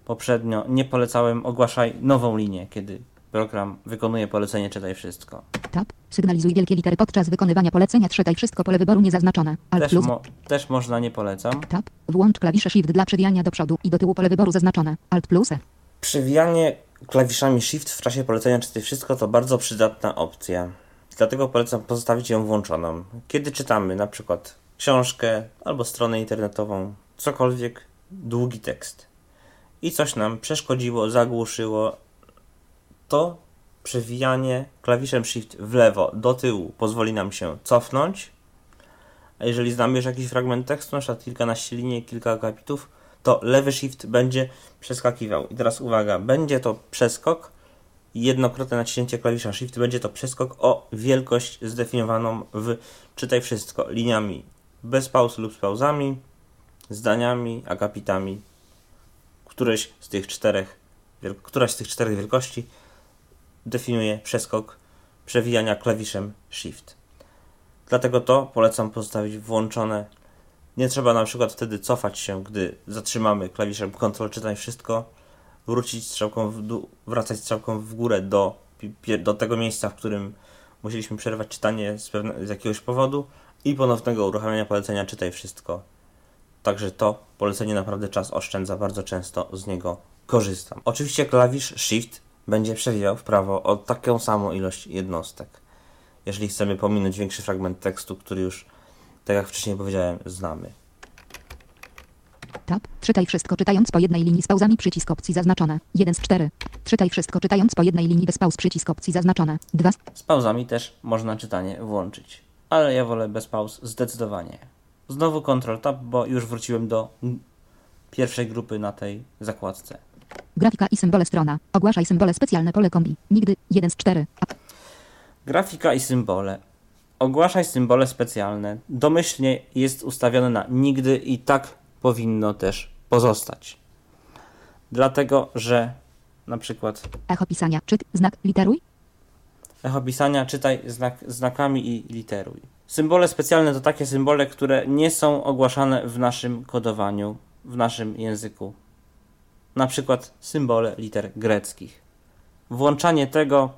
poprzednio. Nie polecałem ogłaszaj nową linię, kiedy program wykonuje polecenie czytaj wszystko. Tab. Sygnalizuj wielkie litery podczas wykonywania polecenia czytaj wszystko pole wyboru niezaznaczone. Alt Też, plus mo- też można nie polecam. Tab. Włącz klawisze Shift dla przewijania do przodu i do tyłu pole wyboru zaznaczone. Alt plus E. Przewijanie klawiszami Shift w czasie polecenia czytaj wszystko to bardzo przydatna opcja. Dlatego polecam pozostawić ją włączoną. Kiedy czytamy na przykład książkę albo stronę internetową, cokolwiek, długi tekst i coś nam przeszkodziło, zagłuszyło, to przewijanie klawiszem Shift w lewo do tyłu pozwoli nam się cofnąć. A jeżeli znamy już jakiś fragment tekstu, na przykład kilkanaście linii, kilka akapitów, to lewy shift będzie przeskakiwał. I teraz uwaga, będzie to przeskok, jednokrotne naciśnięcie klawisza shift będzie to przeskok o wielkość zdefiniowaną w czytaj wszystko, liniami bez pauz lub z pauzami, zdaniami, akapitami. Któreś z tych czterech, któraś z tych czterech wielkości definiuje przeskok przewijania klawiszem shift. Dlatego to polecam pozostawić włączone nie trzeba na przykład wtedy cofać się, gdy zatrzymamy klawiszem Ctrl czytaj wszystko, wrócić strzałką w dół, wracać strzałką w górę do, do tego miejsca, w którym musieliśmy przerwać czytanie z, pewne, z jakiegoś powodu i ponownego uruchamiania polecenia czytaj wszystko. Także to polecenie naprawdę czas oszczędza, bardzo często z niego korzystam. Oczywiście klawisz Shift będzie przewijał w prawo o taką samą ilość jednostek. Jeżeli chcemy pominąć większy fragment tekstu, który już tak jak wcześniej powiedziałem, znamy. Tab. Czytaj wszystko czytając po jednej linii z pauzami przycisk opcji zaznaczone. 1 z 4. Czytaj wszystko czytając po jednej linii bez pauz przycisk opcji zaznaczone. 2 z... Z pauzami też można czytanie włączyć, ale ja wolę bez pauz zdecydowanie. Znowu Ctrl Tab, bo już wróciłem do pierwszej grupy na tej zakładce. Grafika i symbole strona. Ogłaszaj symbole specjalne pole kombi. Nigdy. 1 z 4. A- Grafika i symbole. Ogłaszaj symbole specjalne. Domyślnie jest ustawione na nigdy i tak powinno też pozostać. Dlatego, że na przykład Echo pisania. Czyt. Znak. Literuj. Echo pisania czytaj znak, znakami i literuj. Symbole specjalne to takie symbole, które nie są ogłaszane w naszym kodowaniu, w naszym języku. Na przykład symbole liter greckich. Włączanie tego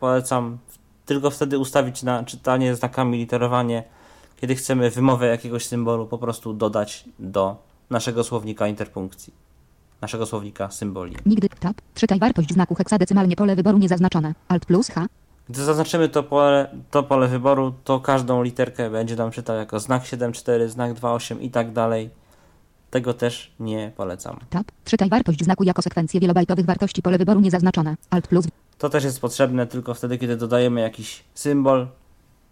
polecam tylko wtedy ustawić na czytanie znakami, literowanie, kiedy chcemy wymowę jakiegoś symbolu po prostu dodać do naszego słownika interpunkcji, naszego słownika symboli. Nigdy. Tab. Czytaj wartość znaku heksadecymalnie pole wyboru niezaznaczone. Alt plus H. Gdy zaznaczymy to pole, to pole wyboru, to każdą literkę będzie nam czytał jako znak 7.4, znak 2.8 i tak dalej. Tego też nie polecam. Tab. Czytaj wartość znaku jako sekwencję wielobajtowych wartości pole wyboru niezaznaczone. Alt plus. To też jest potrzebne tylko wtedy, kiedy dodajemy jakiś symbol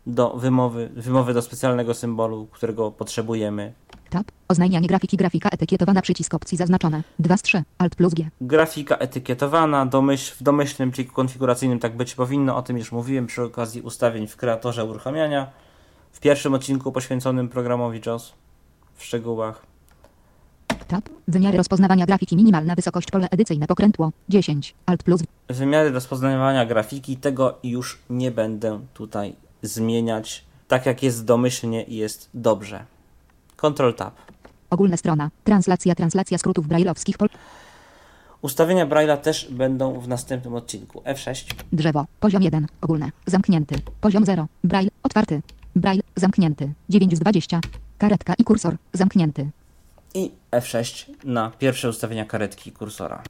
do wymowy, wymowy do specjalnego symbolu, którego potrzebujemy. Tab. Oznajmianie grafiki grafika etykietowana przycisk opcji zaznaczone. 2 z 3. Alt plus G. Grafika etykietowana, domyśl, w domyślnym pliku konfiguracyjnym tak być powinno, o tym już mówiłem przy okazji ustawień w kreatorze uruchamiania. W pierwszym odcinku poświęconym programowi JAWS w szczegółach. Tab. Wymiary rozpoznawania grafiki minimalna wysokość pole edycyjne pokrętło. 10. Alt plus. Wymiary rozpoznawania grafiki, tego już nie będę tutaj zmieniać. Tak jak jest domyślnie i jest dobrze. Ctrl Tab. Ogólna strona. Translacja, translacja skrótów brajlowskich. Pol... Ustawienia Braille'a też będą w następnym odcinku. F6. Drzewo. Poziom 1. Ogólne. Zamknięty. Poziom 0. Braille. Otwarty. Braille. Zamknięty. 9 z 20. Karetka i kursor. Zamknięty. I F6 na pierwsze ustawienia karetki kursora.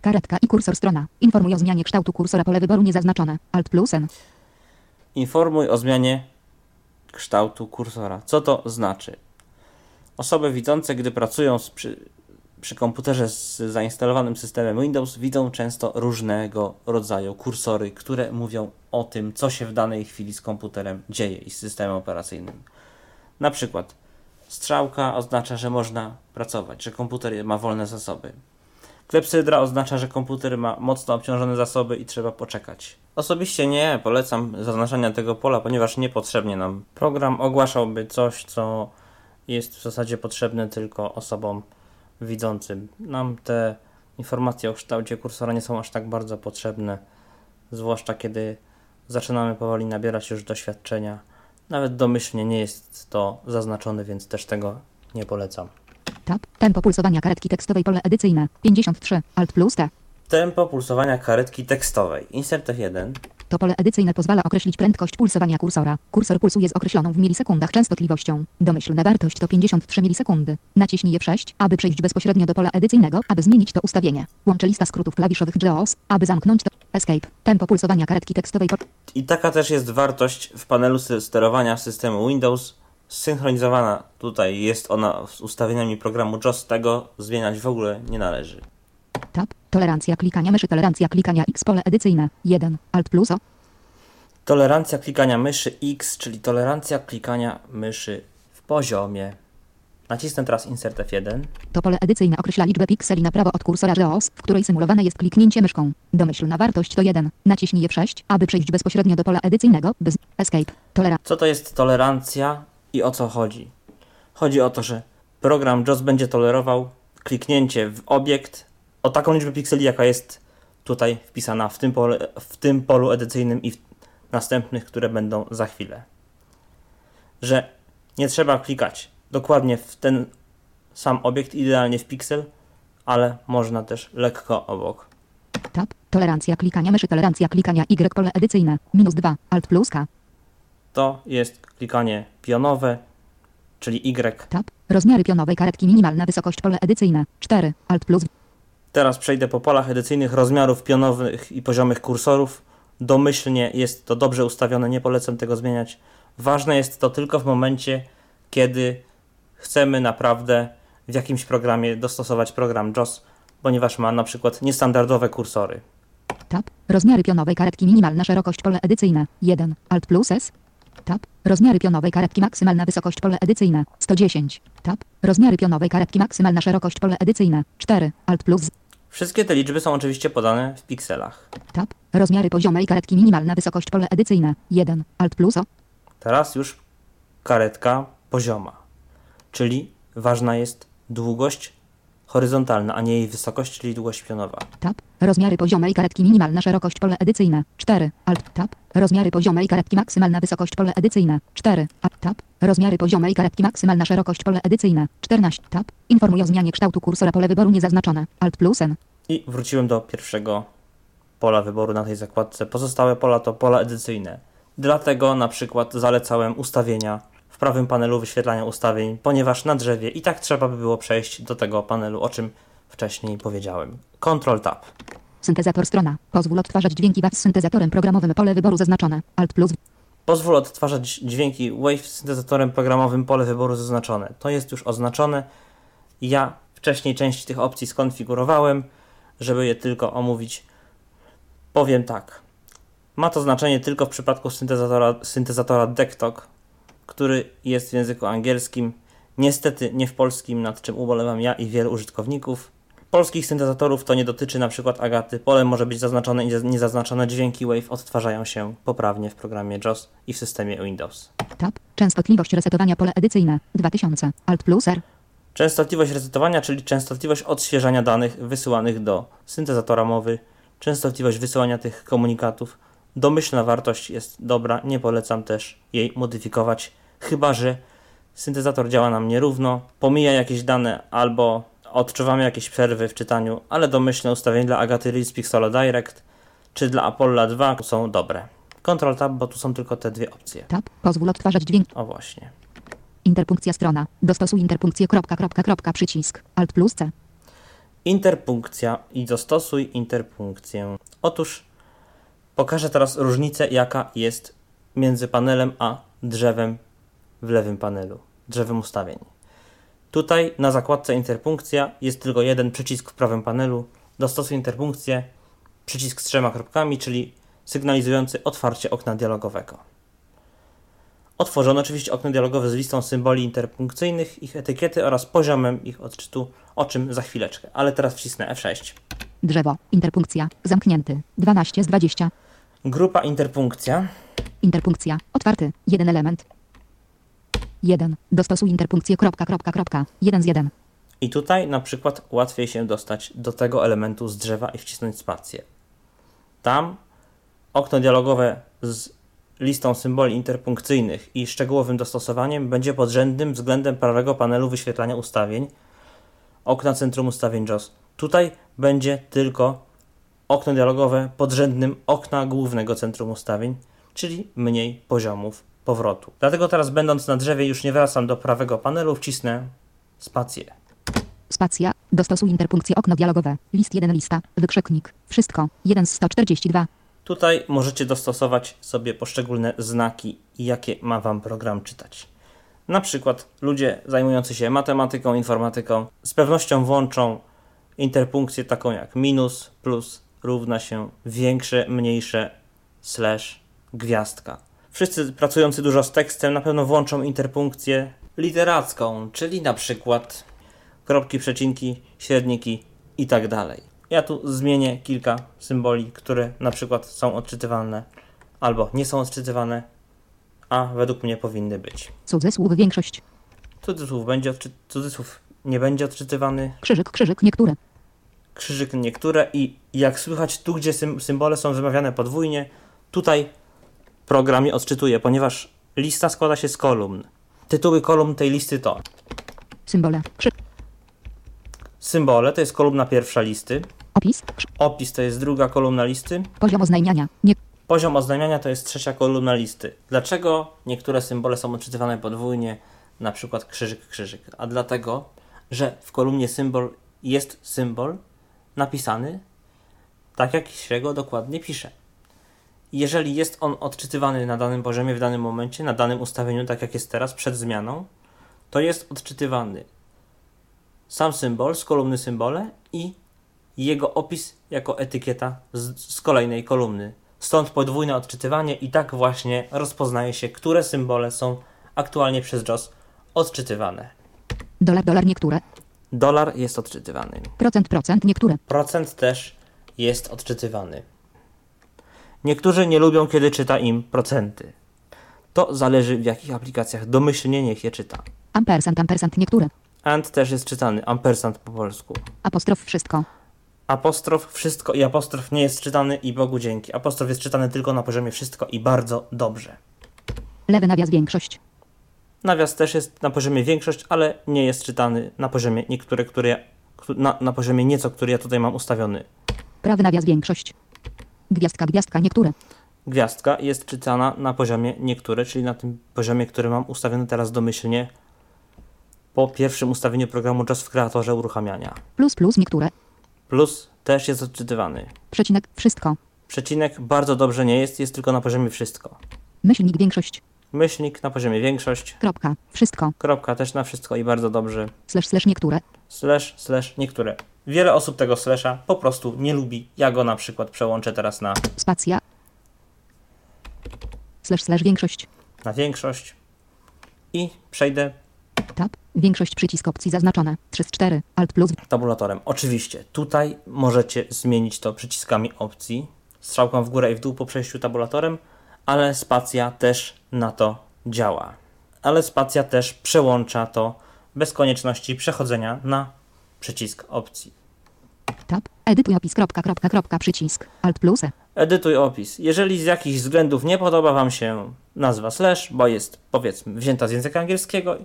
Karetka i kursor strona. Informuj o zmianie kształtu kursora. Pole wyboru niezaznaczone. Alt plus N. Informuj o zmianie kształtu kursora. Co to znaczy? Osoby widzące, gdy pracują z, przy, przy komputerze z zainstalowanym systemem Windows, widzą często różnego rodzaju kursory, które mówią o tym, co się w danej chwili z komputerem dzieje i z systemem operacyjnym. Na przykład strzałka oznacza, że można pracować, że komputer ma wolne zasoby. Klepsydra oznacza, że komputer ma mocno obciążone zasoby i trzeba poczekać. Osobiście nie polecam zaznaczania tego pola, ponieważ niepotrzebnie nam program ogłaszałby coś, co jest w zasadzie potrzebne tylko osobom widzącym. Nam te informacje o kształcie kursora nie są aż tak bardzo potrzebne, zwłaszcza kiedy zaczynamy powoli nabierać już doświadczenia. Nawet domyślnie nie jest to zaznaczone, więc też tego nie polecam. Tab. Tempo pulsowania karetki tekstowej. Pole edycyjne. 53. Alt plus T. Tempo pulsowania karetki tekstowej. Insert F1. To pole edycyjne pozwala określić prędkość pulsowania kursora. Kursor pulsuje z określoną w milisekundach częstotliwością. Domyślna wartość to 53 milisekundy. Naciśnij F6, aby przejść bezpośrednio do pola edycyjnego, aby zmienić to ustawienie. Łączę lista skrótów klawiszowych JAWS, aby zamknąć to. Escape. Tempo pulsowania karetki tekstowej. I taka też jest wartość w panelu sterowania systemu Windows. Synchronizowana tutaj jest ona z ustawieniami programu JOS. Tego zmieniać w ogóle nie należy. Tab. Tolerancja klikania myszy. Tolerancja klikania X. Pole edycyjne. 1. Alt plus O. Tolerancja klikania myszy X, czyli tolerancja klikania myszy w poziomie. Nacisnę teraz Insert F1. To pole edycyjne określa liczbę pikseli na prawo od kursora JAWS, w której symulowane jest kliknięcie myszką. Domyślna wartość to 1. Naciśnij F6, aby przejść bezpośrednio do pola edycyjnego. Bez Escape. Tolerancja. Co to jest tolerancja i o co chodzi? Chodzi o to, że program JOS będzie tolerował kliknięcie w obiekt o taką liczbę pikseli, jaka jest tutaj wpisana w tym, pole, w tym polu edycyjnym i w następnych, które będą za chwilę. Że nie trzeba klikać dokładnie w ten sam obiekt, idealnie w piksel, ale można też lekko obok. Tab. Tolerancja klikania myszy. Tolerancja klikania Y. Pole edycyjne. Minus 2. Alt plus K. To jest klikanie pionowe, czyli Y. Tab. Rozmiary pionowej karetki. Minimalna wysokość. Pole edycyjne. 4. Alt plus Teraz przejdę po polach edycyjnych rozmiarów pionowych i poziomych kursorów. Domyślnie jest to dobrze ustawione, nie polecam tego zmieniać. Ważne jest to tylko w momencie, kiedy chcemy naprawdę w jakimś programie dostosować program JOS, ponieważ ma na przykład niestandardowe kursory. Tab. Rozmiary pionowej karetki. Minimalna szerokość. Pole edycyjne. 1. Alt plus S. Tab. Rozmiary pionowej karetki. Maksymalna wysokość. Pole edycyjne. 110. Tab. Rozmiary pionowej karetki. Maksymalna szerokość. Pole edycyjne. 4. Alt plus Z. Wszystkie te liczby są oczywiście podane w pikselach. Tab. Rozmiary poziomej karetki. Minimalna wysokość. Pole edycyjne. 1. Alt plus O. Teraz już karetka pozioma, czyli ważna jest długość horyzontalna, a nie jej wysokość, czyli długość pionowa. Tab. Rozmiary poziomej karetki. Minimalna szerokość. Pole edycyjne. 4. Alt. Tab. Rozmiary poziomej karetki. Maksymalna wysokość. Pole edycyjne. 4. Alt. Tab. Rozmiary poziomej karetki. Maksymalna szerokość. Pole edycyjne. 14. Tab. Informuj o zmianie kształtu kursora. Pole wyboru niezaznaczone. Alt plus N. I wróciłem do pierwszego pola wyboru na tej zakładce. Pozostałe pola to pola edycyjne. Dlatego na przykład zalecałem ustawienia w prawym panelu wyświetlania ustawień, ponieważ na drzewie i tak trzeba by było przejść do tego panelu, o czym wcześniej powiedziałem. Ctrl Tab. Syntezator strona. Pozwól odtwarzać dźwięki wraz z syntezatorem programowym. Pole wyboru zaznaczone. Alt plus. Pozwól odtwarzać dźwięki Wave z syntezatorem programowym pole wyboru zaznaczone. To jest już oznaczone. Ja wcześniej część tych opcji skonfigurowałem, żeby je tylko omówić. Powiem tak. Ma to znaczenie tylko w przypadku syntezatora, syntezatora Dektok, który jest w języku angielskim. Niestety nie w polskim, nad czym ubolewam ja i wielu użytkowników. Polskich syntezatorów to nie dotyczy na przykład Agaty. Pole może być zaznaczone i niezaznaczone. Dźwięki Wave odtwarzają się poprawnie w programie JOS i w systemie Windows. Tab. Częstotliwość resetowania. Pole edycyjne. 2000. Alt plus R. Częstotliwość resetowania, czyli częstotliwość odświeżania danych wysyłanych do syntezatora mowy, częstotliwość wysyłania tych komunikatów. Domyślna wartość jest dobra, nie polecam też jej modyfikować, chyba że syntezator działa nam nierówno, pomija jakieś dane albo odczuwamy jakieś przerwy w czytaniu, ale domyślne ustawienia dla Agaty Reels Pixelo Direct czy dla Apollo 2 są dobre. Ctrl Tab, bo tu są tylko te dwie opcje. Tab. Pozwól odtwarzać dźwięk. O właśnie. Interpunkcja strona. Dostosuj interpunkcję. Kropka, kropka, kropka, przycisk. Alt plus C. Interpunkcja i dostosuj interpunkcję. Otóż pokażę teraz różnicę, jaka jest między panelem a drzewem w lewym panelu, drzewem ustawień. Tutaj na zakładce interpunkcja jest tylko jeden przycisk w prawym panelu. Dostosuj interpunkcję, przycisk z trzema kropkami, czyli sygnalizujący otwarcie okna dialogowego. Otworzono oczywiście okno dialogowe z listą symboli interpunkcyjnych, ich etykiety oraz poziomem ich odczytu, o czym za chwileczkę. Ale teraz wcisnę F6. Drzewo. Interpunkcja. Zamknięty. 12 z 20. Grupa interpunkcja. Interpunkcja. Otwarty. Jeden element. 1. Dostosuj interpunkcję. Kropka, kropka, kropka. 1 z 1. I tutaj na przykład łatwiej się dostać do tego elementu z drzewa i wcisnąć spację. Tam okno dialogowe z listą symboli interpunkcyjnych i szczegółowym dostosowaniem będzie podrzędnym względem prawego panelu wyświetlania ustawień okna centrum ustawień JOS. Tutaj będzie tylko okno dialogowe podrzędnym okna głównego centrum ustawień, czyli mniej poziomów powrotu. Dlatego teraz będąc na drzewie już nie wracam do prawego panelu, wcisnę spację. Spacja. Dostosuj interpunkcję. Okno dialogowe. List 1 lista. Wykrzyknik. Wszystko. 1 z 142. Tutaj możecie dostosować sobie poszczególne znaki, jakie ma Wam program czytać. Na przykład ludzie zajmujący się matematyką, informatyką z pewnością włączą interpunkcję taką jak minus, plus równa się większe, mniejsze, slash, gwiazdka. Wszyscy pracujący dużo z tekstem na pewno włączą interpunkcję literacką, czyli na przykład kropki, przecinki, średniki i tak dalej. Ja tu zmienię kilka symboli, które na przykład są odczytywalne albo nie są odczytywane, a według mnie powinny być. Cudzysłów większość. Cudzysłów, będzie odczy- cudzysłów nie będzie odczytywany, Krzyżyk, krzyżyk, niektóre. Krzyżyk niektóre i jak słychać tu, gdzie sym- symbole są wymawiane podwójnie, tutaj program je odczytuje, ponieważ lista składa się z kolumn. Tytuły kolumn tej listy to Symbole. Krzy... symbole, to jest kolumna pierwsza listy, Opis. Opis to jest druga kolumna listy, Poziom oznajmiania. Nie... Poziom oznajmiania to jest trzecia kolumna listy. Dlaczego niektóre symbole są odczytywane podwójnie, na przykład krzyżyk, krzyżyk? A dlatego, że w kolumnie symbol jest symbol napisany tak, jak się go dokładnie pisze. Jeżeli jest on odczytywany na danym poziomie, w danym momencie, na danym ustawieniu, tak jak jest teraz, przed zmianą, to jest odczytywany sam symbol z kolumny symbole i jego opis jako etykieta z, z kolejnej kolumny. Stąd podwójne odczytywanie i tak właśnie rozpoznaje się, które symbole są aktualnie przez JOS odczytywane. Dolar, dolar, niektóre. Dolar jest odczytywany. Procent, procent, niektóre. Procent też jest odczytywany. Niektórzy nie lubią, kiedy czyta im procenty. To zależy w jakich aplikacjach domyślnie niech je czyta. Ampersand, ampersand, niektóre. And też jest czytany, ampersand po polsku. Apostrof wszystko. Apostrof wszystko i apostrof nie jest czytany i Bogu dzięki. Apostrof jest czytany tylko na poziomie wszystko i bardzo dobrze. Lewy nawias większość. Nawias też jest na poziomie większość, ale nie jest czytany na poziomie niektóre, które ja, na, na poziomie nieco, który ja tutaj mam ustawiony. Prawy nawias większość. Gwiazdka, gwiazdka, niektóre. Gwiazdka jest czytana na poziomie niektóre, czyli na tym poziomie, który mam ustawiony teraz domyślnie po pierwszym ustawieniu programu JOS w kreatorze uruchamiania. Plus, plus, niektóre. Plus też jest odczytywany. Przecinek, wszystko. Przecinek bardzo dobrze nie jest, jest tylko na poziomie wszystko. Myślnik większość. Myślnik na poziomie większość. Kropka. Wszystko. Kropka też na wszystko i bardzo dobrze. Slash, slash, niektóre. Slash, slash, niektóre. Wiele osób tego slasha po prostu nie lubi. Ja go na przykład przełączę teraz na, Spacja. Slash, slash, większość. na większość i przejdę Tab. Większość przycisk opcji zaznaczone. 3 z 4. Alt plus. tabulatorem. Oczywiście tutaj możecie zmienić to przyciskami opcji, strzałką w górę i w dół po przejściu tabulatorem, ale spacja też na to działa. Ale spacja też przełącza to bez konieczności przechodzenia na przycisk opcji. Tab. Edytuj opis. Kropka, kropka, kropka. Przycisk. Alt plus. E. Edytuj opis. Jeżeli z jakichś względów nie podoba Wam się nazwa slash, bo jest powiedzmy wzięta z języka angielskiego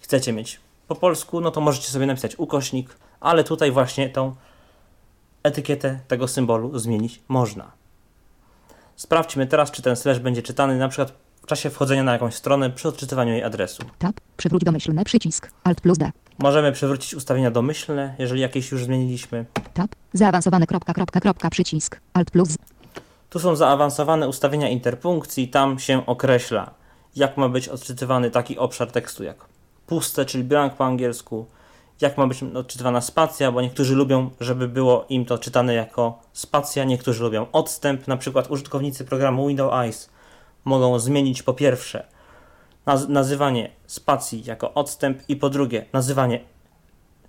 chcecie mieć po polsku, no to możecie sobie napisać ukośnik, ale tutaj właśnie tą etykietę tego symbolu zmienić można. Sprawdźmy teraz, czy ten slash będzie czytany na przykład w czasie wchodzenia na jakąś stronę przy odczytywaniu jej adresu. Tab. Przywróć domyślny przycisk. Alt plus D. Możemy przywrócić ustawienia domyślne, jeżeli jakieś już zmieniliśmy. Tab. Zaawansowane kropka, kropka, kropka, przycisk. Alt plus. Tu są zaawansowane ustawienia interpunkcji, tam się określa, jak ma być odczytywany taki obszar tekstu jak puste, czyli blank po angielsku, jak ma być odczytywana spacja, bo niektórzy lubią, żeby było im to czytane jako spacja, niektórzy lubią odstęp, na przykład użytkownicy programu Windows Eyes mogą zmienić po pierwsze naz nazywanie spacji jako odstęp i po drugie nazywanie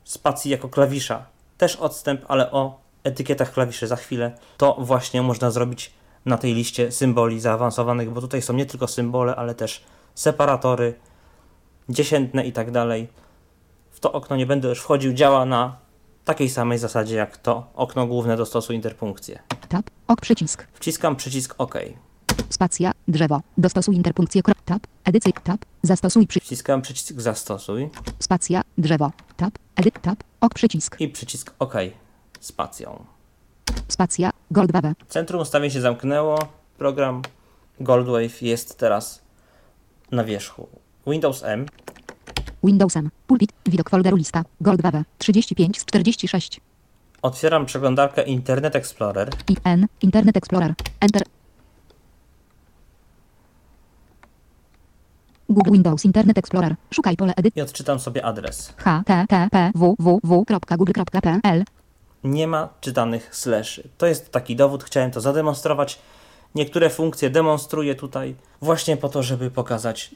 spacji jako klawisza, też odstęp, ale o etykietach klawiszy za chwilę, to właśnie można zrobić na tej liście symboli zaawansowanych, bo tutaj są nie tylko symbole, ale też separatory, dziesiętne i tak dalej. W to okno nie będę już wchodził, działa na takiej samej zasadzie jak to okno główne do stosu interpunkcję. Tab. Ok przycisk. Wciskam przycisk OK. Spacja. Drzewo. Dostosuj interpunkcję. Tab. Edycja. Tab. Zastosuj przy. Wciskam przycisk Zastosuj Spacja. Drzewo. Tab. Edyt. Tab. Ok przycisk. i przycisk OK spacją. Spacja. Gold wave. Centrum ustawień się zamknęło. Program Goldwave jest teraz na wierzchu. Windows M. Windowsem. Pulpit. Widok folderu lista. Gold wave. 35 z 46. Otwieram przeglądarkę Internet Explorer. IN. Internet Explorer. Enter. Google Windows Internet Explorer. Szukaj pole edyt. i odczytam sobie adres. http www.google.pl Nie ma czytanych slashy. To jest taki dowód, chciałem to zademonstrować. Niektóre funkcje demonstruję tutaj właśnie po to, żeby pokazać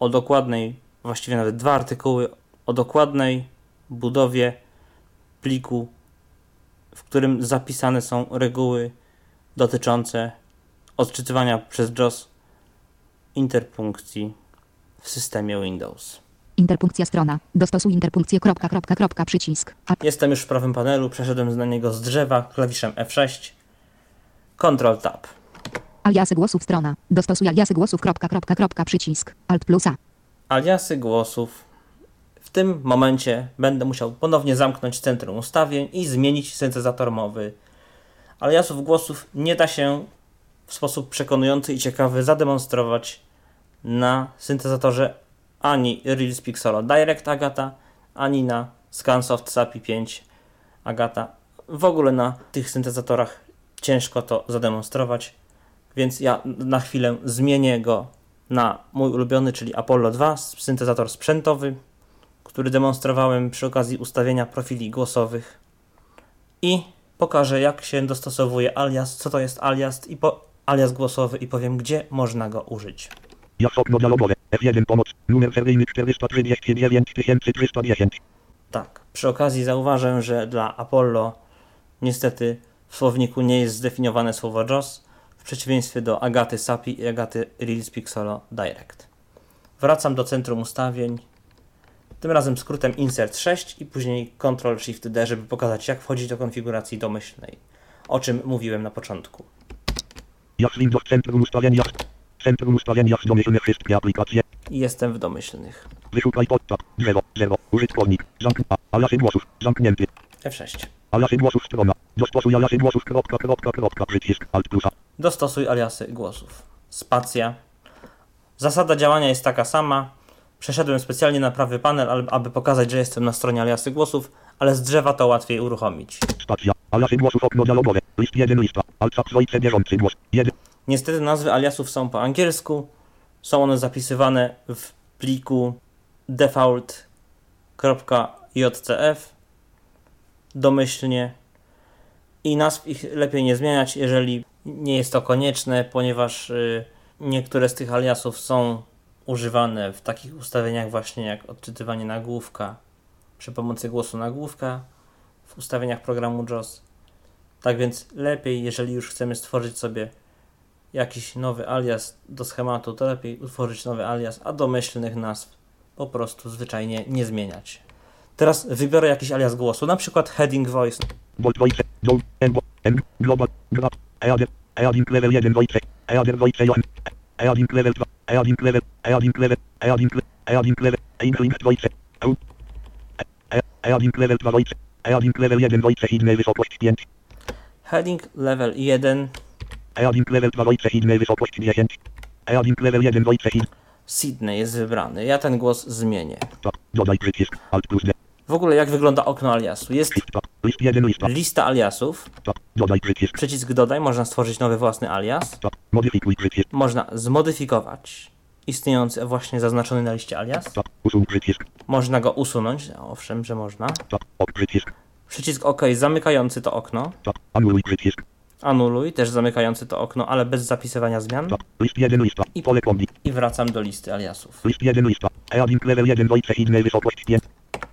o dokładnej, właściwie nawet dwa artykuły o dokładnej budowie pliku, w którym zapisane są reguły dotyczące odczytywania przez JAWS interpunkcji w systemie Windows. Interpunkcja strona. Dostosuj interpunkcję. Kropka, kropka, kropka, przycisk. A Jestem już w prawym panelu, przeszedłem na niego z drzewa klawiszem F6, Ctrl Tab. Aliasy głosów strona. Dostosuj aliasy głosów. Kropka, kropka, kropka, przycisk. Alt plus A. aliasy głosów. W tym momencie będę musiał ponownie zamknąć centrum ustawień i zmienić syntezator mowy. Aliasów głosów nie da się w sposób przekonujący i ciekawy zademonstrować na syntezatorze ani Reels Pixelo Direct Agata, ani na Scansoft SAPI 5 Agata. W ogóle na tych syntezatorach ciężko to zademonstrować, więc ja na chwilę zmienię go na mój ulubiony, czyli Apollo 2, syntezator sprzętowy, który demonstrowałem przy okazji ustawienia profili głosowych i pokażę jak się dostosowuje alias, co to jest alias i po, alias głosowy i powiem gdzie można go użyć. Jak okno dialogowe. F1 pomoc. Numer seryjny 439310. Tak, przy okazji zauważę, że dla Apollo niestety w słowniku nie jest zdefiniowane słowo JOS, przeciwieństwie do Agaty SAPI i Agaty Reels Pixelo Direct. Wracam do centrum ustawień, tym razem skrótem Insert 6 i później Ctrl Shift D, żeby pokazać jak wchodzić do konfiguracji domyślnej, o czym mówiłem na początku. Windows Centrum ustawienia. Centrum ustawienia domyślne wszystkie aplikacje. Jestem w domyślnych. Wyszukaj podtab. Drzewo. Zero. Użytkownik. Zamknij. Aliasy głosów. Zamknięty. F6. Aliasy głosów strona. Dostosuj aliasy głosów. Kropka, kropka, kropka. Przycisk. Alt plus A. Dostosuj aliasy głosów. Spacja. Zasada działania jest taka sama. Przeszedłem specjalnie na prawy panel, aby pokazać, że jestem na stronie aliasy głosów, ale z drzewa to łatwiej uruchomić. Stacja. Aliasy głosów. Okno dialogowe. List 1 lista. Alt bieżący głos. 1. Niestety nazwy aliasów są po angielsku. Są one zapisywane w pliku default.jcf domyślnie i nazw ich lepiej nie zmieniać, jeżeli nie jest to konieczne, ponieważ y, niektóre z tych aliasów są używane w takich ustawieniach właśnie jak odczytywanie nagłówka przy pomocy głosu nagłówka w ustawieniach programu JOS. Tak więc lepiej, jeżeli już chcemy stworzyć sobie jakiś nowy alias do schematu, to lepiej utworzyć nowy alias, a domyślnych nazw po prostu zwyczajnie nie zmieniać. Teraz wybiorę jakiś alias głosu, na przykład heading voice. Volt Voice, Joe, Envo, N, Global, Grab, Eader, Eading Level 1 Voice, Eader Voice 1, Eading Level 2, Eading Level, Eading Level, Eading Level, Eading Level, Einflinked Voice, Out, Eading Level 2 Voice, Eading Level 1 Voice, inne wysokość 5, Heading level 1, Eading Level 2 Voice, inne wysokość 10, Eading Level 1 Voice, in, Sydney jest wybrany. Ja ten głos zmienię. dodaj przycisk, Alt plus D, W ogóle jak wygląda okno aliasu? Jest Shift tab, list 1 lista, aliasów, przycisk, dodaj, można stworzyć nowy własny alias, można zmodyfikować istniejący właśnie zaznaczony na liście alias, można go usunąć, owszem, że można. przycisk, OK zamykający to okno, anuluj też zamykający to okno, ale bez zapisywania zmian list 1 lista, I- pole kombi, i wracam do listy aliasów. List 1 lista. Eading level 1 Voice inne wysokość 5.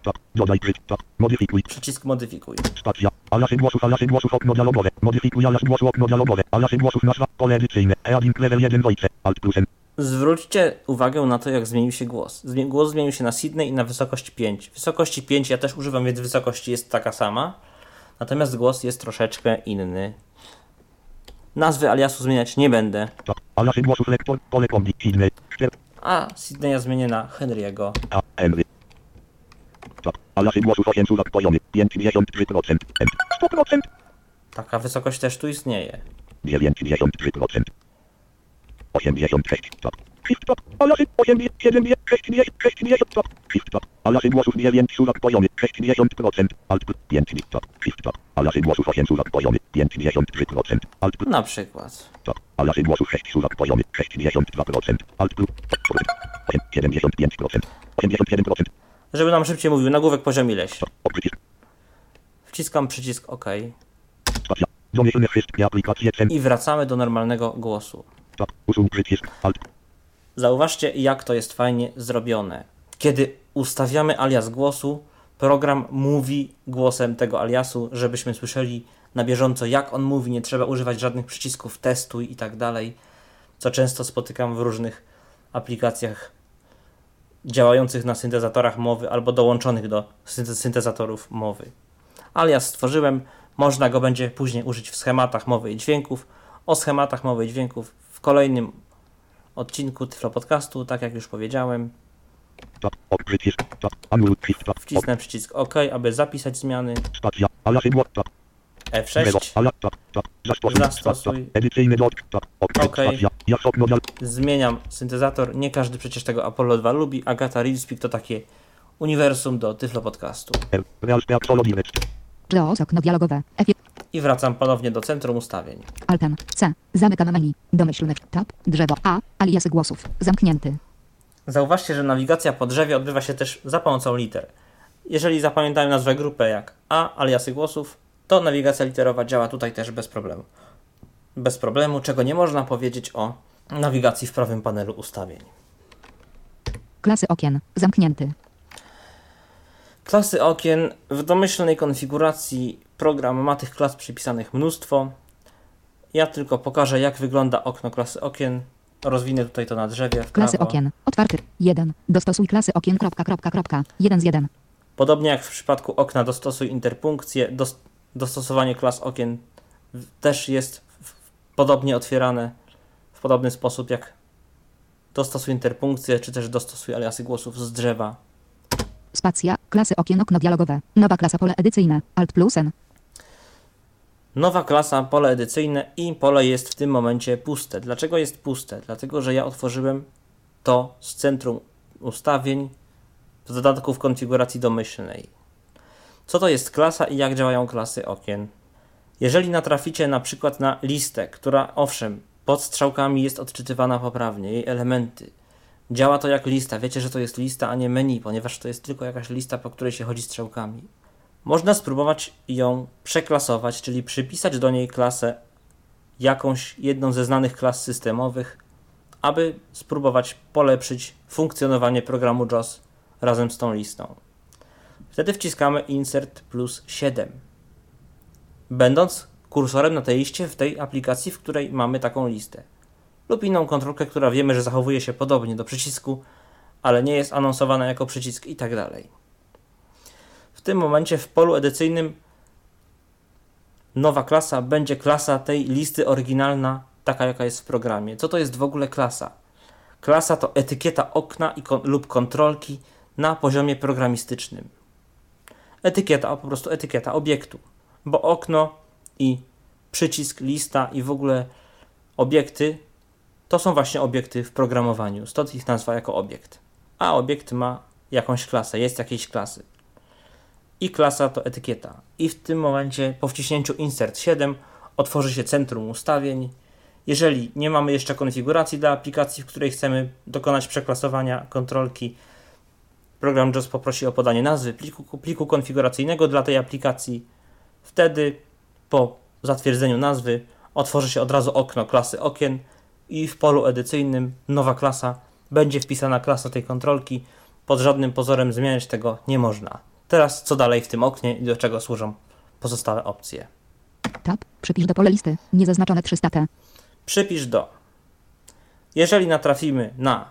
Tab. Dodaj pryt. Tab. Modyfikuj. Przycisk modyfikuj. Stacja. Alasy głosów. Alasy głosów. Okno dialogowe. Modyfikuj alas głosu. Okno dialogowe. Alasy głosów. Nazwa. Pole edycyjne. Eading level 1 Voice. Alt plus N. Zwróćcie uwagę na to, jak zmienił się głos. Zmie- Głos zmienił się na Sydney i na wysokość 5. Wysokości 5 ja też używam, więc wysokość jest taka sama. Natomiast głos jest troszeczkę inny. Nazwy aliasu zmieniać nie będę, Tab. Alasy głosów. Lektor. Pole kombi. Sydney. 4. a Sydneya zmienię na Henry'ego. A. Henry. Tab. Alasy głosów. 8 słówek poziomy. 53%. End. 100%. Taka wysokość też tu istnieje. 93%. 86. Tab. Shift tab. Alasy 8, 7, 60, 60 tab. Shift tab. Alasy głosów 9 słówek poziomy. 60%. Alt plus 5 tab. Shift tab. Alasy głosów 8 słówek poziomy. 53%. Alt Na przykład. tab. Alasy głosów 6 słówek poziomy. 62%. Alt plus 75%. 87%. Żeby nam szybciej mówił, nagłówek poziom ileś. Wciskam przycisk OK i wracamy do normalnego głosu. Alt. Zauważcie, jak to jest fajnie zrobione. Kiedy ustawiamy alias głosu, program mówi głosem tego aliasu, żebyśmy słyszeli na bieżąco, jak on mówi. Nie trzeba używać żadnych przycisków testuj i tak dalej, co często spotykam w różnych aplikacjach działających na syntezatorach mowy albo dołączonych do synte- syntezatorów mowy. Alias stworzyłem, można go będzie później użyć w schematach mowy i dźwięków. O schematach mowy i dźwięków w kolejnym odcinku Tyflo Podcastu, tak jak już powiedziałem. Wcisnę przycisk OK, aby zapisać zmiany. F6. Ala. Tab. Tab. Zastosuj. Ok. Zmieniam syntezator. Nie każdy przecież tego Apollo 2 lubi. Agata Reelspeak to takie uniwersum do Tyflo Podcastu. Okno dialogowe. F1. I wracam ponownie do centrum ustawień. Altem. C. Zamykam menu. Domyślny tab. Drzewo A. Aliasy głosów. Zamknięty. Zauważcie, że nawigacja po drzewie odbywa się też za pomocą liter. Jeżeli zapamiętałem nazwę grupę jak A, aliasy głosów, to nawigacja literowa działa tutaj też bez problemu. Bez problemu, czego nie można powiedzieć o nawigacji w prawym panelu ustawień. Klasy okien. Zamknięty. Klasy okien w domyślnej konfiguracji program ma tych klas przypisanych mnóstwo. Ja tylko pokażę jak wygląda okno klasy okien. Rozwinę tutaj to na drzewie w Klasy prawo. okien. Otwarty. 1. Dostosuj klasy okien. Kropka, kropka, kropka. 1 z 1. Podobnie jak w przypadku okna dostosuj interpunkcję, dos, dostosowanie klas okien też jest podobnie otwierane w podobny sposób jak dostosuj interpunkcję, czy też dostosuj aliasy głosów z drzewa. Spacja. Klasy okien. Okno dialogowe. Nowa klasa pole edycyjne. Alt plus N. Nowa klasa, pole edycyjne i pole jest w tym momencie puste. Dlaczego jest puste? Dlatego, że ja otworzyłem to z centrum ustawień w dodatku w konfiguracji domyślnej. Co to jest klasa i jak działają klasy okien? Jeżeli natraficie na przykład na listę, która owszem, pod strzałkami jest odczytywana poprawnie, jej elementy, działa to jak lista. Wiecie, że to jest lista, a nie menu, ponieważ to jest tylko jakaś lista, po której się chodzi strzałkami. Można spróbować ją przeklasować, czyli przypisać do niej klasę jakąś jedną ze znanych klas systemowych, aby spróbować polepszyć funkcjonowanie programu JOS razem z tą listą. Wtedy wciskamy Insert plus 7. Będąc kursorem na tej liście w tej aplikacji, w której mamy taką listę. Lub inną kontrolkę, która wiemy, że zachowuje się podobnie do przycisku, ale nie jest anonsowana jako przycisk i tak dalej. W tym momencie w polu edycyjnym nowa klasa będzie klasa tej listy oryginalna, taka jaka jest w programie. Co to jest w ogóle klasa? Klasa to etykieta okna i kon lub kontrolki na poziomie programistycznym. Etykieta, po prostu etykieta obiektu, bo okno i przycisk, lista i w ogóle obiekty to są właśnie obiekty w programowaniu, stąd ich nazwa jako obiekt. A obiekt ma jakąś klasę, jest jakiejś klasy. I klasa to etykieta. I w tym momencie po wciśnięciu Insert 7 otworzy się centrum ustawień. Jeżeli nie mamy jeszcze konfiguracji dla aplikacji, w której chcemy dokonać przeklasowania kontrolki, program JOS poprosi o podanie nazwy pliku, pliku konfiguracyjnego dla tej aplikacji. Wtedy po zatwierdzeniu nazwy otworzy się od razu okno klasy okien i w polu edycyjnym nowa klasa będzie wpisana klasa tej kontrolki. Pod żadnym pozorem zmieniać tego nie można. Teraz co dalej w tym oknie i do czego służą pozostałe opcje. Tab. Przypisz do pole listy. Niezaznaczone 300T. Przypisz do. Jeżeli natrafimy na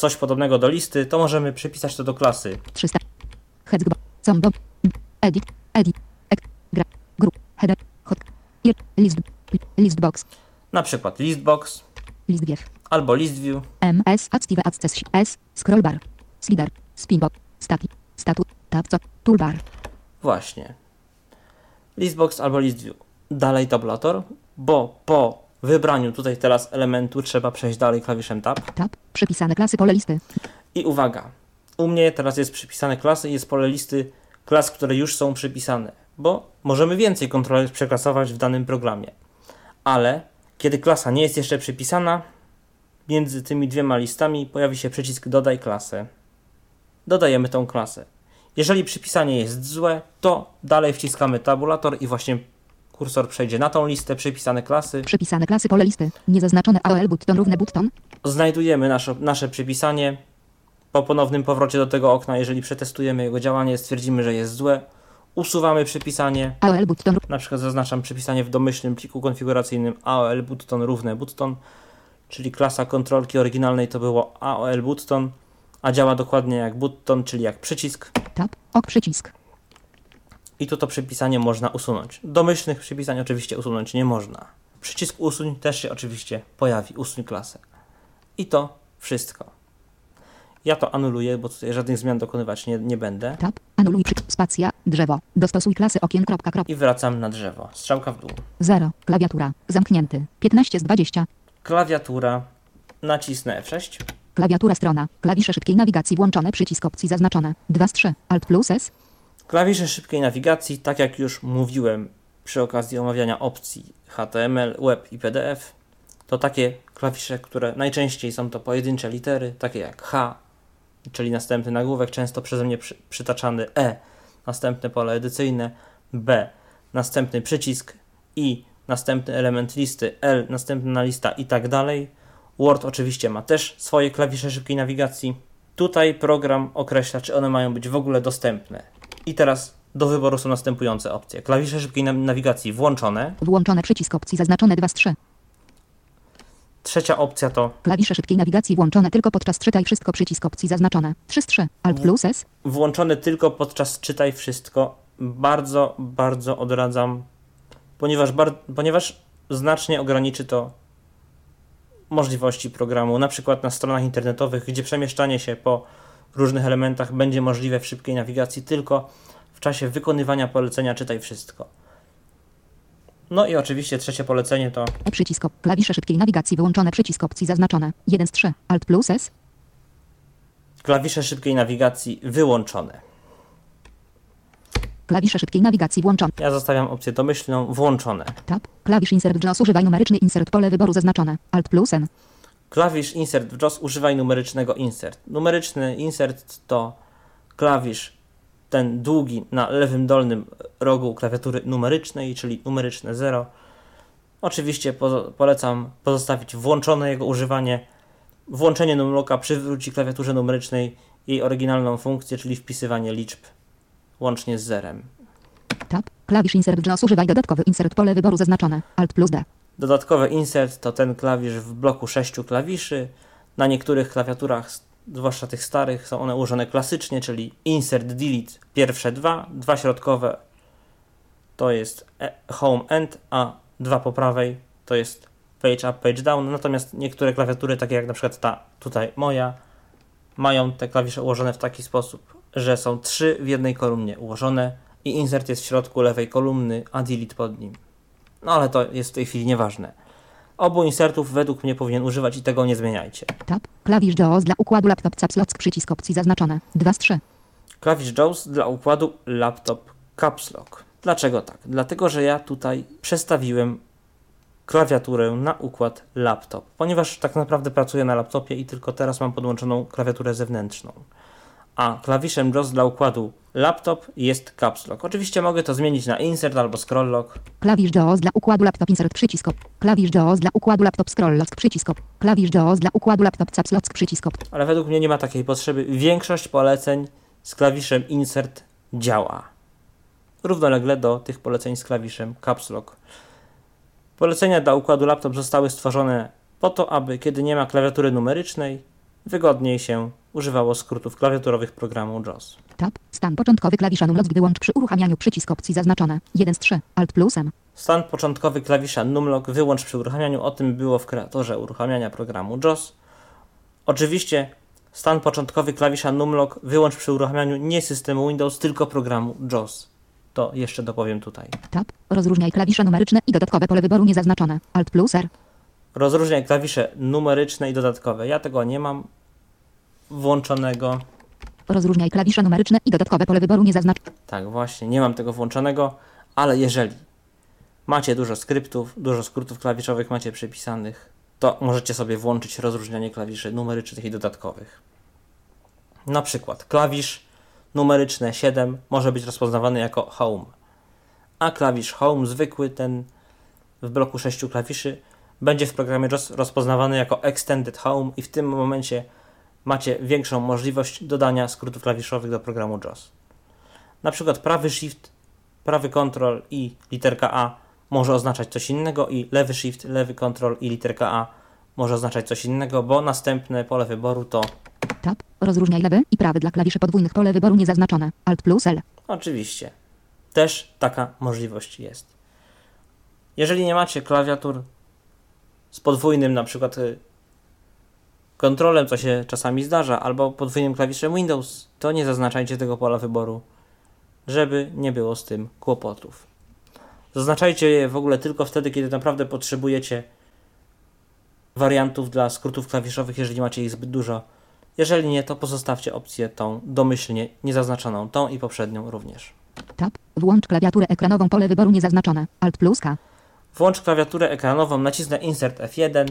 coś podobnego do listy, to możemy przypisać to do klasy 300. Headgbo. Combo. Edit. Edit. Gra. Group. Header. Hot. List. Listbox. na przykład listbox List wiew. albo listview, MS. Active Access. S. Scrollbar. Slider. Spinbox. Stati. Statut. Tab. Co. Toolbar. właśnie. Listbox albo listview. Dalej tabulator, bo po wybraniu tutaj teraz elementu trzeba przejść dalej klawiszem tab. Tab. Przypisane klasy pole listy. I uwaga, u mnie teraz jest przypisane klasy i jest pole listy klas, które już są przypisane, bo możemy więcej kontrolerów przeklasować w danym programie. Ale kiedy klasa nie jest jeszcze przypisana, między tymi dwiema listami pojawi się przycisk dodaj klasę. Dodajemy tą klasę. Jeżeli przypisanie jest złe, to dalej wciskamy tabulator i właśnie kursor przejdzie na tą listę przypisane klasy. Przypisane klasy pole listy. Niezaznaczone AOL button równe button. znajdujemy nasze, nasze przypisanie. Po ponownym powrocie do tego okna, jeżeli przetestujemy jego działanie, stwierdzimy, że jest złe, usuwamy przypisanie. AOL button. Na przykład zaznaczam przypisanie w domyślnym pliku konfiguracyjnym AOL button równe button, czyli klasa kontrolki oryginalnej to było AOL button, a działa dokładnie jak button, czyli jak przycisk. Tab. Ok przycisk. I tu to przypisanie można usunąć. Domyślnych przypisań oczywiście usunąć nie można. Przycisk usuń też się oczywiście pojawi, usuń klasę. I to wszystko. Ja to anuluję, bo tutaj żadnych zmian dokonywać nie, nie będę. Tab. Anuluj. Spacja. Drzewo. Dostosuj klasy okien. Kropka, kropka. I wracam na drzewo. Strzałka w dół. 0. Klawiatura. Zamknięty. 15 z 20. Klawiatura. Nacisnę F6. Klawiatura strona. Klawisze szybkiej nawigacji włączone. Przycisk opcji zaznaczone. 2 z 3. Alt plus S. Klawisze szybkiej nawigacji, tak jak już mówiłem przy okazji omawiania opcji HTML, web i PDF, to takie klawisze, które najczęściej są to pojedyncze litery, takie jak H, czyli następny nagłówek, często przeze mnie przy, przytaczany E, następne pole edycyjne, B, następny przycisk, I, następny element listy, L, następna lista i tak dalej. Word oczywiście ma też swoje klawisze szybkiej nawigacji. Tutaj program określa, czy one mają być w ogóle dostępne. I teraz do wyboru są następujące opcje. Klawisze szybkiej na- nawigacji włączone. Włączone. Przycisk opcji zaznaczone. 2 z 3. Trzecia opcja to Klawisze szybkiej nawigacji włączone tylko podczas czytaj wszystko. Przycisk opcji zaznaczone. 3 z 3. Alt plus S. włączone tylko podczas czytaj wszystko. Bardzo, bardzo odradzam, ponieważ, bar- ponieważ znacznie ograniczy to możliwości programu. Na przykład na stronach internetowych, gdzie przemieszczanie się po różnych elementach będzie możliwe w szybkiej nawigacji tylko w czasie wykonywania polecenia czytaj wszystko. No i oczywiście trzecie polecenie to przycisk. Klawisze szybkiej nawigacji wyłączone. Przycisk opcji zaznaczone. 1 z 3. Alt plus S. klawisze szybkiej nawigacji wyłączone. Klawisze szybkiej nawigacji włączone. Ja zostawiam opcję domyślną włączone. Tab. Klawisz insert JAWS używaj numeryczny insert pole wyboru zaznaczone. Alt plus N. Klawisz insert w JOS używaj numerycznego insert. Numeryczny insert to klawisz ten długi na lewym dolnym rogu klawiatury numerycznej, czyli numeryczne 0. Oczywiście po, polecam pozostawić włączone jego używanie, Włączenie numlocka przywróci klawiaturze numerycznej jej oryginalną funkcję, czyli wpisywanie liczb łącznie z zerem. Tab. Klawisz insert JAWS używaj dodatkowy insert pole wyboru zaznaczone. Alt plus D. Dodatkowy insert to ten klawisz w bloku sześciu klawiszy. Na niektórych klawiaturach, zwłaszcza tych starych, są one ułożone klasycznie, czyli insert, delete, pierwsze dwa, dwa środkowe to jest e- home end, a dwa po prawej to jest page up, page down. Natomiast niektóre klawiatury, takie jak na przykład ta tutaj moja, mają te klawisze ułożone w taki sposób, że są trzy w jednej kolumnie ułożone i insert jest w środku lewej kolumny, a delete pod nim. No ale to jest w tej chwili nieważne. Obu insertów według mnie powinien używać i tego nie zmieniajcie. Tab. Klawisz JAWS dla układu laptop caps lock przycisk opcji zaznaczone. 2 z 3. Klawisz JAWS dla układu laptop caps lock. Dlaczego tak? Dlatego, że ja tutaj przestawiłem klawiaturę na układ laptop, ponieważ tak naprawdę pracuję na laptopie i tylko teraz mam podłączoną klawiaturę zewnętrzną. A klawiszem JAWS dla układu laptop jest caps lock. Oczywiście mogę to zmienić na insert albo scroll lock. Klawisz JAWS dla układu laptop insert przycisk. Klawisz JAWS dla układu laptop scroll lock przycisk. Klawisz JAWS dla układu laptop caps lock przycisk ale według mnie nie ma takiej potrzeby. Większość poleceń z klawiszem insert działa. Równolegle do tych poleceń z klawiszem caps lock. Polecenia dla układu laptop zostały stworzone po to, aby kiedy nie ma klawiatury numerycznej, wygodniej się używało skrótów klawiaturowych programu JAWS. Tab. Stan początkowy klawisza numlock wyłącz przy uruchamianiu przycisk opcji zaznaczone. 1 z 3. Alt plusem. Stan początkowy klawisza numlock wyłącz przy uruchamianiu. O tym było w kreatorze uruchamiania programu JAWS. Oczywiście stan początkowy klawisza numlock wyłącz przy uruchamianiu nie systemu Windows, tylko programu JAWS. To jeszcze dopowiem tutaj. Tab. Rozróżniaj klawisze numeryczne i dodatkowe pole wyboru niezaznaczone. Alt plus R. Rozróżniaj klawisze numeryczne i dodatkowe. Ja tego nie mam włączonego. Rozróżniaj klawisze numeryczne i dodatkowe pole wyboru niezaznaczone. Tak, właśnie, nie mam tego włączonego, ale jeżeli macie dużo skryptów, dużo skrótów klawiszowych macie przypisanych, to możecie sobie włączyć rozróżnianie klawiszy numerycznych i dodatkowych. Na przykład klawisz numeryczny 7 może być rozpoznawany jako Home, a klawisz Home zwykły, ten w bloku 6 klawiszy, będzie w programie rozpoznawany jako Extended Home i w tym momencie macie większą możliwość dodania skrótów klawiszowych do programu JAWS. Na przykład prawy Shift, prawy Ctrl i literka A może oznaczać coś innego i lewy Shift, lewy Ctrl i literka A może oznaczać coś innego, bo następne pole wyboru to Tab. Rozróżniaj lewy i prawy dla klawiszy podwójnych pole wyboru niezaznaczone. Alt plus L. Oczywiście. Też taka możliwość jest. Jeżeli nie macie klawiatur z podwójnym na przykład y, kontrolem, co się czasami zdarza, albo podwójnym klawiszem Windows, to nie zaznaczajcie tego pola wyboru, żeby nie było z tym kłopotów. Zaznaczajcie je w ogóle tylko wtedy, kiedy naprawdę potrzebujecie wariantów dla skrótów klawiszowych, jeżeli macie ich zbyt dużo. Jeżeli nie, to pozostawcie opcję tą domyślnie niezaznaczoną, tą i poprzednią również. Tab. Włącz klawiaturę ekranową pole wyboru niezaznaczone. Alt plus K. Włącz klawiaturę ekranową, nacisnę Insert F1.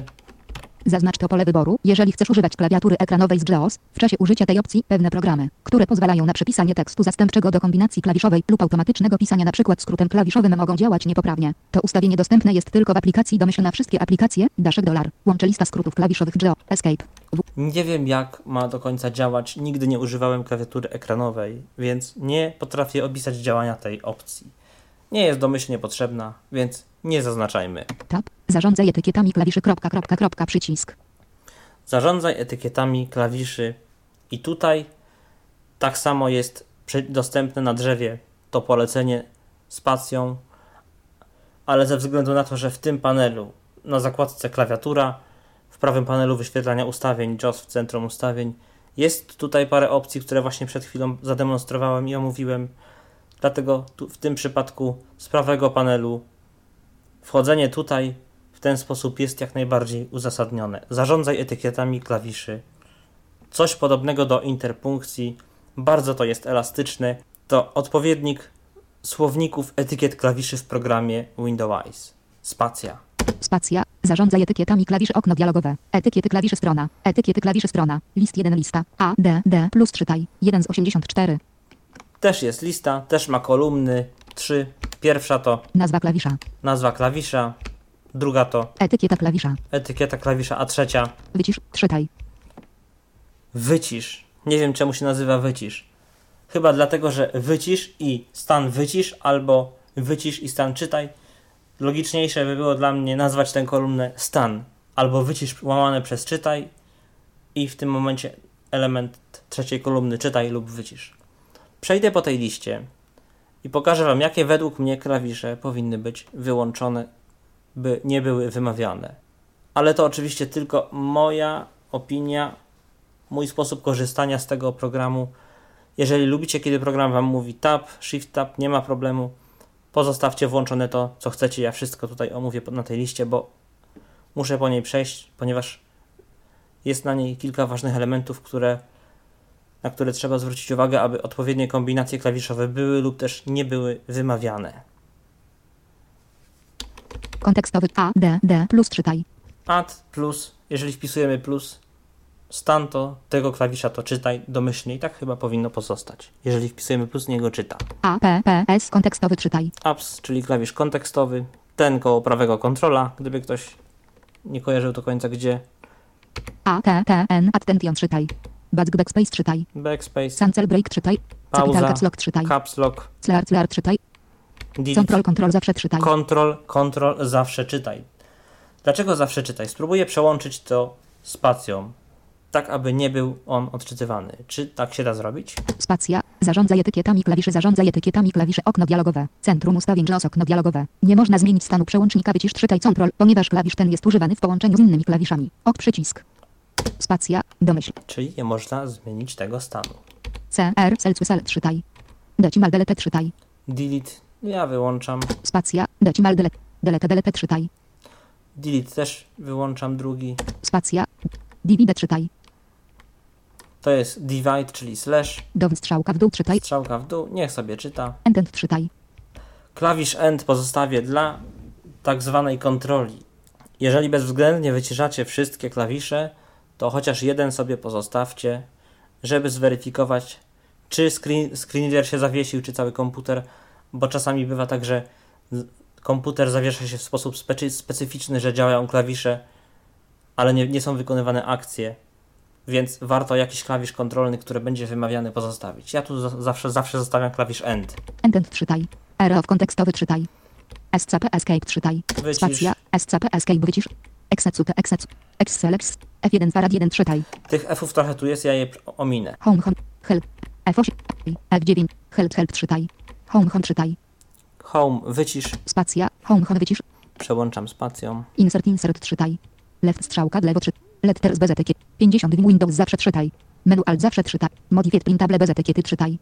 Zaznacz to pole wyboru, jeżeli chcesz używać klawiatury ekranowej z JAWS. W czasie użycia tej opcji pewne programy, które pozwalają na przypisanie tekstu zastępczego do kombinacji klawiszowej lub automatycznego pisania przykład skrótem klawiszowym mogą działać niepoprawnie. To ustawienie dostępne jest tylko w aplikacji domyśl na wszystkie aplikacje. Daszek dolar. Łączy lista skrótów klawiszowych JAWS. Escape. W. Nie wiem, jak ma do końca działać. Nigdy nie używałem klawiatury ekranowej, więc nie potrafię opisać działania tej opcji. Nie jest domyślnie potrzebna, więc nie zaznaczajmy. Tab. Zarządzaj etykietami klawiszy. Kropka, kropka, kropka, przycisk. Zarządzaj etykietami klawiszy i tutaj tak samo jest dostępne na drzewie to polecenie spacją, ale ze względu na to, że w tym panelu na zakładce klawiatura, w prawym panelu wyświetlania ustawień JAWS w centrum ustawień jest tutaj parę opcji, które właśnie przed chwilą zademonstrowałem i omówiłem. Dlatego tu, w tym przypadku z prawego panelu wchodzenie tutaj w ten sposób jest jak najbardziej uzasadnione. Zarządzaj etykietami klawiszy. Coś podobnego do interpunkcji. Bardzo to jest elastyczne. To odpowiednik słowników etykiet klawiszy w programie Windows. Spacja. Spacja. Zarządzaj etykietami klawiszy okno dialogowe. Etykiety klawiszy strona. Etykiety klawiszy strona. List 1 lista. A, D, D plus czytaj. 1 z 84. Też jest lista, też ma kolumny. Trzy. Pierwsza to Nazwa klawisza. nazwa klawisza. druga to Etykieta klawisza. etykieta klawisza, a trzecia Wycisz. Czytaj. wycisz. Nie wiem czemu się nazywa wycisz. Chyba dlatego, że wycisz i stan wycisz albo wycisz i stan czytaj. Logiczniejsze by było dla mnie nazwać tę kolumnę stan albo wycisz łamane przez czytaj i w tym momencie element trzeciej kolumny czytaj lub wycisz. Przejdę po tej liście i pokażę Wam, jakie według mnie klawisze powinny być wyłączone, by nie były wymawiane. Ale to oczywiście tylko moja opinia, mój sposób korzystania z tego programu. Jeżeli lubicie, kiedy program Wam mówi tab, shift tab, nie ma problemu. Pozostawcie włączone to, co chcecie. Ja wszystko tutaj omówię na tej liście, bo muszę po niej przejść, ponieważ jest na niej kilka ważnych elementów, które, na które trzeba zwrócić uwagę, aby odpowiednie kombinacje klawiszowe były lub też nie były wymawiane. Kontekstowy A, D, D plus czytaj. Add plus, jeżeli wpisujemy plus, stan to tego klawisza to czytaj domyślnie i tak chyba powinno pozostać. Jeżeli wpisujemy plus, niego czyta. A, P, P, S kontekstowy czytaj. Apps, czyli klawisz kontekstowy, ten koło prawego kontrola, gdyby ktoś nie kojarzył do końca gdzie, A, T, T, N attention czytaj. Back backspace czytaj. backspace, Cancel break czytaj. Capital pauza, caps lock czytaj. caps lock, Clear, clear czytaj. delete, Control, control zawsze czytaj. Control, control, zawsze czytaj. Dlaczego zawsze czytaj? Spróbuję przełączyć to spacją, tak aby nie był on odczytywany. Czy tak się da zrobić? Spacja. Zarządzaj etykietami klawiszy. Zarządzaj etykietami klawiszy. Okno dialogowe. Centrum ustawień JAWS okno dialogowe. Nie można zmienić stanu przełącznika wycisz czytaj control, ponieważ klawisz ten jest używany w połączeniu z innymi klawiszami. Ok przycisk. Spacja. Domyśl. Czyli nie można zmienić tego stanu. C, R, cel, cel czytaj. Decimal delete czytaj. Delete, ja wyłączam. Spacja. Decimal delete. Delete delete czytaj. Delete też wyłączam drugi. Spacja. Divide czytaj. To jest divide, czyli slash. Dowód strzałka w dół czytaj. Strzałka w dół, niech sobie czyta. Endent czytaj. Klawisz End pozostawię dla tak zwanej kontroli. Jeżeli bezwzględnie wyciszacie wszystkie klawisze, to chociaż jeden sobie pozostawcie, żeby zweryfikować, czy screen, screen reader się zawiesił, czy cały komputer, bo czasami bywa tak, że komputer zawiesza się w sposób specy, specyficzny, że działają klawisze, ale nie, nie są wykonywane akcje, więc warto jakiś klawisz kontrolny, który będzie wymawiany, pozostawić. Ja tu za- zawsze, zawsze zostawiam klawisz End. Endent czytaj. R of kontekstowy czytaj. SCP escape czytaj. Wycisz. Spacja. SCP escape wycisz. Execute exec. Excelx. F1 farad 1 czytaj. Tych F-ów trochę tu jest, ja je ominę. Home home. Help. F8. F9. Help help czytaj. Home home czytaj. Home, wycisz, Spacja. Home home wycisz. przełączam spacją. Insert insert czytaj. Left strzałka lewo czytaj. Letters bez etykiet. 50 w Windows zawsze czytaj. Menu alt zawsze czytaj. Modified printable bez etykiety czytaj.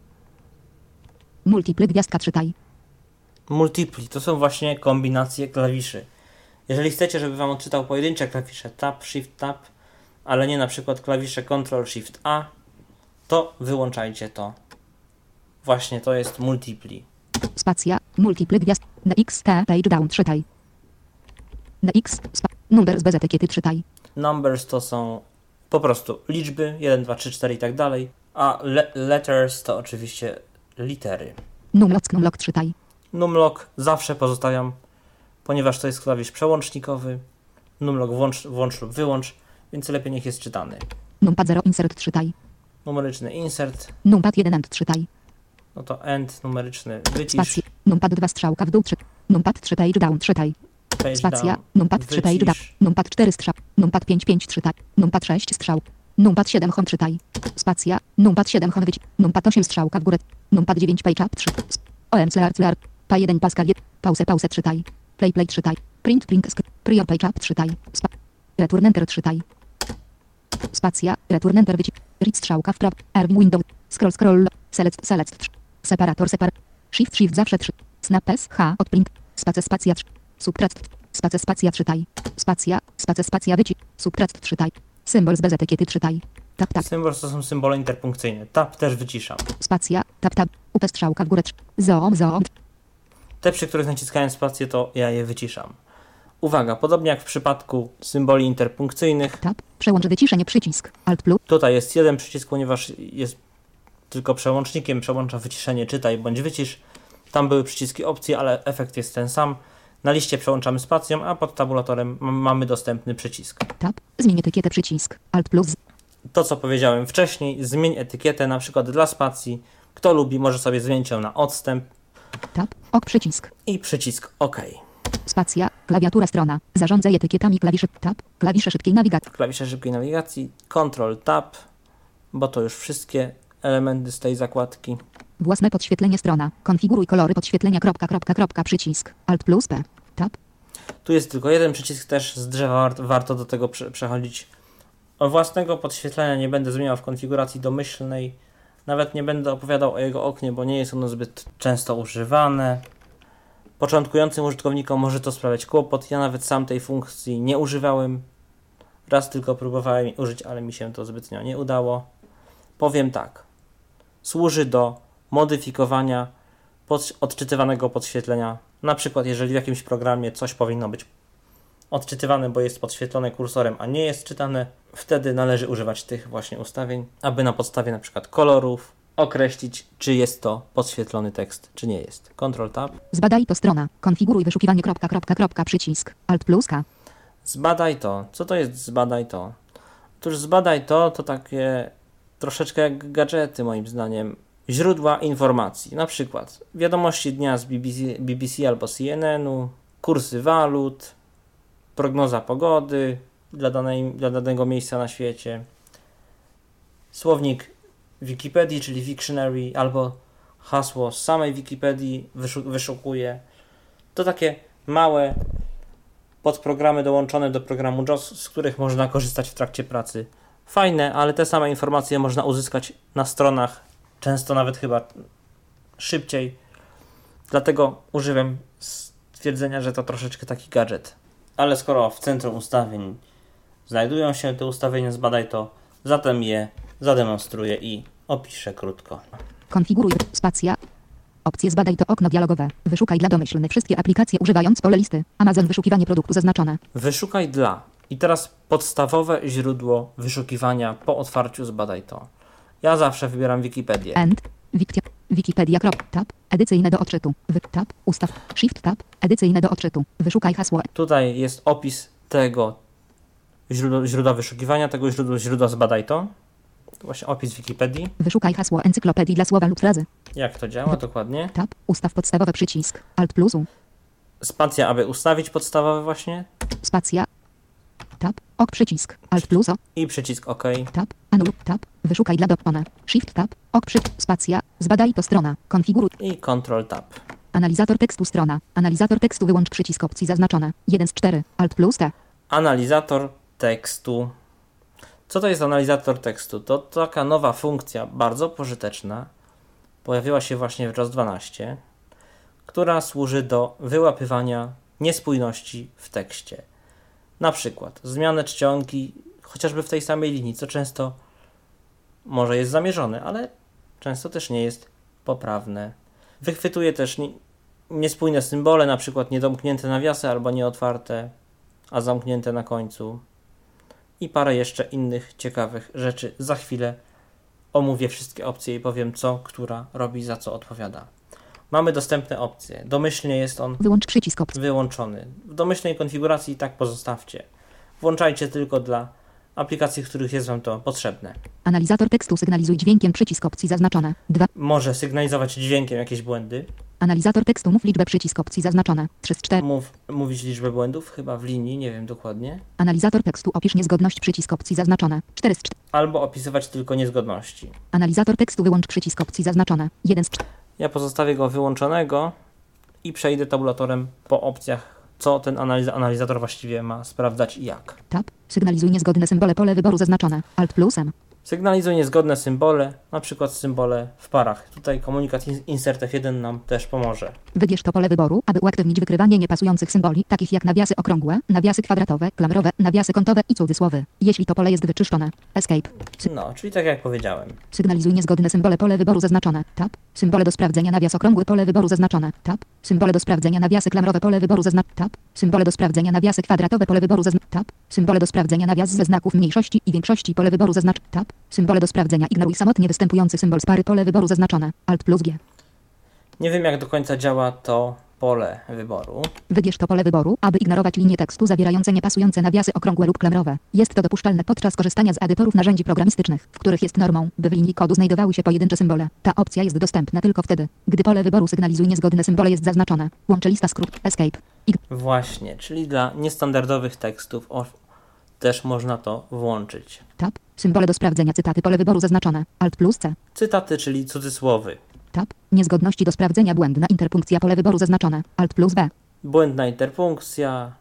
Multiple gwiazdka czytaj. Multipli to są właśnie kombinacje klawiszy. Jeżeli chcecie, żeby Wam odczytał pojedyncze klawisze Tab, Shift, Tab, ale nie na przykład klawisze Ctrl, Shift, A, to wyłączajcie to. Właśnie to jest multipli. Spacja. Multiple gwiazd. Na X T page down czytaj. Na X. Spa. Numbers bez etykiety czytaj. Numbers to są po prostu liczby 1, 2, 3, 4 i tak dalej, a le letters to oczywiście litery. Numlock numlock czytaj. Numlock zawsze pozostawiam, ponieważ to jest klawisz przełącznikowy. Numlock włącz, włącz lub wyłącz, więc lepiej niech jest czytany. Numpad 0 insert czytaj. Numeryczny insert, Numpad 1 end czytaj. no to end numeryczny wycisz, Spacja. Numpad 2 strzałka w dół czytaj. Numpad 3 page down czytaj. page Spacja. down, Numpad 3 page down. Numpad 4 strzał. Numpad 5 5 czytaj. Numpad 6 strzał. Numpad 7 home czytaj. Spacja. Numpad 7 home wycisz. Numpad 8 strzałka w górę. Numpad 9 page up 3. OM clear clear. Pa 1 Pascal 1. Pause pause czytaj. Play play czytaj. Print print sk- Prior page up czytaj. Return enter czytaj. Spacja. Return enter wycisz. Read strzałka w prawo. R window. Scroll scroll. Select select. Separator separ. Shift shift zawsze 3. Snap S H odprint. Spacja spacja 3. Subtrat. Spacja spacja czytaj. Spacja. Spacja spacja wycisz. Subtrat czytaj. Symbol z bez etykiety czytaj. Tap tap. Symbol to są symbole interpunkcyjne. Tab też wyciszam. Spacja. Tap tap. UP strzałka w górę. Zoom zoom. Te, przy których naciskałem spację, to ja je wyciszam. Uwaga, podobnie jak w przypadku symboli interpunkcyjnych, Tap. Przełącz wyciszenie przycisk. Alt plus. tutaj jest jeden przycisk, ponieważ jest tylko przełącznikiem, przełącza wyciszenie czytaj bądź wycisz. Tam były przyciski opcji, ale efekt jest ten sam. Na liście przełączamy spacją, a pod tabulatorem mamy dostępny przycisk. Tab. Zmień etykietę przycisk. Alt plus. To, co powiedziałem wcześniej, zmień etykietę, na przykład dla spacji. Kto lubi, może sobie zmienić ją na odstęp Tab. Ok przycisk. i przycisk OK. Spacja. Klawiatura strona. Zarządzaj etykietami klawiszy. Tab. Klawisze szybkiej nawigacji. Klawisze szybkiej nawigacji, Ctrl Tab, bo to już wszystkie elementy z tej zakładki. Własne podświetlenie strona. Konfiguruj kolory podświetlenia. Kropka, kropka, kropka, przycisk. Alt plus P. Tab. Tu jest tylko jeden przycisk, też z drzewa warto, do tego prze, przechodzić. O własnego podświetlenia nie będę zmieniał w konfiguracji domyślnej. Nawet nie będę opowiadał o jego oknie, bo nie jest ono zbyt często używane. Początkującym użytkownikom może to sprawiać kłopot. Ja nawet sam tej funkcji nie używałem. Raz tylko próbowałem użyć, ale mi się to zbytnio nie udało. Powiem tak. Służy do modyfikowania pod, odczytywanego podświetlenia. Na przykład, jeżeli w jakimś programie coś powinno być odczytywane, bo jest podświetlone kursorem, a nie jest czytane, wtedy należy używać tych właśnie ustawień, aby na podstawie na przykład kolorów określić, czy jest to podświetlony tekst, czy nie jest. Ctrl Tab. Zbadaj to strona. Konfiguruj wyszukiwanie. Kropka, kropka, kropka, przycisk. Alt plus K. Zbadaj to. Co to jest zbadaj to? Otóż zbadaj to to takie troszeczkę jak gadżety moim zdaniem. Źródła informacji, na przykład wiadomości dnia z BBC, BBC albo CNN-u, kursy walut, prognoza pogody dla, danej, dla danego miejsca na świecie, słownik Wikipedii, czyli Wiktionary, albo hasło z samej Wikipedii wyszu- wyszukuje. To takie małe podprogramy dołączone do programu JOS, z których można korzystać w trakcie pracy. Fajne, ale te same informacje można uzyskać na stronach, często nawet chyba szybciej. Dlatego używam stwierdzenia, że to troszeczkę taki gadżet. Ale skoro w centrum ustawień znajdują się te ustawienia, zbadaj to, zatem je zademonstruję i opiszę krótko. Konfiguruj. Spacja. Opcje zbadaj to okno dialogowe. Wyszukaj dla domyślnych wszystkie aplikacje używając pole listy. Amazon wyszukiwanie produktu zaznaczone. Wyszukaj dla. I teraz podstawowe źródło wyszukiwania po otwarciu zbadaj to. Ja zawsze wybieram Wikipedię. End. Wikipedia. Krop. Tab. Edycyjne do odczytu. Wy. Tab. Ustaw. Shift. Tab. Edycyjne do odczytu. Wyszukaj hasło. Tutaj jest opis tego źródła, źródła wyszukiwania, tego źródła, źródła zbadaj to. Właśnie opis Wikipedii. Wyszukaj hasło encyklopedii dla słowa lub frazy. Jak to działa dokładnie. Tab. Ustaw podstawowy przycisk. Alt plus U. Spacja, aby ustawić podstawowe właśnie. Spacja. Tab. Ok przycisk. Alt plus O. I przycisk OK. Tab. Anul. Tab. Wyszukaj dla dopone. Shift. Tab. Ok przy. Spacja. Zbadaj to strona. Konfiguruj. I Ctrl Tab. Analizator tekstu strona. Analizator tekstu wyłącz przycisk opcji zaznaczone. 1 z 4. Alt plus T. Analizator tekstu. Co to jest analizator tekstu? To taka nowa funkcja, bardzo pożyteczna. Pojawiła się właśnie w JAWS 12, która służy do wyłapywania niespójności w tekście. Na przykład zmianę czcionki, chociażby w tej samej linii, co często może jest zamierzone, ale często też nie jest poprawne. Wychwytuje też nie- niespójne symbole, na przykład niedomknięte nawiasy albo nieotwarte a zamknięte na końcu. I parę jeszcze innych ciekawych rzeczy. Za chwilę omówię wszystkie opcje i powiem, co która robi, za co odpowiada. Mamy dostępne opcje. Domyślnie jest on Wyłącz przycisk opcji. wyłączony. W domyślnej konfiguracji tak pozostawcie. Włączajcie tylko dla aplikacji, w których jest Wam to potrzebne. Analizator tekstu sygnalizuj dźwiękiem przycisk opcji zaznaczone. 2. Może sygnalizować dźwiękiem jakieś błędy. Analizator tekstu mów liczbę przycisk opcji zaznaczone. 3 z 4. Mów, mówić liczbę błędów, chyba w linii, nie wiem dokładnie. Analizator tekstu opisz niezgodność przycisk opcji zaznaczone. 4 z 4. Albo opisywać tylko niezgodności. Analizator tekstu wyłącz przycisk opcji zaznaczone. 1 z 4. Ja pozostawię go wyłączonego i przejdę tabulatorem po opcjach, co ten analiz- analizator właściwie ma sprawdzać i jak. Tab. Sygnalizuj niezgodne symbole pole wyboru zaznaczone. Alt plus M. Sygnalizuj niezgodne symbole, na przykład symbole w parach. Tutaj komunikat in- insert F1 nam też pomoże. Wybierz to pole wyboru, aby uaktywnić wykrywanie niepasujących symboli, takich jak nawiasy okrągłe, nawiasy kwadratowe, klamrowe, nawiasy kątowe i cudzysłowy. Jeśli to pole jest wyczyszczone. Escape. Sy- No, czyli tak jak powiedziałem. Sygnalizuj niezgodne symbole pole wyboru zaznaczone. Tab. Symbole do sprawdzenia nawias okrągły pole wyboru zaznaczone. Tab. Symbole do sprawdzenia nawiasy klamrowe pole wyboru zaznaczone. Tab. Symbole do sprawdzenia nawiasy kwadratowe pole wyboru zaznaczone. Tab. Symbole do sprawdzenia nawias ze znaków mniejszości i większości pole wyboru zaznaczone. Tab. Symbole do sprawdzenia ignoruj samotnie występujący symbol z pary pole wyboru zaznaczone. Alt plus G. Nie wiem jak do końca działa to pole wyboru. Wybierz to pole wyboru, aby ignorować linie tekstu zawierające niepasujące nawiasy okrągłe lub klamrowe. Jest to dopuszczalne podczas korzystania z edytorów narzędzi programistycznych, w których jest normą, by w linii kodu znajdowały się pojedyncze symbole. Ta opcja jest dostępna tylko wtedy, gdy pole wyboru sygnalizuje niezgodne symbole jest zaznaczone. Łączy lista skrót Escape. I Właśnie, czyli dla niestandardowych tekstów o, też można to włączyć. tab. Symbole do sprawdzenia cytaty pole wyboru zaznaczone. Alt plus C. Cytaty, czyli cudzysłowy. Tab. Niezgodności do sprawdzenia błędna interpunkcja pole wyboru zaznaczone. Alt plus B. Błędna interpunkcja,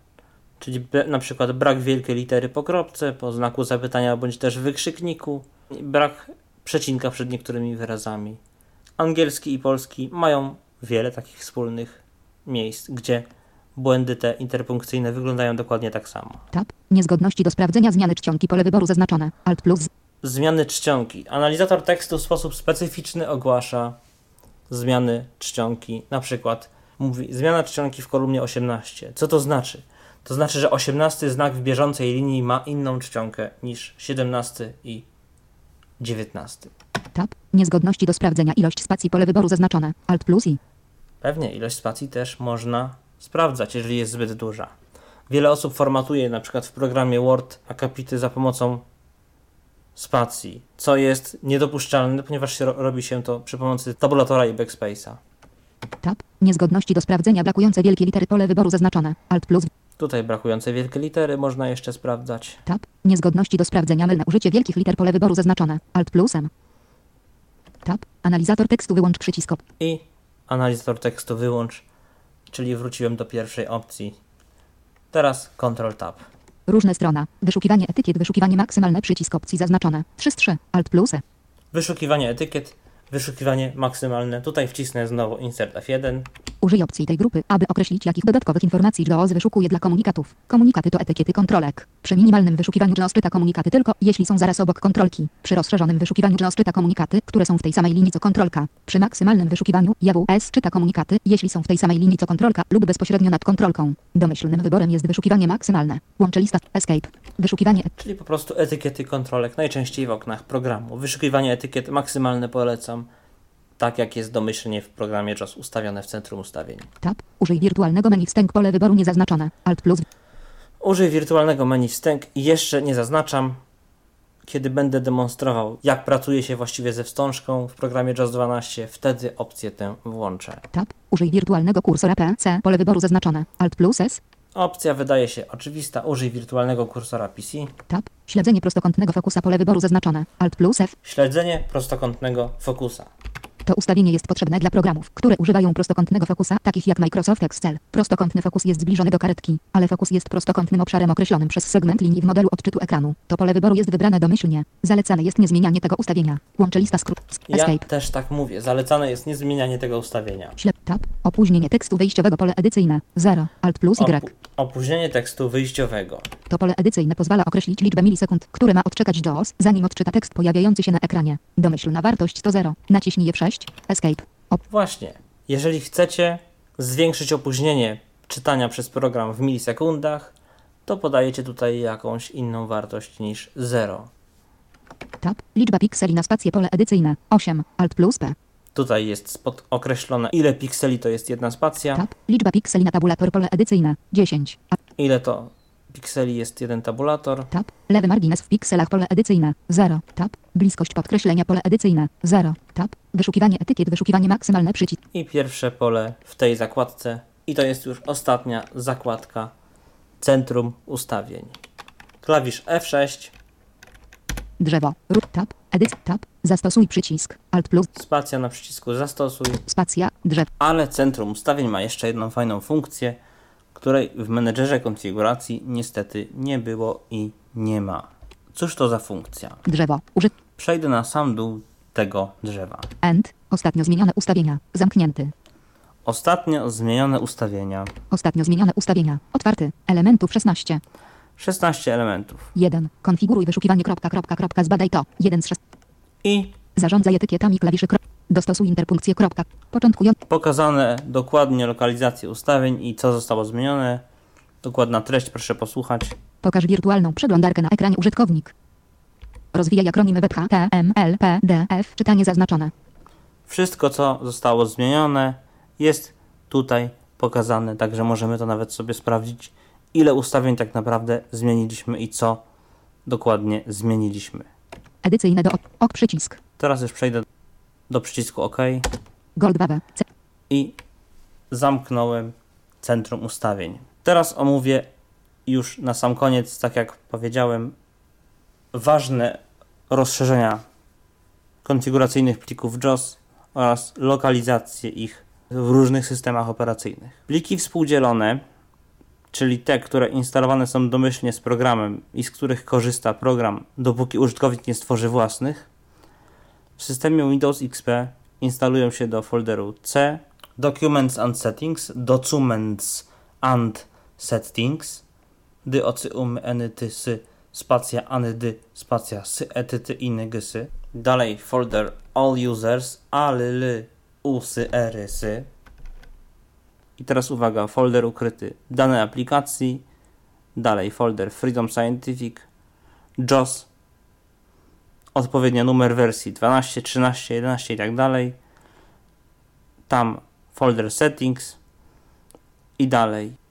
czyli na przykład brak wielkiej litery po kropce, po znaku zapytania bądź też wykrzykniku, brak przecinka przed niektórymi wyrazami. Angielski i polski mają wiele takich wspólnych miejsc, gdzie błędy te interpunkcyjne wyglądają dokładnie tak samo. Tab. Niezgodności do sprawdzenia zmiany czcionki pole wyboru zaznaczone. Alt plus. Zmiany czcionki. Analizator tekstu w sposób specyficzny ogłasza zmiany czcionki. Na przykład mówi zmiana czcionki w kolumnie 18. Co to znaczy? To znaczy, że 18 znak w bieżącej linii ma inną czcionkę niż 17 i 19. Tab. Niezgodności do sprawdzenia ilość spacji pole wyboru zaznaczone. Alt plus I. Pewnie ilość spacji też można sprawdzać, jeżeli jest zbyt duża. Wiele osób formatuje na przykład w programie Word akapity za pomocą spacji, co jest niedopuszczalne, ponieważ się ro- robi się to przy pomocy tabulatora i backspace'a. Tab. Niezgodności do sprawdzenia brakujące wielkie litery pole wyboru zaznaczone. Alt plus. Tutaj brakujące wielkie litery można jeszcze sprawdzać. Tab. Niezgodności do sprawdzenia mylne użycie wielkich liter pole wyboru zaznaczone. Alt plus M. Tab. Analizator tekstu wyłącz przycisk. I analizator tekstu wyłącz, czyli wróciłem do pierwszej opcji. Teraz Ctrl Tab. Różne strona. Wyszukiwanie etykiet. Wyszukiwanie maksymalne przycisk opcji zaznaczone. 3 z 3. Alt plus E. Wyszukiwanie etykiet, wyszukiwanie maksymalne. Tutaj wcisnę znowu Insert F1. Użyj opcji tej grupy, aby określić jakich dodatkowych informacji JAWS wyszukuje dla komunikatów. Komunikaty to etykiety kontrolek. Przy minimalnym wyszukiwaniu JAWS czyta komunikaty tylko, jeśli są zaraz obok kontrolki. Przy rozszerzonym wyszukiwaniu JAWS czyta komunikaty, które są w tej samej linii co kontrolka. Przy maksymalnym wyszukiwaniu JAWS czyta komunikaty, jeśli są w tej samej linii co kontrolka lub bezpośrednio nad kontrolką. Domyślnym wyborem jest wyszukiwanie maksymalne. Łączy lista Escape. Wyszukiwanie Czyli po prostu etykiety kontrolek, najczęściej w oknach programu. Wyszukiwanie etykiet maksymalne polecam, tak jak jest domyślnie w programie JOS ustawione w centrum ustawień. Tab. Użyj wirtualnego menu wstęp pole wyboru niezaznaczone. Alt plus Użyj wirtualnego menu wstęg i jeszcze nie zaznaczam, kiedy będę demonstrował, jak pracuje się właściwie ze wstążką w programie JOS 12, wtedy opcję tę włączę. Tab. Użyj wirtualnego kursora PC. Pole wyboru zaznaczone. Alt plus S. Opcja wydaje się oczywista, użyj wirtualnego kursora PC. Tab. Śledzenie prostokątnego fokusa pole wyboru zaznaczone. Alt plus F. Śledzenie prostokątnego fokusa. To ustawienie jest potrzebne dla programów, które używają prostokątnego fokusa, takich jak Microsoft Excel. Prostokątny fokus jest zbliżony do karetki, ale fokus jest prostokątnym obszarem określonym przez segment linii w modelu odczytu ekranu. To pole wyboru jest wybrane domyślnie. Zalecane jest niezmienianie tego ustawienia. Łączy lista skrót. Ja Escape. też tak mówię, zalecane jest niezmienianie tego ustawienia. Ślep tab. Opóźnienie tekstu wyjściowego pole edycyjne. 0. Alt plus Y. Opu- opóźnienie tekstu wyjściowego. To pole edycyjne pozwala określić liczbę milisekund, które ma odczekać JAWS, zanim odczyta tekst pojawiający się na ekranie. Domyślna wartość to 0. Naciśnij F6. Escape. Op. Właśnie, jeżeli chcecie zwiększyć opóźnienie czytania przez program w milisekundach, to podajecie tutaj jakąś inną wartość niż 0. Tab. Liczba pikseli na spację pole edycyjne. 8. Alt plus P. Tutaj jest określone, ile pikseli to jest jedna spacja, Tab. Liczba pikseli na tabulator pole edycyjne. 10. A, ile to pikseli jest jeden tabulator. tab. Lewy margines w pikselach pole edycyjne. 0. Tab. Bliskość podkreślenia pole edycyjne. 0. Tab. Wyszukiwanie etykiet. Wyszukiwanie maksymalne przycisk. I pierwsze pole w tej zakładce. I to jest już ostatnia zakładka Centrum Ustawień. Klawisz F6, Drzewo. Rób tab. Edyc. Tab. Zastosuj przycisk. Alt plus. spacja na przycisku Zastosuj. Spacja. Drzew. Ale Centrum Ustawień ma jeszcze jedną fajną funkcję, której w menedżerze konfiguracji niestety nie było i nie ma. Cóż to za funkcja? Drzewo. Użyt. Przejdę na sam dół tego drzewa. End. Ostatnio zmienione ustawienia. Zamknięty. Ostatnio zmienione ustawienia. Ostatnio zmienione ustawienia. Otwarty. Elementów 16. 16 elementów. 1. Konfiguruj wyszukiwanie. Kropka, kropka, kropka. Zbadaj to. 1 z 6. I Zarządzaj etykietami klawiszy. Kro... Dostosuj interpunkcję. Kropka. Początkujący. pokazane dokładnie lokalizacje ustawień i co zostało zmienione. Dokładna treść, proszę posłuchać. Pokaż wirtualną przeglądarkę na ekranie użytkownik. Rozwijaj akronimy web HTML, PDF. Czytanie zaznaczone. Wszystko, co zostało zmienione, jest tutaj pokazane, także możemy to nawet sobie sprawdzić, ile ustawień tak naprawdę zmieniliśmy i co dokładnie zmieniliśmy. Edycyjne do ok, ok przycisk. Teraz już przejdę do przycisku OK i zamknąłem centrum ustawień. Teraz omówię już na sam koniec, tak jak powiedziałem, ważne rozszerzenia konfiguracyjnych plików JOS oraz lokalizację ich w różnych systemach operacyjnych. Pliki współdzielone, czyli te, które instalowane są domyślnie z programem i z których korzysta program, dopóki użytkownik nie stworzy własnych, w systemie Windows XP instalują się do folderu C Documents and Settings, Documents and Settings, dy ocy umy eny ty sy, spacja any dy, spacja sy ety ty iny gysy. Dalej folder All Users, al ly usy ery sy. I teraz uwaga, folder ukryty dane aplikacji, dalej folder Freedom Scientific, JOS, odpowiednio numer wersji 12, 13, 11 i tak dalej. Tam folder settings i dalej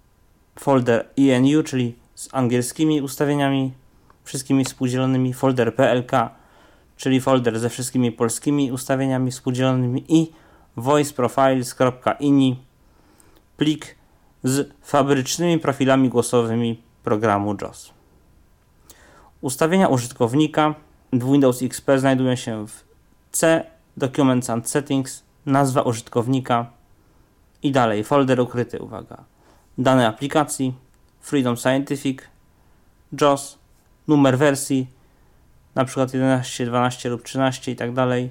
folder ENU, czyli z angielskimi ustawieniami, wszystkimi współdzielonymi, folder PLK, czyli folder ze wszystkimi polskimi ustawieniami współdzielonymi i voiceprofiles.ini, plik z fabrycznymi profilami głosowymi programu JOS. Ustawienia użytkownika w Windows XP znajdują się w C Documents and Settings, nazwa użytkownika i dalej folder ukryty, uwaga, dane aplikacji, Freedom Scientific, JOS, numer wersji, na przykład 11, 12 lub 13 i tak dalej,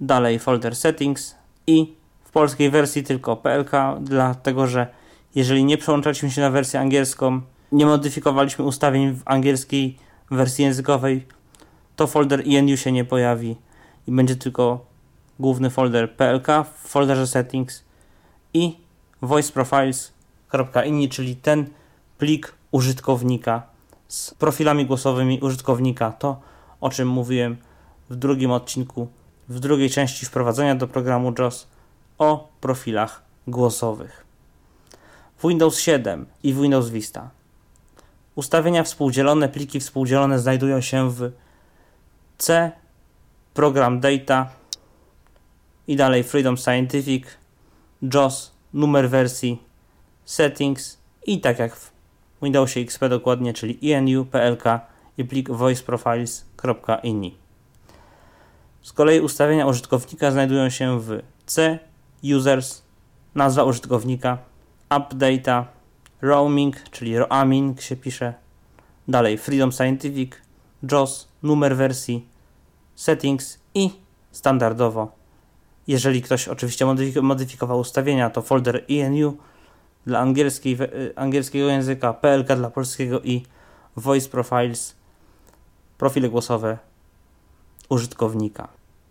dalej folder Settings i w polskiej wersji tylko PLK, dlatego że jeżeli nie przełączaliśmy się na wersję angielską, nie modyfikowaliśmy ustawień w angielskiej wersji językowej, to folder ENU się nie pojawi i będzie tylko główny folder PLK w folderze Settings i voiceprofiles.ini, czyli ten plik użytkownika z profilami głosowymi użytkownika. To, o czym mówiłem w drugim odcinku, w drugiej części wprowadzenia do programu JOS o profilach głosowych. W Windows 7 i w Windows Vista ustawienia współdzielone, pliki współdzielone znajdują się w C, program data i dalej Freedom Scientific, JOS, numer wersji, settings i tak jak w Windowsie XP dokładnie, czyli ENU, PLK i plik voiceprofiles.ini. Z kolei ustawienia użytkownika znajdują się w C, users, nazwa użytkownika, updata, roaming, czyli roaming się pisze, dalej Freedom Scientific, JOS, numer wersji, settings i standardowo, jeżeli ktoś oczywiście modyfikował ustawienia, to folder ENU dla angielskiej, angielskiego języka, PLK dla polskiego i Voice Profiles, profile głosowe użytkownika.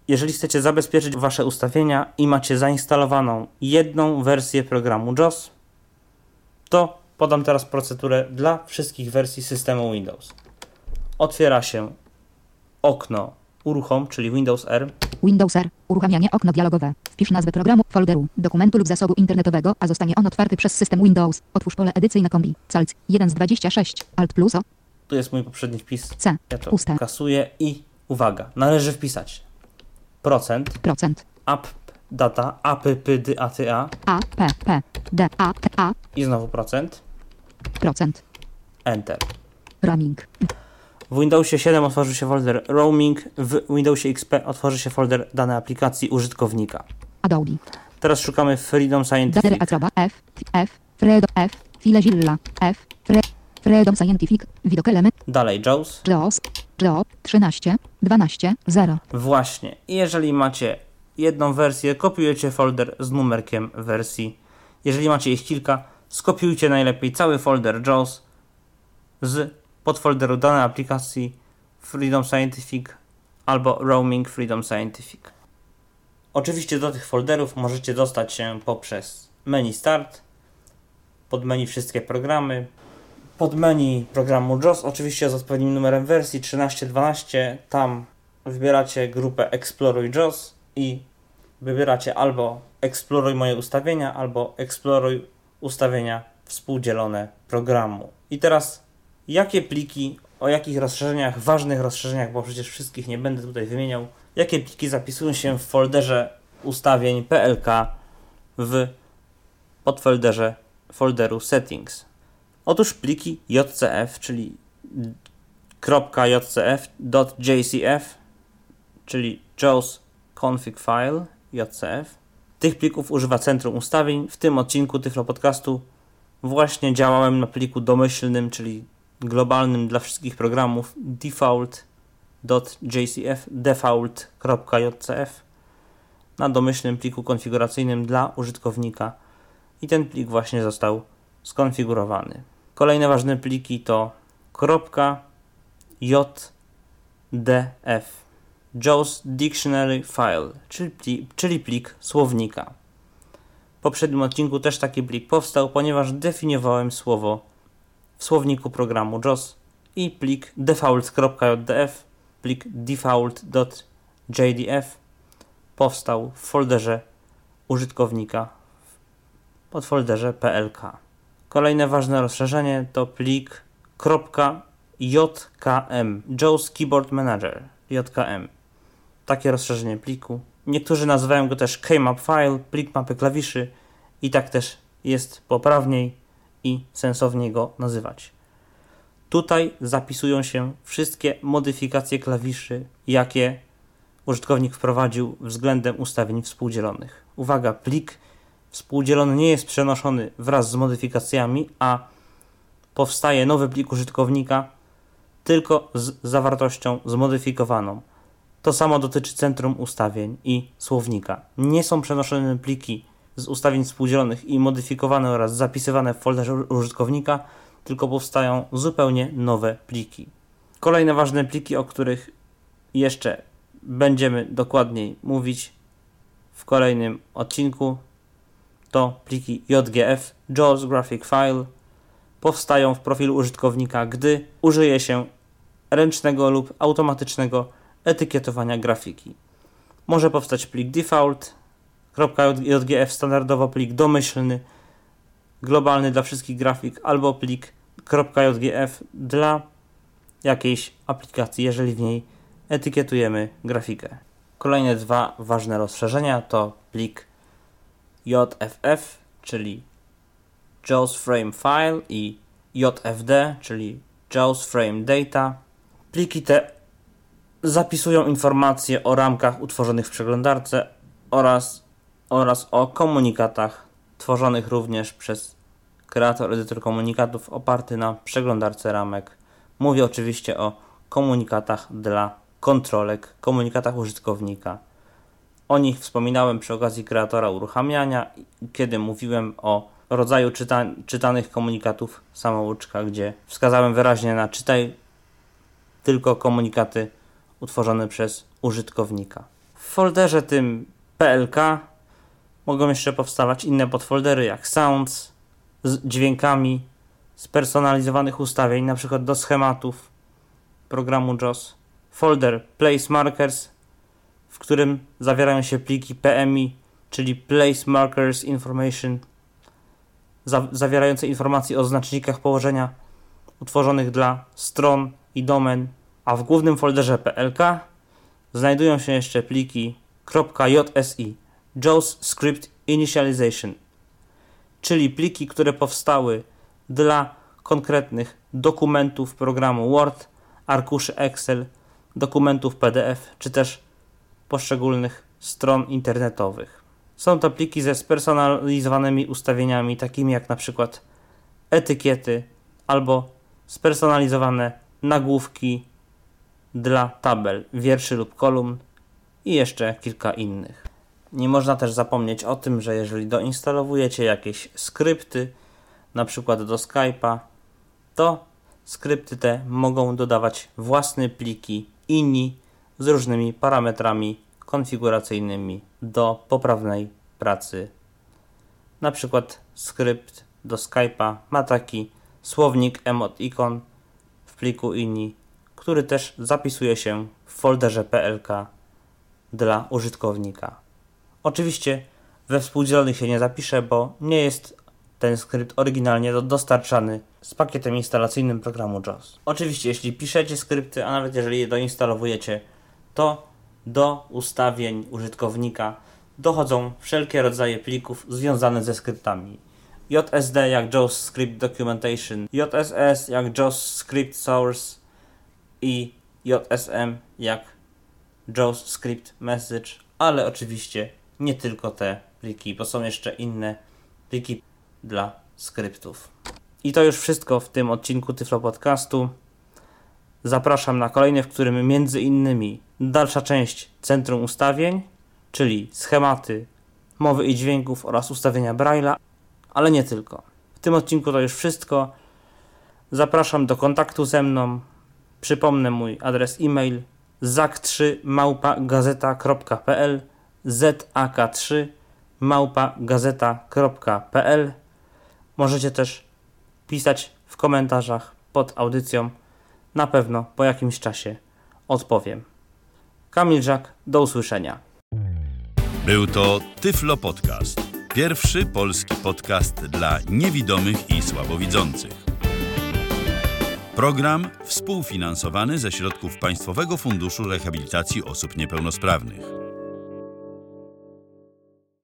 Jeżeli chcecie zabezpieczyć Wasze ustawienia i macie zainstalowaną jedną wersję programu JOS, to podam teraz procedurę dla wszystkich wersji systemu Windows. Otwiera się okno uruchom, czyli Windows R. Windows R. Uruchamianie okno dialogowe. Wpisz nazwę programu, folderu, dokumentu lub zasobu internetowego, a zostanie on otwarty przez system Windows. Otwórz pole edycyjne kombi. Calc 1 z 26. Alt plus O. Tu jest mój poprzedni wpis. C. Ja to Puste. kasuję i uwaga, należy wpisać procent, Procent. app data, appd ata A. P. P. D. A. T. A. i znowu procent, Procent. enter. Roaming. W Windowsie 7 otworzy się folder roaming, w Windowsie XP otworzy się folder dane aplikacji użytkownika. Adobe. Teraz szukamy Freedom Scientific. Acroba. F. F. Fredo. F. Filezilla. F. Fre. Freedom Scientific. Widok element. Dalej JAWS. JOS. JO. 13. 12. 0. Właśnie. Jeżeli macie jedną wersję, kopiujecie folder z numerkiem wersji. Jeżeli macie ich kilka, skopiujcie najlepiej cały folder JAWS z podfolderu dane aplikacji Freedom Scientific albo Roaming Freedom Scientific. Oczywiście do tych folderów możecie dostać się poprzez menu Start, pod menu Wszystkie programy, pod menu programu JOS, oczywiście z odpowiednim numerem wersji 1312. Tam wybieracie grupę Exploruj JOS i wybieracie albo eksploruj moje ustawienia albo eksploruj ustawienia współdzielone programu. I teraz jakie pliki, o jakich rozszerzeniach, ważnych rozszerzeniach, bo przecież wszystkich nie będę tutaj wymieniał, jakie pliki zapisują się w folderze ustawień PLK w podfolderze folderu settings. Otóż pliki JCF, czyli .jcf.jcf, czyli JAWS config file JCF. Tych plików używa Centrum Ustawień. W tym odcinku Tyflo Podcastu właśnie działałem na pliku domyślnym, czyli globalnym dla wszystkich programów default.jcf default.jcf na domyślnym pliku konfiguracyjnym dla użytkownika i ten plik właśnie został skonfigurowany. Kolejne ważne pliki to .jdf JAWS Dictionary File, czyli, czyli plik słownika. W poprzednim odcinku też taki plik powstał, ponieważ definiowałem słowo w słowniku programu JAWS i plik default.jdf, plik default.jdf powstał w folderze użytkownika pod folderze PLK. Kolejne ważne rozszerzenie to plik .jkm JAWS Keyboard Manager JKM. Takie rozszerzenie pliku. Niektórzy nazywają go też keymap file, plik mapy klawiszy i tak też jest poprawniej i sensowniej go nazywać. Tutaj zapisują się wszystkie modyfikacje klawiszy, jakie użytkownik wprowadził względem ustawień współdzielonych. Uwaga, plik współdzielony nie jest przenoszony wraz z modyfikacjami, a powstaje nowy plik użytkownika tylko z zawartością zmodyfikowaną. To samo dotyczy centrum ustawień i słownika. Nie są przenoszone pliki z ustawień współdzielonych i modyfikowane oraz zapisywane w folderze użytkownika, tylko powstają zupełnie nowe pliki. Kolejne ważne pliki, o których jeszcze będziemy dokładniej mówić w kolejnym odcinku, to pliki JGF, JAWS Graphic File, powstają w profilu użytkownika, gdy użyje się ręcznego lub automatycznego etykietowania grafiki. Może powstać plik default.jgf, standardowo plik domyślny, globalny dla wszystkich grafik, albo plik .jgf dla jakiejś aplikacji, jeżeli w niej etykietujemy grafikę. Kolejne dwa ważne rozszerzenia to plik JFF, czyli JAWS Frame File i JFD, czyli JAWS Frame Data. Pliki te zapisują informacje o ramkach utworzonych w przeglądarce oraz, oraz o komunikatach tworzonych również przez kreator edytor komunikatów oparty na przeglądarce ramek. Mówię oczywiście o komunikatach dla kontrolek, komunikatach użytkownika. O nich wspominałem przy okazji kreatora uruchamiania, kiedy mówiłem o rodzaju czyta czytanych komunikatów samouczka, gdzie wskazałem wyraźnie na czytaj tylko komunikaty utworzone przez użytkownika. W folderze tym PLK mogą jeszcze powstawać inne podfoldery jak sounds z dźwiękami spersonalizowanych ustawień, np. do schematów programu JOS. Folder Place Markers, w którym zawierają się pliki PMI, czyli Place Markers Information, za zawierające informacje o znacznikach położenia utworzonych dla stron i domen a w głównym folderze PLK znajdują się jeszcze pliki .jsi JAWS Script Initialization, czyli pliki, które powstały dla konkretnych dokumentów programu Word, arkuszy Excel, dokumentów PDF czy też poszczególnych stron internetowych. Są to pliki ze spersonalizowanymi ustawieniami, takimi jak na przykład etykiety albo spersonalizowane nagłówki dla tabel, wierszy lub kolumn i jeszcze kilka innych. Nie można też zapomnieć o tym, że jeżeli doinstalowujecie jakieś skrypty, na przykład do Skype'a, to skrypty te mogą dodawać własne pliki INI z różnymi parametrami konfiguracyjnymi do poprawnej pracy. Na przykład skrypt do Skype'a ma taki słownik emot ikon w pliku INI który też zapisuje się w folderze PLK dla użytkownika. Oczywiście we współdzielonych się nie zapiszę, bo nie jest ten skrypt oryginalnie do, dostarczany z pakietem instalacyjnym programu JAWS. Oczywiście, jeśli piszecie skrypty, a nawet jeżeli je doinstalowujecie, to do ustawień użytkownika dochodzą wszelkie rodzaje plików związane ze skryptami. JSD jak JAWS Script Documentation, JSS jak JAWS Script Source i JSM jak JAWS Script Message, ale oczywiście nie tylko te pliki, bo są jeszcze inne pliki dla skryptów. I to już wszystko w tym odcinku Tyflo Podcastu. Zapraszam na kolejny, w którym między innymi dalsza część Centrum Ustawień, czyli schematy mowy i dźwięków oraz ustawienia Braille'a, ale nie tylko. W tym odcinku to już wszystko. Zapraszam do kontaktu ze mną. Przypomnę mój adres e-mail zak3 małpagazeta.pl zak3 małpagazeta.pl Możecie też pisać w komentarzach pod audycją. Na pewno po jakimś czasie odpowiem. Kamil Żak, do usłyszenia. Był to Tyflo Podcast. Pierwszy polski podcast dla niewidomych i słabowidzących. Program współfinansowany ze środków Państwowego Funduszu Rehabilitacji Osób Niepełnosprawnych.